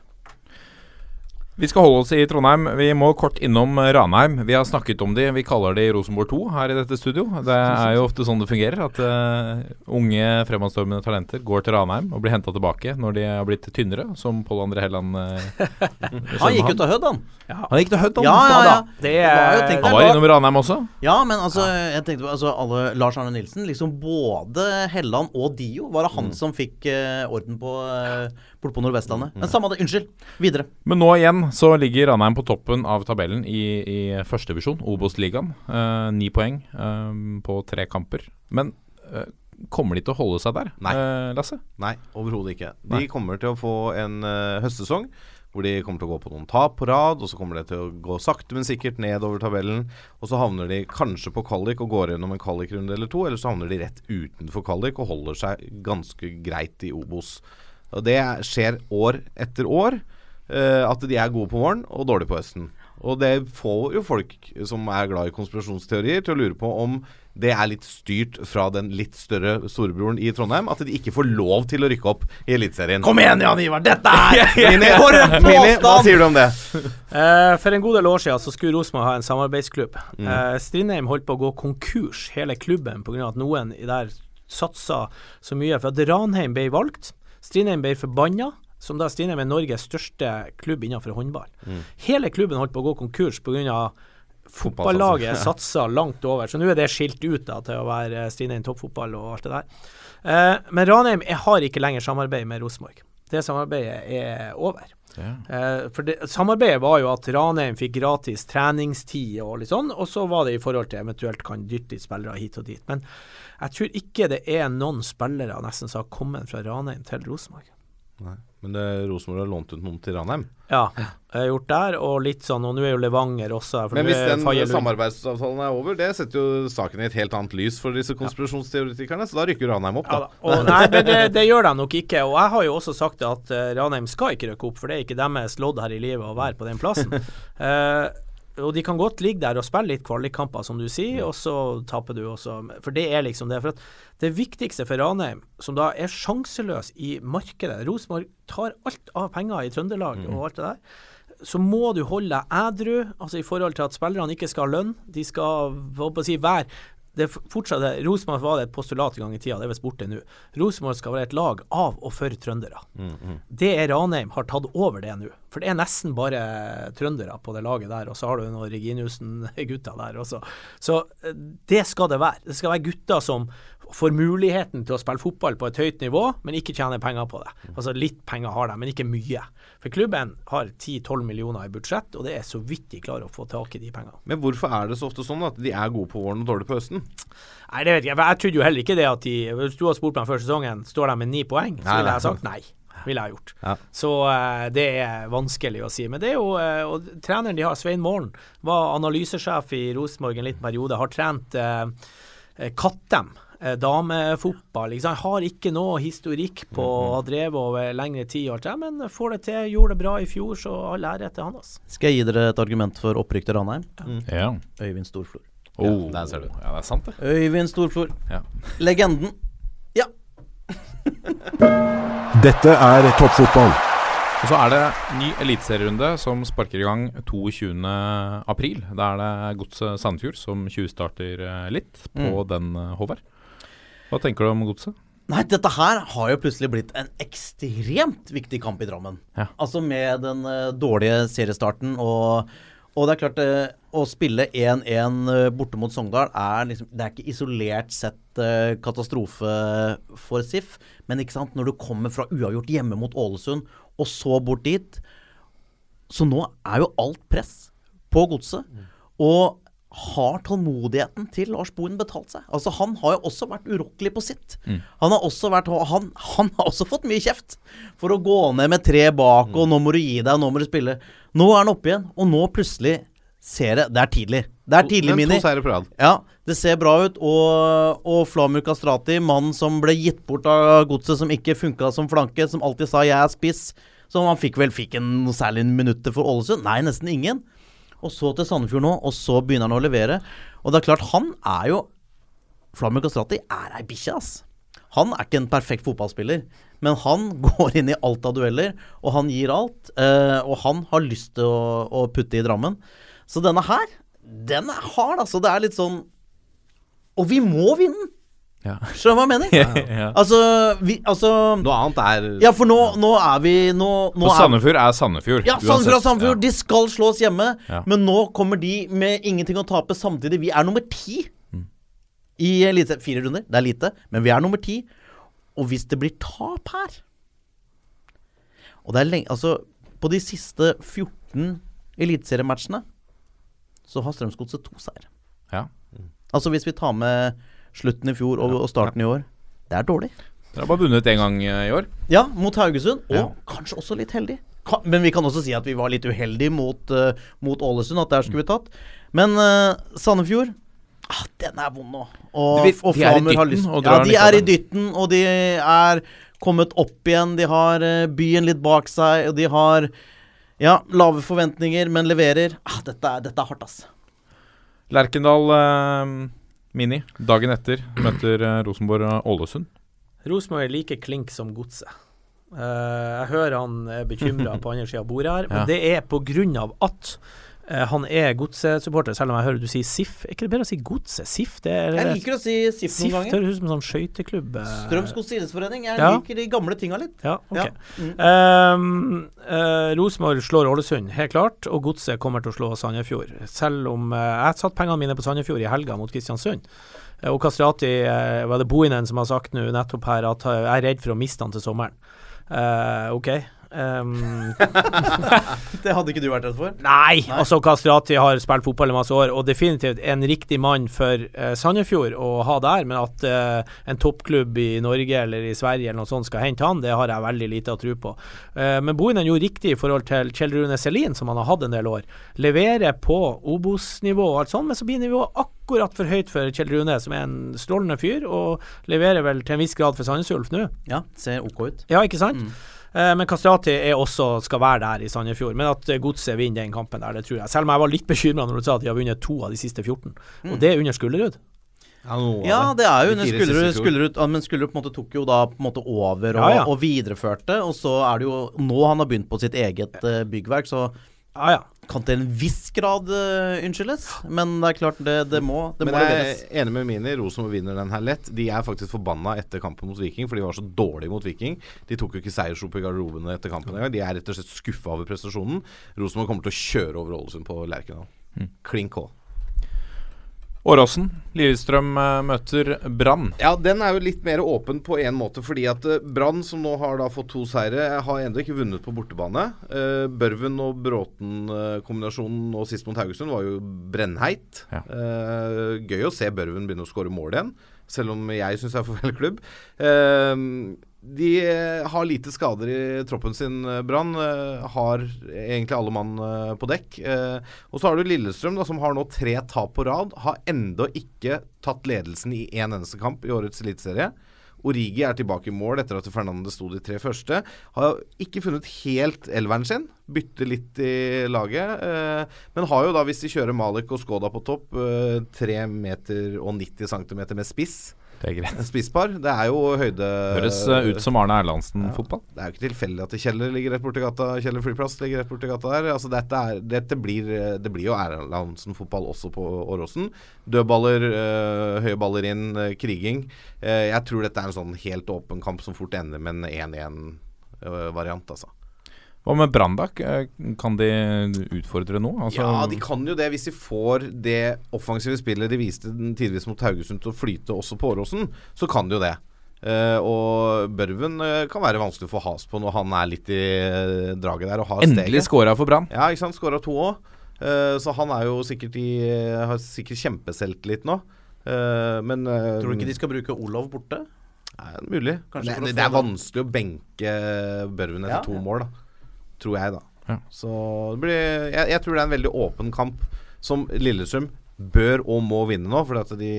[SPEAKER 6] Vi skal holde oss i Trondheim. Vi må kort innom eh, Ranheim. Vi har snakket om de, vi kaller de Rosenborg 2 her i dette studio. Det er jo ofte sånn det fungerer, at uh, unge fremadstormende talenter går til Ranheim og blir henta tilbake når de har blitt tynnere, som Pål André Helland uh,
[SPEAKER 3] Han gikk jo til Hødd, han.
[SPEAKER 6] Han gikk til Hødd, han.
[SPEAKER 3] Ja, ja, ja.
[SPEAKER 4] Det
[SPEAKER 3] var jo
[SPEAKER 6] Han var innom Ranheim også.
[SPEAKER 3] Ja, men altså, jeg tenkte på altså, alle Lars Arne Nilsen. Liksom både Helland og Dio var det han som fikk uh, orden på uh, borte på Nordvestlandet. Men samme det. Unnskyld. Videre.
[SPEAKER 6] Men nå igjen så ligger Ranheim på toppen av tabellen i, i førstedivisjon, Obos-ligaen. Eh, Ni poeng eh, på tre kamper. Men eh, kommer de til å holde seg der,
[SPEAKER 2] Nei.
[SPEAKER 6] eh, Lasse?
[SPEAKER 2] Nei, overhodet ikke. De
[SPEAKER 6] Nei.
[SPEAKER 2] kommer til å få en eh, høstsesong hvor de kommer til å gå på noen tap på rad, og så kommer det til å gå sakte, men sikkert nedover tabellen. Og så havner de kanskje på kvalik og går gjennom en kvalikrunde eller to, eller så havner de rett utenfor kvalik og holder seg ganske greit i Obos. Og det skjer år etter år. Uh, at de er gode på våren og dårlige på høsten. Og det får jo folk som er glad i konspirasjonsteorier, til å lure på om det er litt styrt fra den litt større storebroren i Trondheim. At de ikke får lov til å rykke opp i Eliteserien.
[SPEAKER 3] Kom igjen, Jan Ivar! Dette er
[SPEAKER 2] Mini,
[SPEAKER 3] For en
[SPEAKER 2] Mini, hva sier du om det?
[SPEAKER 4] Uh, for en god del år siden så skulle Rosenborg ha en samarbeidsklubb.
[SPEAKER 2] Mm.
[SPEAKER 4] Uh, Strindheim holdt på å gå konkurs, hele klubben, pga. at noen der satsa så mye. For at Ranheim ble valgt. Strindheim ble forbanna. Som da Strindheim er Norges største klubb innenfor håndball.
[SPEAKER 2] Mm.
[SPEAKER 4] Hele klubben holdt på å gå konkurs pga. Fotballaget satsa langt over, så nå er det skilt ut da til å være Strindheim toppfotball og alt det der. Eh, men Ranheim har ikke lenger samarbeid med Rosenborg. Det samarbeidet er over. Eh, for det, samarbeidet var jo at Ranheim fikk gratis treningstid og litt sånn, og så var det i forhold til eventuelt kan dytte litt spillere hit og dit. Men jeg tror ikke det er noen spillere nesten som har kommet fra Ranheim til Rosenborg.
[SPEAKER 2] Nei. Men det- Rosenborg har lånt ut noen til Ranheim.
[SPEAKER 4] Ja, jeg har gjort der, og litt sånn, og nå er jo Levanger også her,
[SPEAKER 2] Men hvis den samarbeidsavtalen er over, det setter jo saken i et helt annet lys for disse konspirasjonsteoretikerne, så da rykker Ranheim opp,
[SPEAKER 4] Ja,
[SPEAKER 2] da.
[SPEAKER 4] da. Og, nei, men det, det gjør de nok ikke. Og jeg har jo også sagt at uh, Ranheim skal ikke rykke opp, for det er ikke deres lodd her i livet å være på den plassen. Eh, og de kan godt ligge der og spille litt kvalikkamper, som du sier, og så taper du også. For det er liksom det. For at det viktigste for Ranheim, som da er sjanseløs i markedet Rosenborg tar alt av penger i Trøndelag og alt det der. Så må du holde deg ædru, altså i forhold til at spillerne ikke skal ha lønn. De skal hva på å si, være det fortsatt Rosenborg var det et postulat en gang i tida, det er visst borte nå. Rosenborg skal være et lag av og for trøndere. Det er Ranheim har tatt over det nå. For det er nesten bare trøndere på det laget der, og så har du noen Reginiussen-gutter der også. Så eh, det skal det være. Det skal være gutter som får muligheten til å spille fotball på et høyt nivå, men ikke tjener penger på det. Altså litt penger har de, men ikke mye. For klubben har 10-12 millioner i budsjett, og det er så vidt de klarer å få tak i de pengene.
[SPEAKER 2] Men hvorfor er det så ofte sånn at de er gode på våren og dårlige på høsten?
[SPEAKER 4] Nei, det vet jeg. For jeg trodde jo heller ikke det at de Hvis du har spurt meg før sesongen, står de med ni poeng, så ville jeg sagt nei. Ville jeg gjort.
[SPEAKER 2] Ja.
[SPEAKER 4] Så uh, det er vanskelig å si. Men det er jo uh, Og treneren de har, Svein Målen, var analysesjef i Rosenborg en liten periode. Har trent eh, eh, Kattem. Eh, Damefotball. Liksom. Har ikke noe historikk på å ha drevet over lengre tid, alt det, men får det til. Gjorde det bra i fjor, så all ære til han. Altså.
[SPEAKER 3] Skal jeg gi dere et argument for opprykk til Ranheim?
[SPEAKER 6] Ja.
[SPEAKER 3] Øyvind Storflor.
[SPEAKER 6] Oh,
[SPEAKER 2] der ser du.
[SPEAKER 6] Ja, det er sant, det.
[SPEAKER 3] Øyvind Storflor.
[SPEAKER 6] Ja.
[SPEAKER 3] Legenden. Ja.
[SPEAKER 5] Dette er toppfotball.
[SPEAKER 6] Og så er det ny eliteserierunde som sparker i gang 22. april. Da er det Godset Sandefjord som tjuvstarter eh, litt på den, eh, Håvard. Hva tenker du om Godset?
[SPEAKER 3] Nei, dette her har jo plutselig blitt en ekstremt viktig kamp i Drammen.
[SPEAKER 6] Ja.
[SPEAKER 3] Altså med den uh, dårlige seriestarten og og det er klart, uh, å spille 1-1 eh, borte mot Sogndal er liksom Det er ikke isolert sett katastrofe for SIF, men ikke sant, når du kommer fra uavgjort hjemme mot Ålesund, og så bort dit Så nå er jo alt press på godset. Og har tålmodigheten til Lars Bohin betalt seg? Altså Han har jo også vært urokkelig på sitt. Han har også vært han, han har også fått mye kjeft for å gå ned med tre bak, og nå må du gi deg, nå må du spille. Nå er han oppe igjen, og nå plutselig ser det Det er tidlig. Det er tidlig, Mini. Ja, det ser bra ut. Og, og Flamur Kastrati, mannen som ble gitt bort av godset, som ikke funka som flanke, som alltid sa 'jeg er spiss', som han fikk vel fikk en særlig minutter for Ålesund? Nei, nesten ingen. Og så til Sandefjord nå, og så begynner han å levere. Og det er klart, han er jo Flamur Kastrati er ei bikkje, ass. Han er ikke en perfekt fotballspiller, men han går inn i alt av dueller, og han gir alt. Eh, og han har lyst til å, å putte i Drammen. Så denne her, den er hard, altså. Det er litt sånn Og vi må vinne!
[SPEAKER 6] Ja.
[SPEAKER 3] Skjønner du hva jeg mener?
[SPEAKER 6] ja.
[SPEAKER 3] Altså, vi, altså
[SPEAKER 2] Noe annet er
[SPEAKER 3] Ja, for nå, nå er vi Nå, nå
[SPEAKER 6] For Sandefjord er Sandefjord.
[SPEAKER 3] ja, Sandefjord
[SPEAKER 6] er.
[SPEAKER 3] Sandefjord, de skal slås hjemme.
[SPEAKER 6] Ja.
[SPEAKER 3] Men nå kommer de med ingenting å tape samtidig. Vi er nummer ti i elite. Fire runder, det er lite, men vi er nummer ti. Og hvis det blir tap her Og det er lenge Altså, på de siste 14 eliteseriematchene så har Strømsgodset to seire.
[SPEAKER 6] Ja.
[SPEAKER 3] Altså hvis vi tar med slutten i fjor og, og starten i år. Det er dårlig.
[SPEAKER 6] Dere har bare vunnet én gang eh, i år.
[SPEAKER 3] Ja, mot Haugesund, og
[SPEAKER 6] Ja.
[SPEAKER 3] kanskje også litt heldig. Men vi kan også si at vi var litt uheldige mot, uh, mot Ålesund, at der skulle vi tatt. Men uh, Sandefjord ah, Den er vond nå. Og,
[SPEAKER 6] De
[SPEAKER 3] og
[SPEAKER 6] er
[SPEAKER 3] Flamur har lyst
[SPEAKER 6] og
[SPEAKER 3] Ja, de er i dytten, og de er kommet opp igjen. De har uh, byen litt bak seg, og de har Ja, lave forventninger, men leverer. Ah, dette, er, dette er hardt, ass.
[SPEAKER 6] Lerkendal Mini, dagen etter, møter eh, Rosenborg Ålesund.
[SPEAKER 4] Rosenborg er like klink som godset. Uh, jeg hører han er bekymra på andre sida av bordet her, men
[SPEAKER 6] Ja.
[SPEAKER 4] det er på grunn av at han er godsesupporter, selv om jeg hører du sier SIF. Er ikke det bedre å si godset? SIF? Det er,
[SPEAKER 3] Jeg liker å si SIF
[SPEAKER 4] SIF
[SPEAKER 3] noen ganger.
[SPEAKER 4] SIF høres ut som en sånn skøyteklubb. eh.
[SPEAKER 3] Strømsgods idrettsforening. Jeg
[SPEAKER 4] Ja.
[SPEAKER 3] liker de gamle tinga litt.
[SPEAKER 4] Ja, ok.
[SPEAKER 3] Ja. Mm.
[SPEAKER 4] Um, uh, Rosenborg slår Ålesund, helt klart, og Godset kommer til å slå Sandefjord. Selv om uh, jeg satte pengene mine på Sandefjord i helga mot Kristiansund. Uh, og Kastrati, eh, var det Bohinen som har sagt nå nettopp her at eh, jeg er redd for å miste han til sommeren. Eh, OK. Ehm,
[SPEAKER 3] Det hadde ikke du vært redd for?
[SPEAKER 4] Nei, altså Kastrati har spilt fotball i masse år, og definitivt en riktig mann for uh, Sandefjord å ha der. Men at uh, en toppklubb i Norge eller i Sverige eller noe sånt skal hente han, det har jeg veldig lite å tro på. Uh, men Bohinen gjorde riktig i forhold til Kjell Rune Selin, som han har hatt en del år. Leverer på Obos-nivå og alt sånt, men så blir nivået akkurat for høyt for Kjell Rune, som er en strålende fyr, og leverer vel til en viss grad for Sandnes Ulf nå.
[SPEAKER 3] Ja, ser OK ut.
[SPEAKER 4] Ja, ikke sant? Eh, Men Kastrati er også skal være der i Sandefjord. Men at eh, Godset vinner den kampen der, det tror jeg. Selv om jeg var litt bekymra når du sa at de har vunnet to av de siste 14. Og det er under Skullerud.
[SPEAKER 2] Ja,
[SPEAKER 3] Ja, det er jo under Skullerud. Skullerud Men Skullerud på en måte tok jo da på en måte over og,
[SPEAKER 4] Ja, ja.
[SPEAKER 3] og videreførte. Og så er det jo nå han har begynt på sitt eget eh, byggverk, så
[SPEAKER 4] Ja, ja.
[SPEAKER 3] Kan til en viss grad uh, unnskyldes. Men det er klart, det, det må, det
[SPEAKER 2] Men
[SPEAKER 3] må
[SPEAKER 2] jeg
[SPEAKER 3] leveres.
[SPEAKER 2] er enig med Mini. Rosenborg vinner den her lett. De er faktisk forbanna etter kampen mot Viking, for de var så dårlige mot Viking. De tok jo ikke seiersrop i garderobene etter kampen engang. De er rett og slett skuffa over prestasjonen. Rosenborg kommer til å kjøre over Ålesund på Lerkendal. Klink K.
[SPEAKER 6] Åråsen. Lillestrøm eh, møter Brann.
[SPEAKER 2] Ja, den er jo litt mer åpen på en måte, fordi at eh, Brann, som nå har da fått to seire, har ennå ikke vunnet på bortebane. Eh, Børven og Bråten-kombinasjonen nå sist mot Haugesund var jo brennheit.
[SPEAKER 6] Ja.
[SPEAKER 2] Eh, gøy å se Børven begynne å skåre mål igjen, selv om jeg syns det er for vel klubb. Eh, de eh, har lite skader i troppen sin, eh, Brann. Eh, har egentlig alle mann på dekk. Og så har du Lillestrøm, da, som har nå tre tap på rad. Har ennå ikke tatt ledelsen i én eneste kamp i årets eliteserie. Origi er tilbake i mål etter at Fernandez sto de tre første. Har ikke funnet helt elveren sin. Bytter litt i laget. Men har jo da, hvis de kjører Malik og Skoda på topp, eh, 3 meter og 90 cm med spiss.
[SPEAKER 6] Det er greit.
[SPEAKER 2] Spisspar. Det er jo høyde
[SPEAKER 6] Høres eh, ut som Arne Erlandsen-fotball.
[SPEAKER 2] Det er jo ikke tilfeldig at Kjeller ligger rett borti gata. Kjeller flyplass ligger rett borti gata der. Altså dette, er, dette blir, det blir jo Erlandsen-fotball også på Åråsen. Dødballer, øh, høye baller inn, kriging. Eh, jeg tror dette er en sånn helt åpen kamp som fort ender med en 1-1-variant, altså.
[SPEAKER 6] Hva med Brandak? Eh, Kan de utfordre nå? Altså,
[SPEAKER 2] Ja, de kan jo det hvis de får det offensive spillet de viste den tidvis mot Haugesund til å flyte også på Åråsen. Så kan de jo det. Uh, og Børven uh, kan være vanskelig å få has på når han er litt i uh, draget der og har
[SPEAKER 6] Endelig
[SPEAKER 2] steget.
[SPEAKER 6] scora for Brann.
[SPEAKER 2] Ja, ikke sant. Skåra to òg. så han er jo sikkert i Har sikkert kjempeselvtillit nå. Eh, men
[SPEAKER 3] Tror du ikke de skal bruke Olav borte?
[SPEAKER 2] Nei, mulig. Det, det, er vanskelig å benke Børven etter
[SPEAKER 3] Ja,
[SPEAKER 2] to
[SPEAKER 3] ja.
[SPEAKER 2] mål, da. Tror jeg, da.
[SPEAKER 6] Ja.
[SPEAKER 2] Så det blir, jeg, jeg tror det er en veldig åpen kamp som Lillestrøm bør og må vinne nå. For de,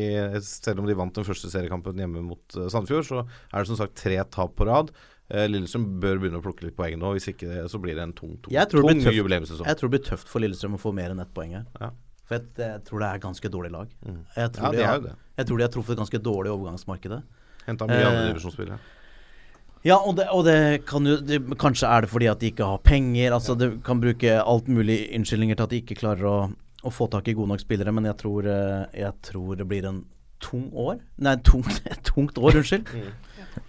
[SPEAKER 2] selv om de vant den første seriekampen hjemme mot uh, Sandefjord, så er det som sagt tre tap på rad. Eh, Lillestrøm bør begynne å plukke litt poeng nå. Hvis ikke så blir det en tung, tung,
[SPEAKER 3] Jeg tror det
[SPEAKER 2] tung
[SPEAKER 3] tøft.
[SPEAKER 2] jubileumssesong.
[SPEAKER 3] Jeg tror det blir tøft for Lillestrøm å få mer enn ett poeng her.
[SPEAKER 2] Ja.
[SPEAKER 3] For jeg, jeg tror det er et ganske dårlig lag. Jeg,
[SPEAKER 2] Mm. Ja,
[SPEAKER 3] tror
[SPEAKER 2] de
[SPEAKER 3] de har, jeg tror de har truffet ganske dårlig i overgangsmarkedet.
[SPEAKER 2] Henta mye
[SPEAKER 3] Eh,
[SPEAKER 2] andredivisjonsspillere.
[SPEAKER 3] Ja, og det, og det kan jo det, Kanskje er det fordi at de ikke har penger. Altså Det kan bruke alt mulig unnskyldninger til at de ikke klarer å, å få tak i gode nok spillere, men jeg tror, eh, jeg tror det blir en tung år Nei, tung, tungt år, unnskyld.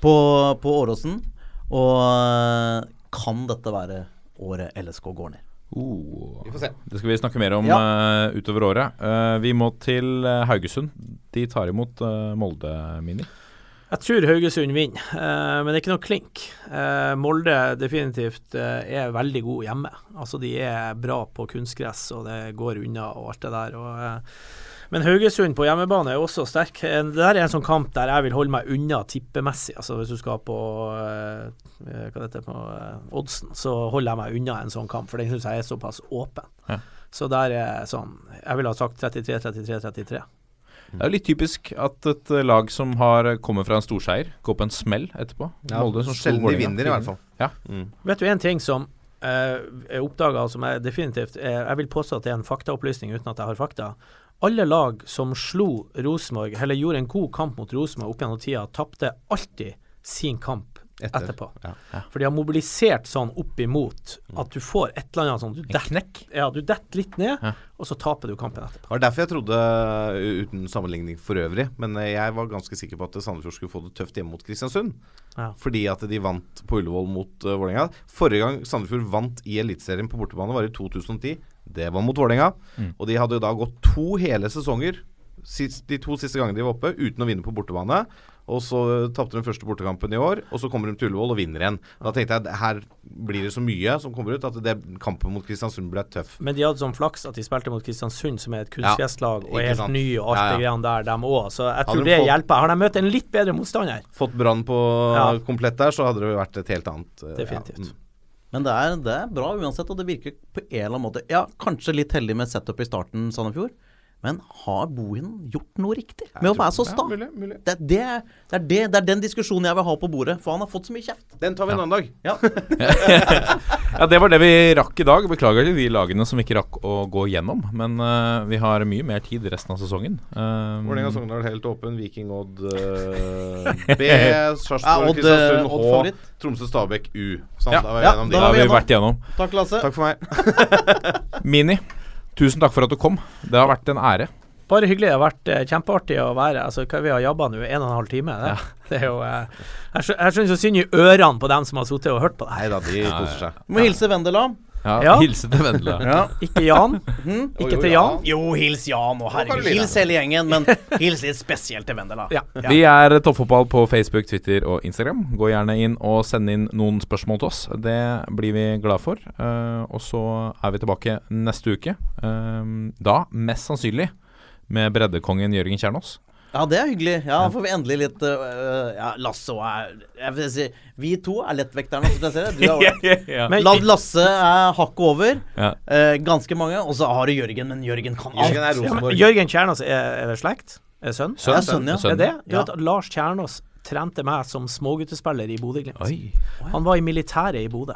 [SPEAKER 3] på, på Åråsen. Og eh, kan dette være året LSK går ned?
[SPEAKER 6] Oh.
[SPEAKER 2] Vi får se.
[SPEAKER 6] Det skal vi snakke mer om
[SPEAKER 3] Ja.
[SPEAKER 6] uh, utover året. Uh, vi må til Haugesund. De tar imot uh, Molde Mini.
[SPEAKER 4] Jeg tror Haugesund vinner, eh, men det er ikke noe klink. Eh, Molde definitivt eh, er veldig god hjemme. Altså De er bra på kunstgress, og det går unna og alt det der. Og, men Haugesund på hjemmebane er også sterk. Det der er en sånn kamp der jeg vil holde meg unna tippemessig. Altså Hvis du skal på det heter på oddsen, så holder jeg meg unna en sånn kamp, for den syns jeg er såpass åpen.
[SPEAKER 6] Ja.
[SPEAKER 4] Så der er sånn Jeg ville ha sagt 33, 33, 33.
[SPEAKER 6] Det er jo litt typisk at et lag som har kommer fra en storseier, går på en smell etterpå.
[SPEAKER 2] Ja,
[SPEAKER 6] Molde som
[SPEAKER 2] sjelden de vinner, i hvert fall.
[SPEAKER 6] Ja.
[SPEAKER 2] Mm.
[SPEAKER 4] Vet du en ting som eh, jeg oppdaga, som jeg definitivt eh, Jeg vil påstå at det er en faktaopplysning uten at jeg har fakta. Alle lag som slo Rosenborg, eller gjorde en god kamp mot Rosenborg opp gjennom tida, tapte alltid sin kamp
[SPEAKER 2] Etter,
[SPEAKER 4] etterpå.
[SPEAKER 2] ja.
[SPEAKER 4] For de har mobilisert sånn opp imot at du får et eller annet sånn du detter. Ja, dett litt ned,
[SPEAKER 6] Ja.
[SPEAKER 4] og så taper du kampen etterpå.
[SPEAKER 2] Det var derfor jeg trodde, uten sammenligning for øvrig, men jeg var ganske sikker på at Sandefjord skulle få det tøft hjemme mot Kristiansund.
[SPEAKER 4] Ja.
[SPEAKER 2] Fordi at de vant på Ullevål mot uh, Vålerenga. Forrige gang Sandefjord vant i Eliteserien på bortebane, var i 2010. Det var mot Vålerenga.
[SPEAKER 6] Mm.
[SPEAKER 2] Og de hadde jo da gått to hele sesonger, sist, de to siste gangene de var oppe, uten å vinne på bortebane. Og så tapte de første bortekampen i år, og så kommer de til Ullevål og vinner igjen. Da tenkte jeg at her blir det så mye som kommer ut, at det, kampen mot Kristiansund ble tøff.
[SPEAKER 4] Men de hadde sånn flaks at de spilte mot Kristiansund, som er et kunstgresslag og er helt
[SPEAKER 2] sant.
[SPEAKER 4] ny og alt
[SPEAKER 2] Ja, ja.
[SPEAKER 4] det greiene der, dem òg. Så jeg tror
[SPEAKER 2] de
[SPEAKER 4] det
[SPEAKER 2] fått-
[SPEAKER 4] hjelper. Har de møtt en litt bedre motstander?
[SPEAKER 2] Fått Brann på
[SPEAKER 4] Ja.
[SPEAKER 2] komplett der, så hadde det vært et helt annet uh,
[SPEAKER 4] Definitivt.
[SPEAKER 2] Ja. Mm.
[SPEAKER 3] Men det er, det er bra uansett, og det virker på en eller annen måte Ja, kanskje litt heldig med setup i starten, Sandefjord. Men har Bohinen gjort noe riktig med å være så sta?
[SPEAKER 2] mulig, mulig.
[SPEAKER 3] Det, det, det, er det, det er den diskusjonen jeg vil ha på bordet, for han har fått så mye kjeft.
[SPEAKER 2] Den tar vi en annen dag.
[SPEAKER 3] Ja.
[SPEAKER 6] Ja, det var det vi rakk i dag. Beklager til de lagene som ikke rakk å gå gjennom. Men uh, vi har mye mer tid resten av sesongen. Um,
[SPEAKER 2] Vålerenga-Sogndal helt åpen. Viking Odd uh, B. Sarpsborg, Kristiansund
[SPEAKER 3] eh,
[SPEAKER 2] H. Tromsø-Stabæk U. Sånn,
[SPEAKER 6] Ja,
[SPEAKER 2] da var vi
[SPEAKER 3] ja,
[SPEAKER 2] gjennom
[SPEAKER 6] har vi vært gjennom.
[SPEAKER 3] Takk, Lasse.
[SPEAKER 2] Takk for meg.
[SPEAKER 6] Mini, tusen takk for at du kom. Det har vært en ære.
[SPEAKER 4] Bare hyggelig. Det har vært eh, kjempeartig å være Altså, hva vi har jobba nå? En og en halv time? Det, det er jo eh, Jeg så synd i ørene på dem som har sittet og hørt på det.
[SPEAKER 2] Nei da, de koser seg.
[SPEAKER 3] Du må hilse Vendela.
[SPEAKER 6] Ja,
[SPEAKER 4] Ja.
[SPEAKER 6] Hilse til Vendela.
[SPEAKER 4] Ikke Jan.
[SPEAKER 3] Mhm.
[SPEAKER 4] Ikke
[SPEAKER 2] jo,
[SPEAKER 4] til
[SPEAKER 2] ja.
[SPEAKER 4] Jan.
[SPEAKER 3] Jo, hils Jan og herregud. Hils hele gjengen, men hils litt spesielt til Vendela.
[SPEAKER 4] Ja.
[SPEAKER 6] Vi er Toppfotball på Facebook, Twitter og Instagram. Gå gjerne inn og send inn noen spørsmål til oss. Det blir vi glad for. Uh, og så er vi tilbake neste uke. Uh, da mest sannsynlig med breddekongen Jørgen Kjernås.
[SPEAKER 3] Ja, det er hyggelig. Ja, da får vi endelig litt uh, Ja, Lasse og jeg Jeg vil si Vi to er lettvekterne, som jeg ser det. Du er
[SPEAKER 6] ja.
[SPEAKER 4] Men-
[SPEAKER 3] La- Lasse er hakket over.
[SPEAKER 6] Ja.
[SPEAKER 3] Eh, ganske mange. Og så har du Jørgen, men Jørgen kan alt.
[SPEAKER 2] Jørgen er
[SPEAKER 4] Ja, men
[SPEAKER 2] Rosenborg.
[SPEAKER 4] Jørgen Kjernås, er, er det slekt? Er det sønn?
[SPEAKER 3] Ja, sønn, ja.
[SPEAKER 4] Er det? Du
[SPEAKER 3] Ja.
[SPEAKER 4] vet at Lars Kjernås trente meg som småguttespiller i Bodø-Glimt.
[SPEAKER 6] Oi.
[SPEAKER 4] Han var i militæret i Bodø.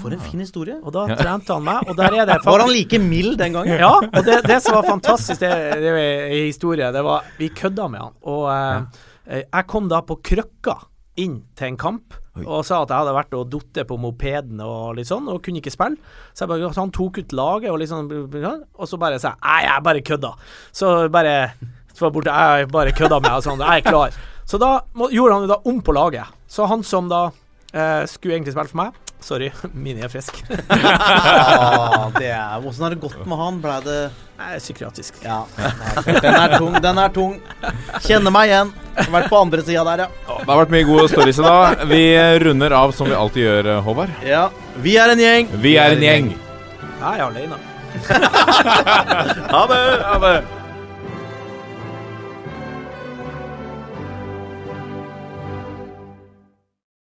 [SPEAKER 3] For en fin historie.
[SPEAKER 4] Og da trente han meg, og der er det
[SPEAKER 3] Var han like mild den gangen?
[SPEAKER 4] Ja, og det, det som var fantastisk, det, det en historie, det var Vi kødda med han. Og eh, jeg kom da på krøkka inn til en kamp og sa at jeg hadde vært og datt på mopeden og litt sånn, og kunne ikke spille. Så jeg bare, han tok ut laget, og liksom Og så bare sa jeg Nei, jeg bare kødda. Så bare så var borte, jeg bare kødda med og sånn. Jeg er klar. Så da må, gjorde han det da om på laget. Så han som da eh, skulle egentlig spille for meg Sorry, Mini er frisk.
[SPEAKER 3] Ja, det er Åssen har det gått med han? Blei det
[SPEAKER 4] er psykiatrisk.
[SPEAKER 3] Ja. Den er tung, den er tung. Kjenner meg igjen. Vært på andre sida der, ja.
[SPEAKER 6] Det har vært mye gode stories i dag. Vi runder av som vi alltid gjør, Håvard.
[SPEAKER 3] ja. Vi er en gjeng.
[SPEAKER 6] Vi er en gjeng.
[SPEAKER 4] Jeg er alene.
[SPEAKER 3] Ha det.
[SPEAKER 6] Ha det.